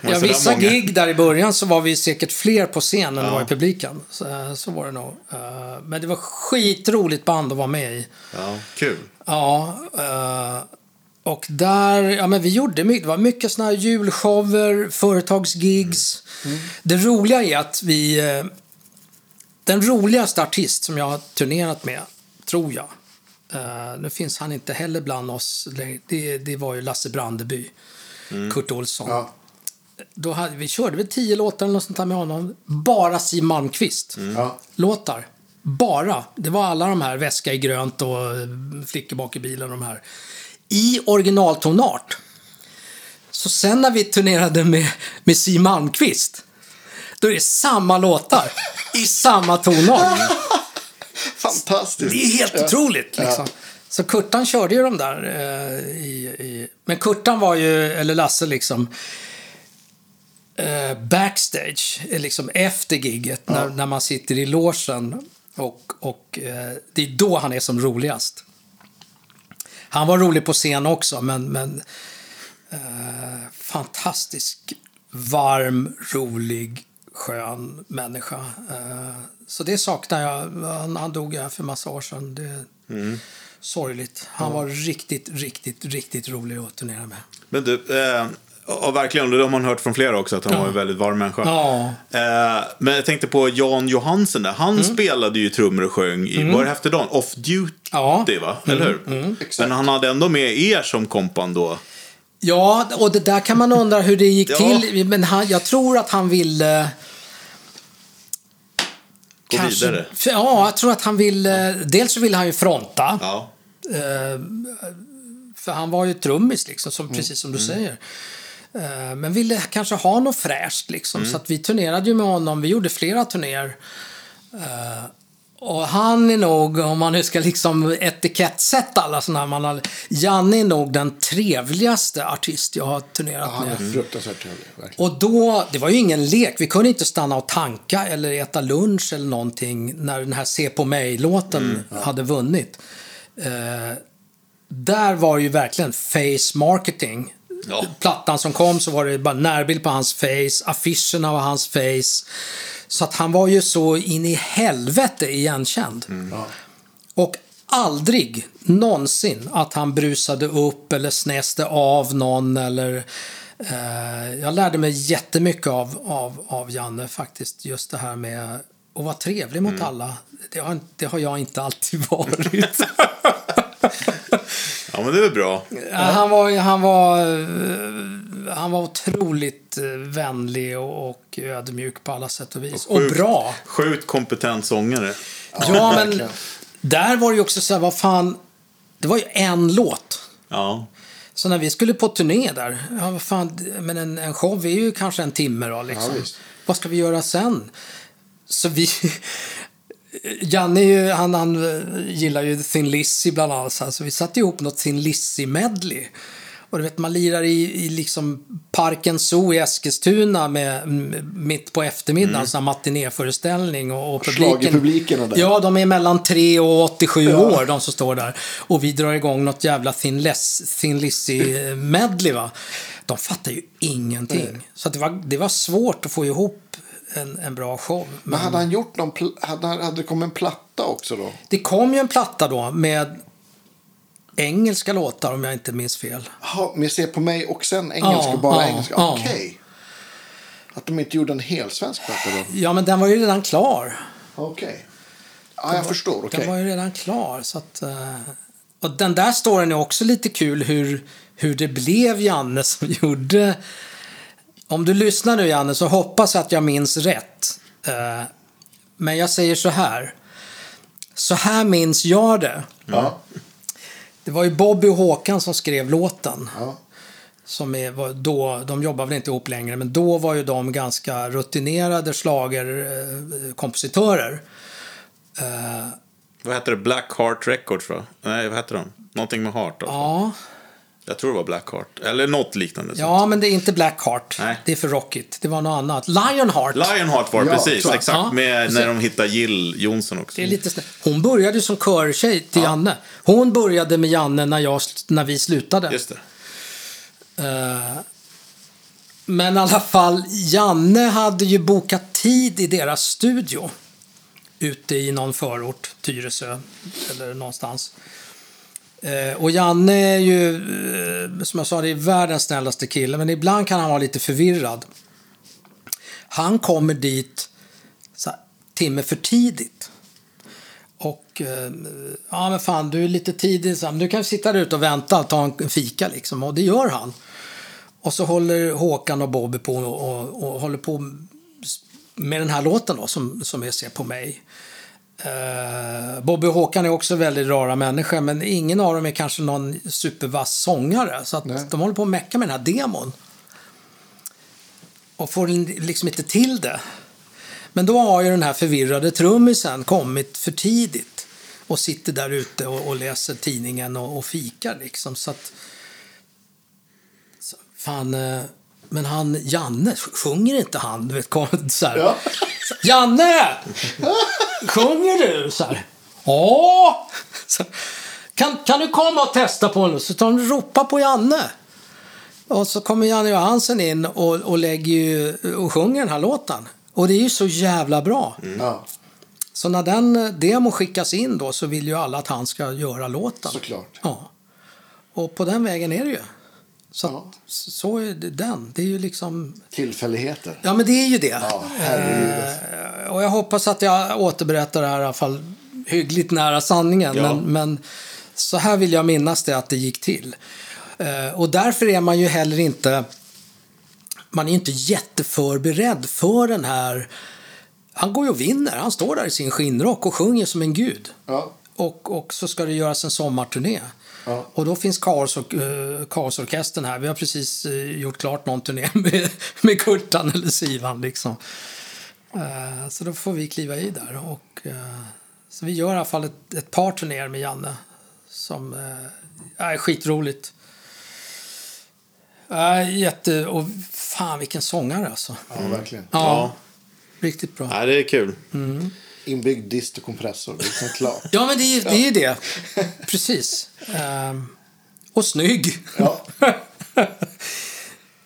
Ja, vissa många. gig där i början så var vi säkert fler på scen än Ja. var i publiken. Så, så var det nog. Eh, Men det var skitroligt band att vara med i. Ja, kul. Ja, eh, och där, ja men vi gjorde mycket, det var mycket sådana här julshower, företagsgigs. Det roliga är att vi, eh, den roligaste artist som jag har turnerat med, tror jag, eh, nu finns han inte heller bland oss, det, det var ju Lasse Brandeby, Kurt Olsson. Ja. Då hade, vi körde väl tio låtar eller något sånt där med honom. Bara Siw Malmkvist Ja. låtar. Bara. Det var alla de här Väska i grönt och Flickor bak i bilen. De här. I originaltonart. Så sen när vi turnerade med, med Siw Malmkvist. Då är det samma låtar. I samma tonart. Fantastiskt. Det är helt otroligt. Liksom. Så Kurtan körde ju de där. Eh, i, i... Men Kurtan var ju, eller Lasse liksom, eh, backstage, eh, liksom efter gigget, när, när man sitter i logen. Och, och eh, det är då han är som roligast. Han var rolig på scen också, men, men eh, fantastisk, varm, rolig, skön människa. Eh, så det saknar jag. Han, han dog här för massa år sedan. Det är sorgligt. Han var riktigt, riktigt, riktigt rolig att turnera med. Men du, eh, och verkligen, det har man hört från flera också, att han var en väldigt varm människa. Ja. Eh, men jag tänkte på Jan Johansen där. Han spelade ju trummor och sjöng i, var det efter dagen? Off Duty Ja. va? Eller hur? Men han hade ändå med er som kompan då. Ja, och det där kan man undra hur det gick Ja. till. Men han, jag tror att han ville... Gå vidare. Ja, jag tror att han ville... Dels så ville han ju fronta. Ja. Eh, för han var ju trummis, liksom, som, precis som du säger. Eh, men ville kanske ha något fräscht, liksom. Så att vi turnerade ju med honom. Vi gjorde flera turnéer. Eh, och han är nog, om man nu ska liksom etiketsätta alla sådana här, man har, Janne är nog den trevligaste artist jag har turnerat Han med. är fruktansvärt trevlig. Verkligen. Och då, det var ju ingen lek. Vi kunde inte stanna och tanka eller äta lunch eller någonting när den här Se på mig-låten hade vunnit. Eh, där var ju verkligen face marketing. Ja. Plattan som kom så var det bara närbild på hans face, affischerna var hans face. Så att han var ju så in i helvete igenkänd. Och aldrig någonsin att han brusade upp eller snäste av någon eller eh, jag lärde mig jättemycket av, av, av Janne faktiskt. Just det här med att vara trevlig mot alla. Det har, det har jag inte alltid varit. ja, men det är väl bra. Ja, han, var, han, var, eh, han var otroligt eh, vänlig och, och ödmjuk på alla sätt och vis. Och, Sjukt- bra. Sjukt kompetent sångare. Ja, men verkligen. där var det ju också så här, vad fan. Det var ju en låt. Ja. Så när vi skulle på turné där, ja vad fan, men en, en show är ju kanske en timme då liksom. Ja, vad ska vi göra sen? Så vi... Janne ju, han, han eh, gillar ju Thin Lizzy bland annat, så här, så vi satte ihop något Thin Lizzy-medley. Och du vet, man lirar i, i liksom Parken Zoo i Eskilstuna med, m- mitt på eftermiddagen, mm. matinéföreställning. Och, och Schlagerpublikerna där. Ja, de är mellan 3 och 87 år, de som står där. Och vi drar igång något jävla Thin, Lizzy-medley, va. De fattar ju ingenting. Så att det, var, det var svårt att få ihop en, en bra show. Men hade han gjort någon... Hade, hade det kommit en platta också då? Det kom ju en platta då med engelska låtar om jag inte minns fel. Ha, men se på mig och sen engelska, Ja, bara ja, engelska. ja. Okej. Att de inte gjorde en hel svensk platta då. Ja, men den var ju redan klar. Okej. Ja, jag förstår. Okej. Den var ju redan klar. Så att, eh, och den där storyn är också lite kul hur, hur det blev Janne som gjorde... Om du lyssnar nu Janne så hoppas jag att jag minns rätt. Eh, men jag säger så här. Så här minns jag det. Ja. Det var ju Bobby och Håkan som skrev låten. Ja. Som är, då, de jobbar väl inte ihop längre, men då var ju de ganska rutinerade schlagerkompositörer. Eh, Vad heter det? Black Heart Records va? Nej, vad heter de? Någonting med Heart. Alltså. ja, Jag tror det var Black Heart. Eller något liknande. ja, men det är inte Blackheart. Nej. Det är för rockigt. Det var något annat. Lionheart. Lionheart var det Ja, precis. Exakt. Ja. Med, när de hittade Jill Johnson också. Det är lite snä- Hon började ju som körtjej till Janne. Hon började med Janne när, jag, när vi slutade. Just det. Eh, Men i alla fall, Janne hade ju bokat tid i deras studio. Ute i någon förort, Tyresö eller någonstans. Eh, och Janne är ju, eh, som jag sa, det är världens snällaste kille. Men ibland kan han vara lite förvirrad. Han kommer dit så här, timme för tidigt. Och eh, ja men fan du är lite tidig, så du kan sitta där ute och vänta och ta en fika liksom. Och det gör han. Och så håller Håkan och Bobby på och, och, och håller på med den här låten då, som, som är Se på mig. Eh, Bobby och Håkan är också väldigt rara människor, men ingen av dem är kanske någon supervass sångare. Så Nej. att de håller på att mecka med den här demon. Och får liksom inte till det. Men då har ju den här förvirrade trummisen kommit för tidigt och sitter där ute och, och läser tidningen och, och fikar liksom. Så att, så, fan, eh, men han, Janne, sjunger inte han? Du vet, kom, så här. Ja. Janne! Sjunger du? Så här. Ja! Så, kan, kan du komma och testa på en Så tar de ropa på Janne. Och så kommer Janne Johansen in och, och, lägger ju, och sjunger den här låten. Och det är ju så jävla bra. Ja, Så när den demon skickas in då så vill ju alla att han ska göra låten. såklart. Ja. Och på den vägen är det ju. Så, Ja. så är det den. Det är ju liksom... Tillfälligheter. Ja, men det är ju det. Ja. Eh, och jag hoppas att jag återberättar det här i alla fall hyggligt nära sanningen. Ja. Men, men så här vill jag minnas det att det gick till. Eh, och därför är man ju heller inte... Man är inte jätteförberedd för den här... Han går ju och vinner. Han står där i sin skinnrock och sjunger som en gud. Ja. Och, och så ska det göras en sommarturné. Ja. Och då finns Kaos- eh, Kaosorkestern här. Vi har precis eh, gjort klart någon turné med, med Kurtan eller Sivan. Liksom. Eh, så då får vi kliva i där. Och, så vi gör i alla fall ett, ett par turnéer med Janne. Som är skitroligt. Äh, jätte... Och fan vilken sångare alltså. ja, verkligen. Ja, Ja. Riktigt bra. Ja, det är kul. Inbyggd dist och kompressor. Liksom klart. Ja, men det är det. Är ju det. Precis. Ehm, och snygg. Ja.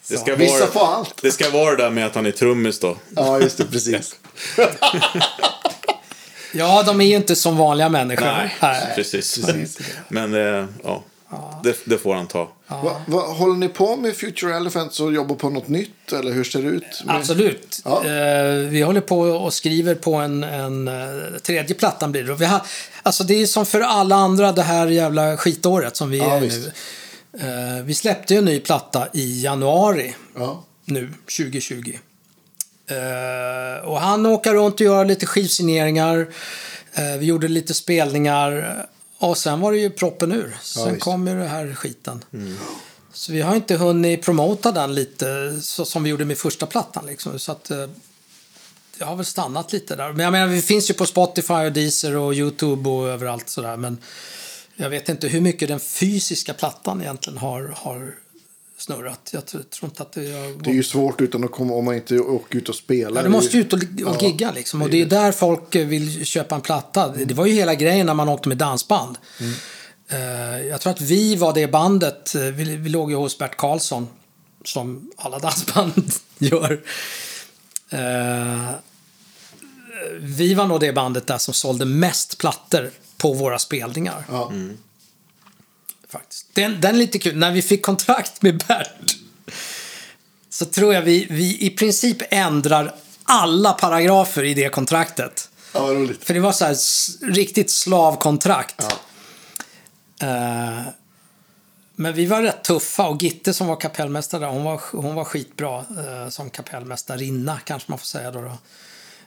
Det ska, Vissa vara, allt. det ska vara det där med att han är trummis då. ja, just det. Precis. Ja, de är ju inte som vanliga människor. Nej, precis. Men eh, ja, det, det får han ta. Va, va, håller ni på med Future Elephants och jobbar på något nytt? Eller hur ser det ut? Med... Absolut. Ja. Eh, vi håller på och skriver på en, en eh, tredje plattan blir det. Vi har, alltså det är som för alla andra det här jävla skitåret som vi Ja, är visst. nu. Eh, vi släppte ju en ny platta i januari Ja. nu, 2020. Eh, och han åker runt och gör lite skivsigneringar. Eh, vi gjorde lite spelningar. Och sen var det ju proppen ur. Sen visst. kom ju det här skiten. Så vi har inte hunnit promota den lite så som vi gjorde med första plattan. Liksom. Så att, eh, det har väl stannat lite där. Men jag menar, vi finns ju på Spotify och Deezer och YouTube och överallt sådär. Men jag vet inte hur mycket den fysiska plattan egentligen har, har snurrat. Jag tror, inte att det har Det är ju svårt utan att komma, om man inte åker ut och spelar. Ja, du måste är ut och, och gigga liksom. Och det är där folk vill köpa en platta. Det var ju hela grejen när man åkte med dansband. Eh, jag tror att vi var det bandet. eh, Vi, vi låg ju hos Bert Karlsson. Som alla dansband gör. Eh, vi var nog det bandet där som sålde mest plattor på våra spelningar. Ja. faktiskt. Den, den är lite kul. När vi fick kontrakt med Bert så tror jag vi, vi i princip ändrar alla paragrafer i det kontraktet. Ja, vad roligt. För det var så här riktigt slavkontrakt. Ja. Eh, men vi var rätt tuffa och Gitte som var kapellmästare hon var, hon var skitbra eh, som kapellmästarinna kanske man får säga då. då.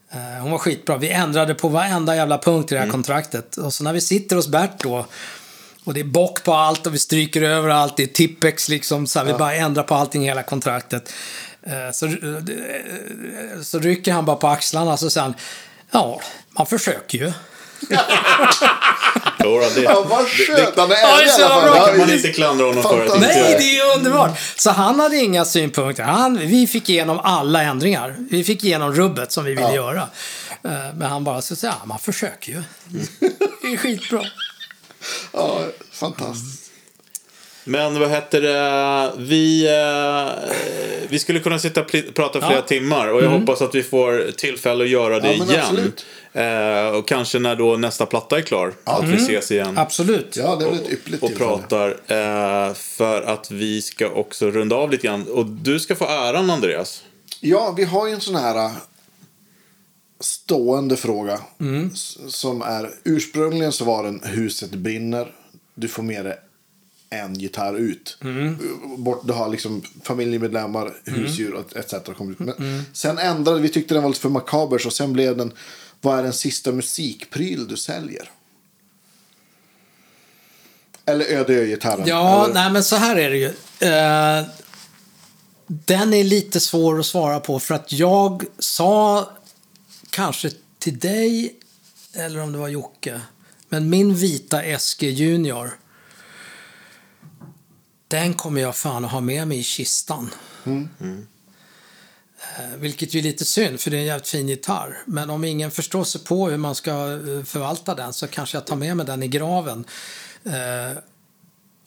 Eh, hon var skitbra. Vi ändrade på varenda jävla punkt i det här kontraktet. Och så när vi sitter hos Bert då och det är bock på allt och vi stryker över allt. Det är tippex liksom. Så här, Vi bara ändrar på allting i hela kontraktet. Eh, Så, eh, så rycker han bara på axlarna och så säger han Ja, man försöker ju. Jodå, det, Ja, vad skönt. Han är Ja, ärlig i alla fall. kan man inte klandra honom för att Nej, det är underbart! Så han hade inga synpunkter. Han, vi fick igenom alla ändringar. Vi fick igenom rubbet som vi ville Ja. göra. Eh, Men han bara så säger, ja, man försöker ju. Det är skitbra. Ja, fantastiskt. Men vad heter det? Vi, eh, vi skulle kunna sitta och prata flera Ja. timmar och jag hoppas att vi får tillfälle att göra det Ja, igen. absolut. Eh, och kanske när då nästa platta är klar. Att vi ses igen. Absolut. Ja, det är ett ypperligt och tillfälle. pratar. Eh, för att vi ska också runda av lite grann. Och du ska få äran Andreas. Ja, vi har ju en sån här stående fråga. Mm. Som är ursprungligen så var den huset brinner. Du får med dig en gitarr ut. Mm. Bort, du har liksom familjemedlemmar, husdjur och etc. Men Mm. Sen ändrade vi, tyckte den var lite för makaber så sen blev den vad är den sista musikpryl du säljer? Eller öde ö-gitarren. Ja, Eller- nej men så här är det ju. Eh, den är lite svår att svara på för att jag sa kanske till dig, eller om det var Jocke, men min vita Eske Junior, den kommer jag fan att ha med mig i kistan. Eh, Vilket ju är lite synd, för det är en jävligt fin gitarr. Men om ingen förstår sig på hur man ska eh, förvalta den så kanske jag tar med mig den i graven.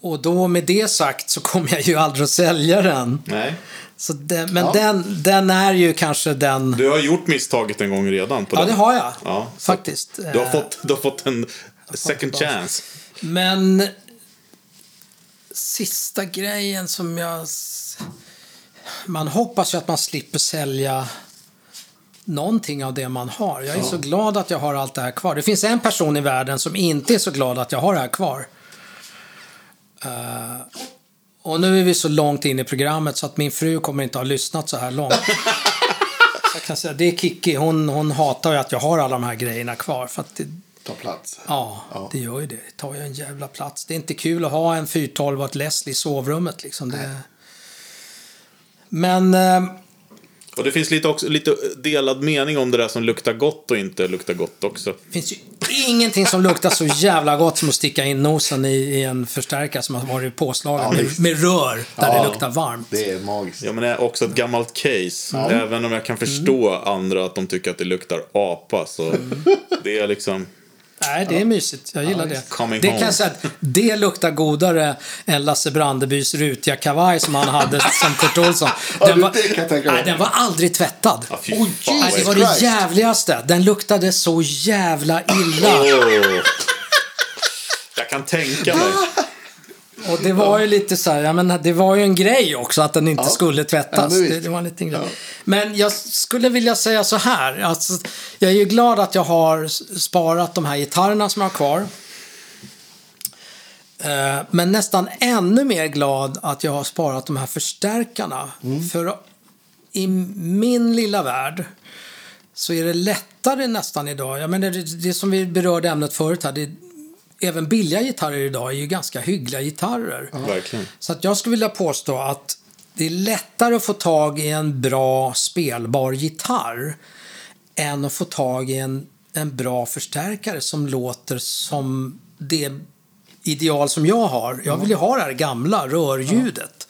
Och då med det sagt så kommer jag ju aldrig att sälja den. Nej. Så den, men Ja. den, den är ju kanske den... Du har gjort misstaget en gång redan. På Ja, den. det har jag. Ja, Faktiskt. Du har fått, du har fått en second chance. Men sista grejen som jag... Man hoppas ju att man slipper sälja någonting av det man har. Jag är så glad att jag har allt det här kvar. Det finns en person i världen som inte är så glad att jag har det här kvar. Eh, och nu är vi så långt in i programmet så att min fru kommer inte ha lyssnat så här långt. jag kan säga, det är Kiki. Hon, hon hatar ju att jag har alla de här grejerna kvar. För att det, Ta plats. Ja, Ja. det gör ju det. Det tar ju en jävla plats. Det är inte kul att ha en 412 och ett Leslie i sovrummet. Liksom. Det... Men eh, Och det finns lite, också, lite delad mening om det där som luktar gott och inte luktar gott också. det finns ju ingenting som luktar så jävla gott som att sticka in nosen i, i en förstärkare som har varit påslagen Ja, med, med rör där Ja. det luktar varmt. Det är magiskt. Ja, men det är också ett gammalt case. Även om jag kan förstå andra att de tycker att det luktar apa. Så det är liksom... Nej, det är mysigt. Jag gillar det. Coming Det kan home. jag säga att det luktar godare än Lasse Brandebys rutiga kavaj som han hade som Kurt Olsson. Den var, kan nej, den var aldrig tvättad. Fan. Nej, det var det jävligaste. Den luktade så jävla illa. Jag kan tänka mig. Och det var ju lite så här, menar, det var ju en grej också att den inte Ja. skulle Ja, tvättas. men visst. det, det var en liten grej. Ja. Men jag skulle vilja säga så här. Alltså, jag är ju glad att jag har sparat de här gitarrerna som jag har kvar. Eh, Men nästan ännu mer glad att jag har sparat de här förstärkarna. För i min lilla värld så är det lättare nästan idag. Jag menar, det, det som vi berörde ämnet förut här. Det, även billiga gitarrer idag är ju ganska hyggliga gitarrer. Verkligen. Så att jag skulle vilja påstå att det är lättare att få tag i en bra spelbar gitarr än att få tag i en, en bra förstärkare som låter som det ideal som jag har. Jag vill ju ha det här gamla rörljudet.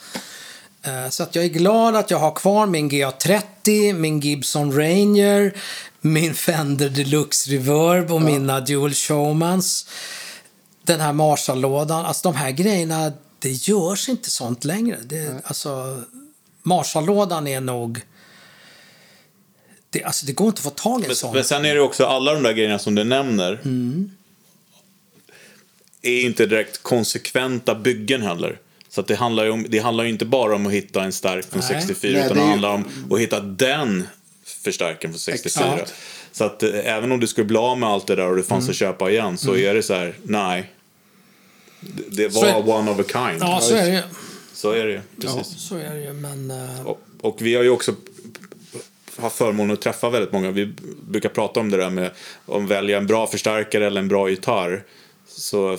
Eh, Så att jag är glad att jag har kvar min GA30, min Gibson Ranger, min Fender Deluxe Reverb och mina Dual Showmans. Den här Marshall-lådan. Alltså de här grejerna, det görs inte sånt längre. Det, alltså, Marshall-lådan är nog... Det, alltså, det går inte att få tag i en sån. Men sen är det också alla de där grejerna som du nämner. är inte direkt konsekventa byggen heller. Så att det, handlar ju om, det handlar ju inte bara om att hitta en stark från Nej. 64 Nej, utan det det handlar om att hitta den förstärkaren från 64. Exakt. Så att eh, även om du skulle bli av med allt det där och det fanns Mm. att köpa igen så är det så här, nej. Det, var är- one of a kind. Ja, så är det ju. Så är det ju. Precis. Så är det ju, men... eh, Och, och vi har ju också haft förmånen att träffa väldigt många. Vi brukar prata om det där med om välja en bra förstärkare eller en bra gitarr. Så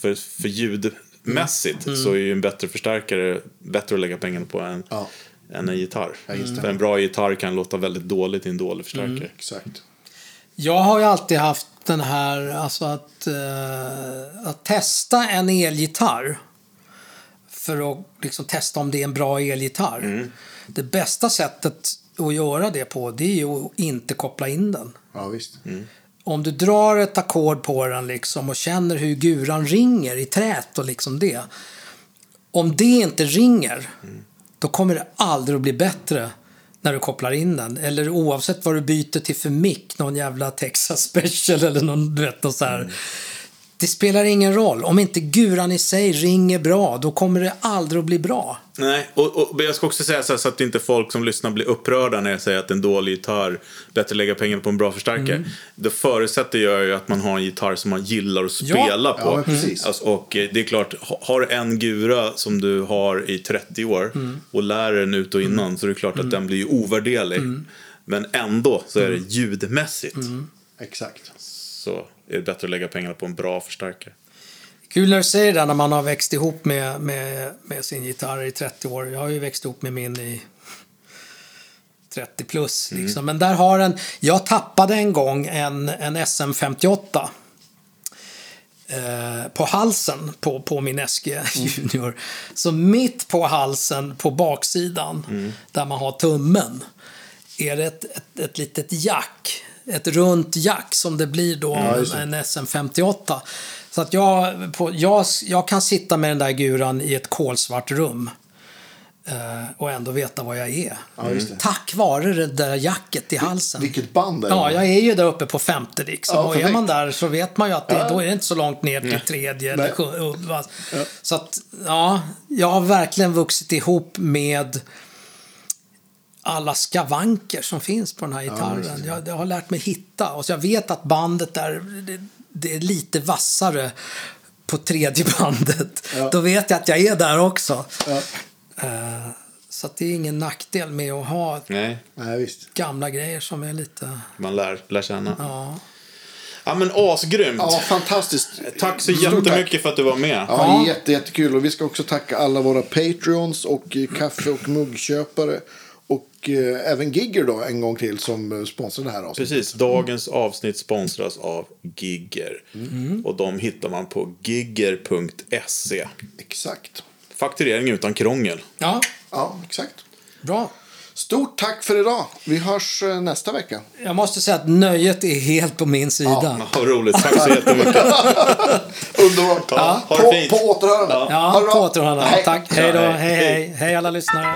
för, för ljudmässigt Mm. så är ju en bättre förstärkare bättre att lägga pengarna på än, Ja. än en gitarr. det. För en bra gitarr kan låta väldigt dåligt i en dålig förstärkare. Mm. Exakt. Jag har ju alltid haft den här, alltså att, eh, att testa en elgitarr. För att liksom testa om det är en bra elgitarr. Det bästa sättet att göra det på, det är ju att inte koppla in den. Ja, visst. Om du drar ett ackord på den liksom och känner hur guran ringer i trät och liksom det. Om det inte ringer, då kommer det aldrig att bli bättre när du kopplar in den. Eller oavsett vad du byter till för mick, någon jävla Texas special eller någon, du vet, någon så här. Mm. Det spelar ingen roll. Om inte guran i sig ringer bra, då kommer det aldrig att bli bra. Nej, och, och jag ska också säga så, här, så att inte folk som lyssnar blir upprörda när jag säger att en dålig gitarr bättre lägga pengar på en bra förstärkare. Mm. Då förutsätter jag ju att man har en gitarr som man gillar att Ja. spela Ja, på. men precis. Alltså, och eh, det är klart, ha- har du en gura som du har i 30 år Mm. och lär den ut och innan så är det klart att den blir ju ovärderlig. Mm. Men ändå så är det ljudmässigt Exakt. så är det bättre att lägga pengarna på en bra förstärkare. Kul när du säger det när man har växt ihop med, med, med sin gitarr i 30 år. Jag har ju växt ihop med min i 30 plus. Liksom. Men där har en... Jag tappade en gång en, en SM58 eh, på halsen på, på min SG Junior. Så mitt på halsen på baksidan, där man har tummen, är det ett, ett, ett litet jack. Ett runt jack som det blir då Ja, en, en SM58. Så att jag, på, jag, jag kan sitta med den där guran i ett kolsvart rum. eh, och ändå veta vad jag är. Ja. Tack vare det där jacket i halsen. Vilket band är det? Ja, jag är ju där uppe på femte liksom. Ja, och är man där så vet man ju att det, Ja. då är det inte så långt ner till tredje eller sjunde. Så att, ja, jag har verkligen vuxit ihop med alla skavanker som finns på den här gitarren. jag, jag har lärt mig hitta. Och så jag vet att bandet där, det, det är lite vassare på tredje bandet. Ja. Då vet jag att jag är där också. Ja. Eh, så att det är ingen nackdel med att ha Nej, gamla grejer som är lite... man lär, lär känna. Ja. Ja men asgrymt! Ja, fantastiskt. Tack så jättemycket tack. för att du var med. Ja, Ja. jätte, jättekul. Och vi ska också tacka alla våra Patreons och kaffe och muggköpare. Och eh, även Gigger då en gång till som eh, sponsrar det här avsnittet. Precis, dagens avsnitt sponsras av Gigger. Mm. Och de hittar man på gigger.se. Exakt. Fakturering utan krångel. ja, Ja, exakt. bra. Stort tack för idag. Vi hörs eh, nästa vecka. Jag måste säga att nöjet är helt på min sida. Ja, roligt, tack så jättemycket. Underbart. Ja, på, på återhörande. Ja, bra. på återhörande. Hej. Tack. Hej då. Ja, Hej, hej. hej. Hej alla lyssnare.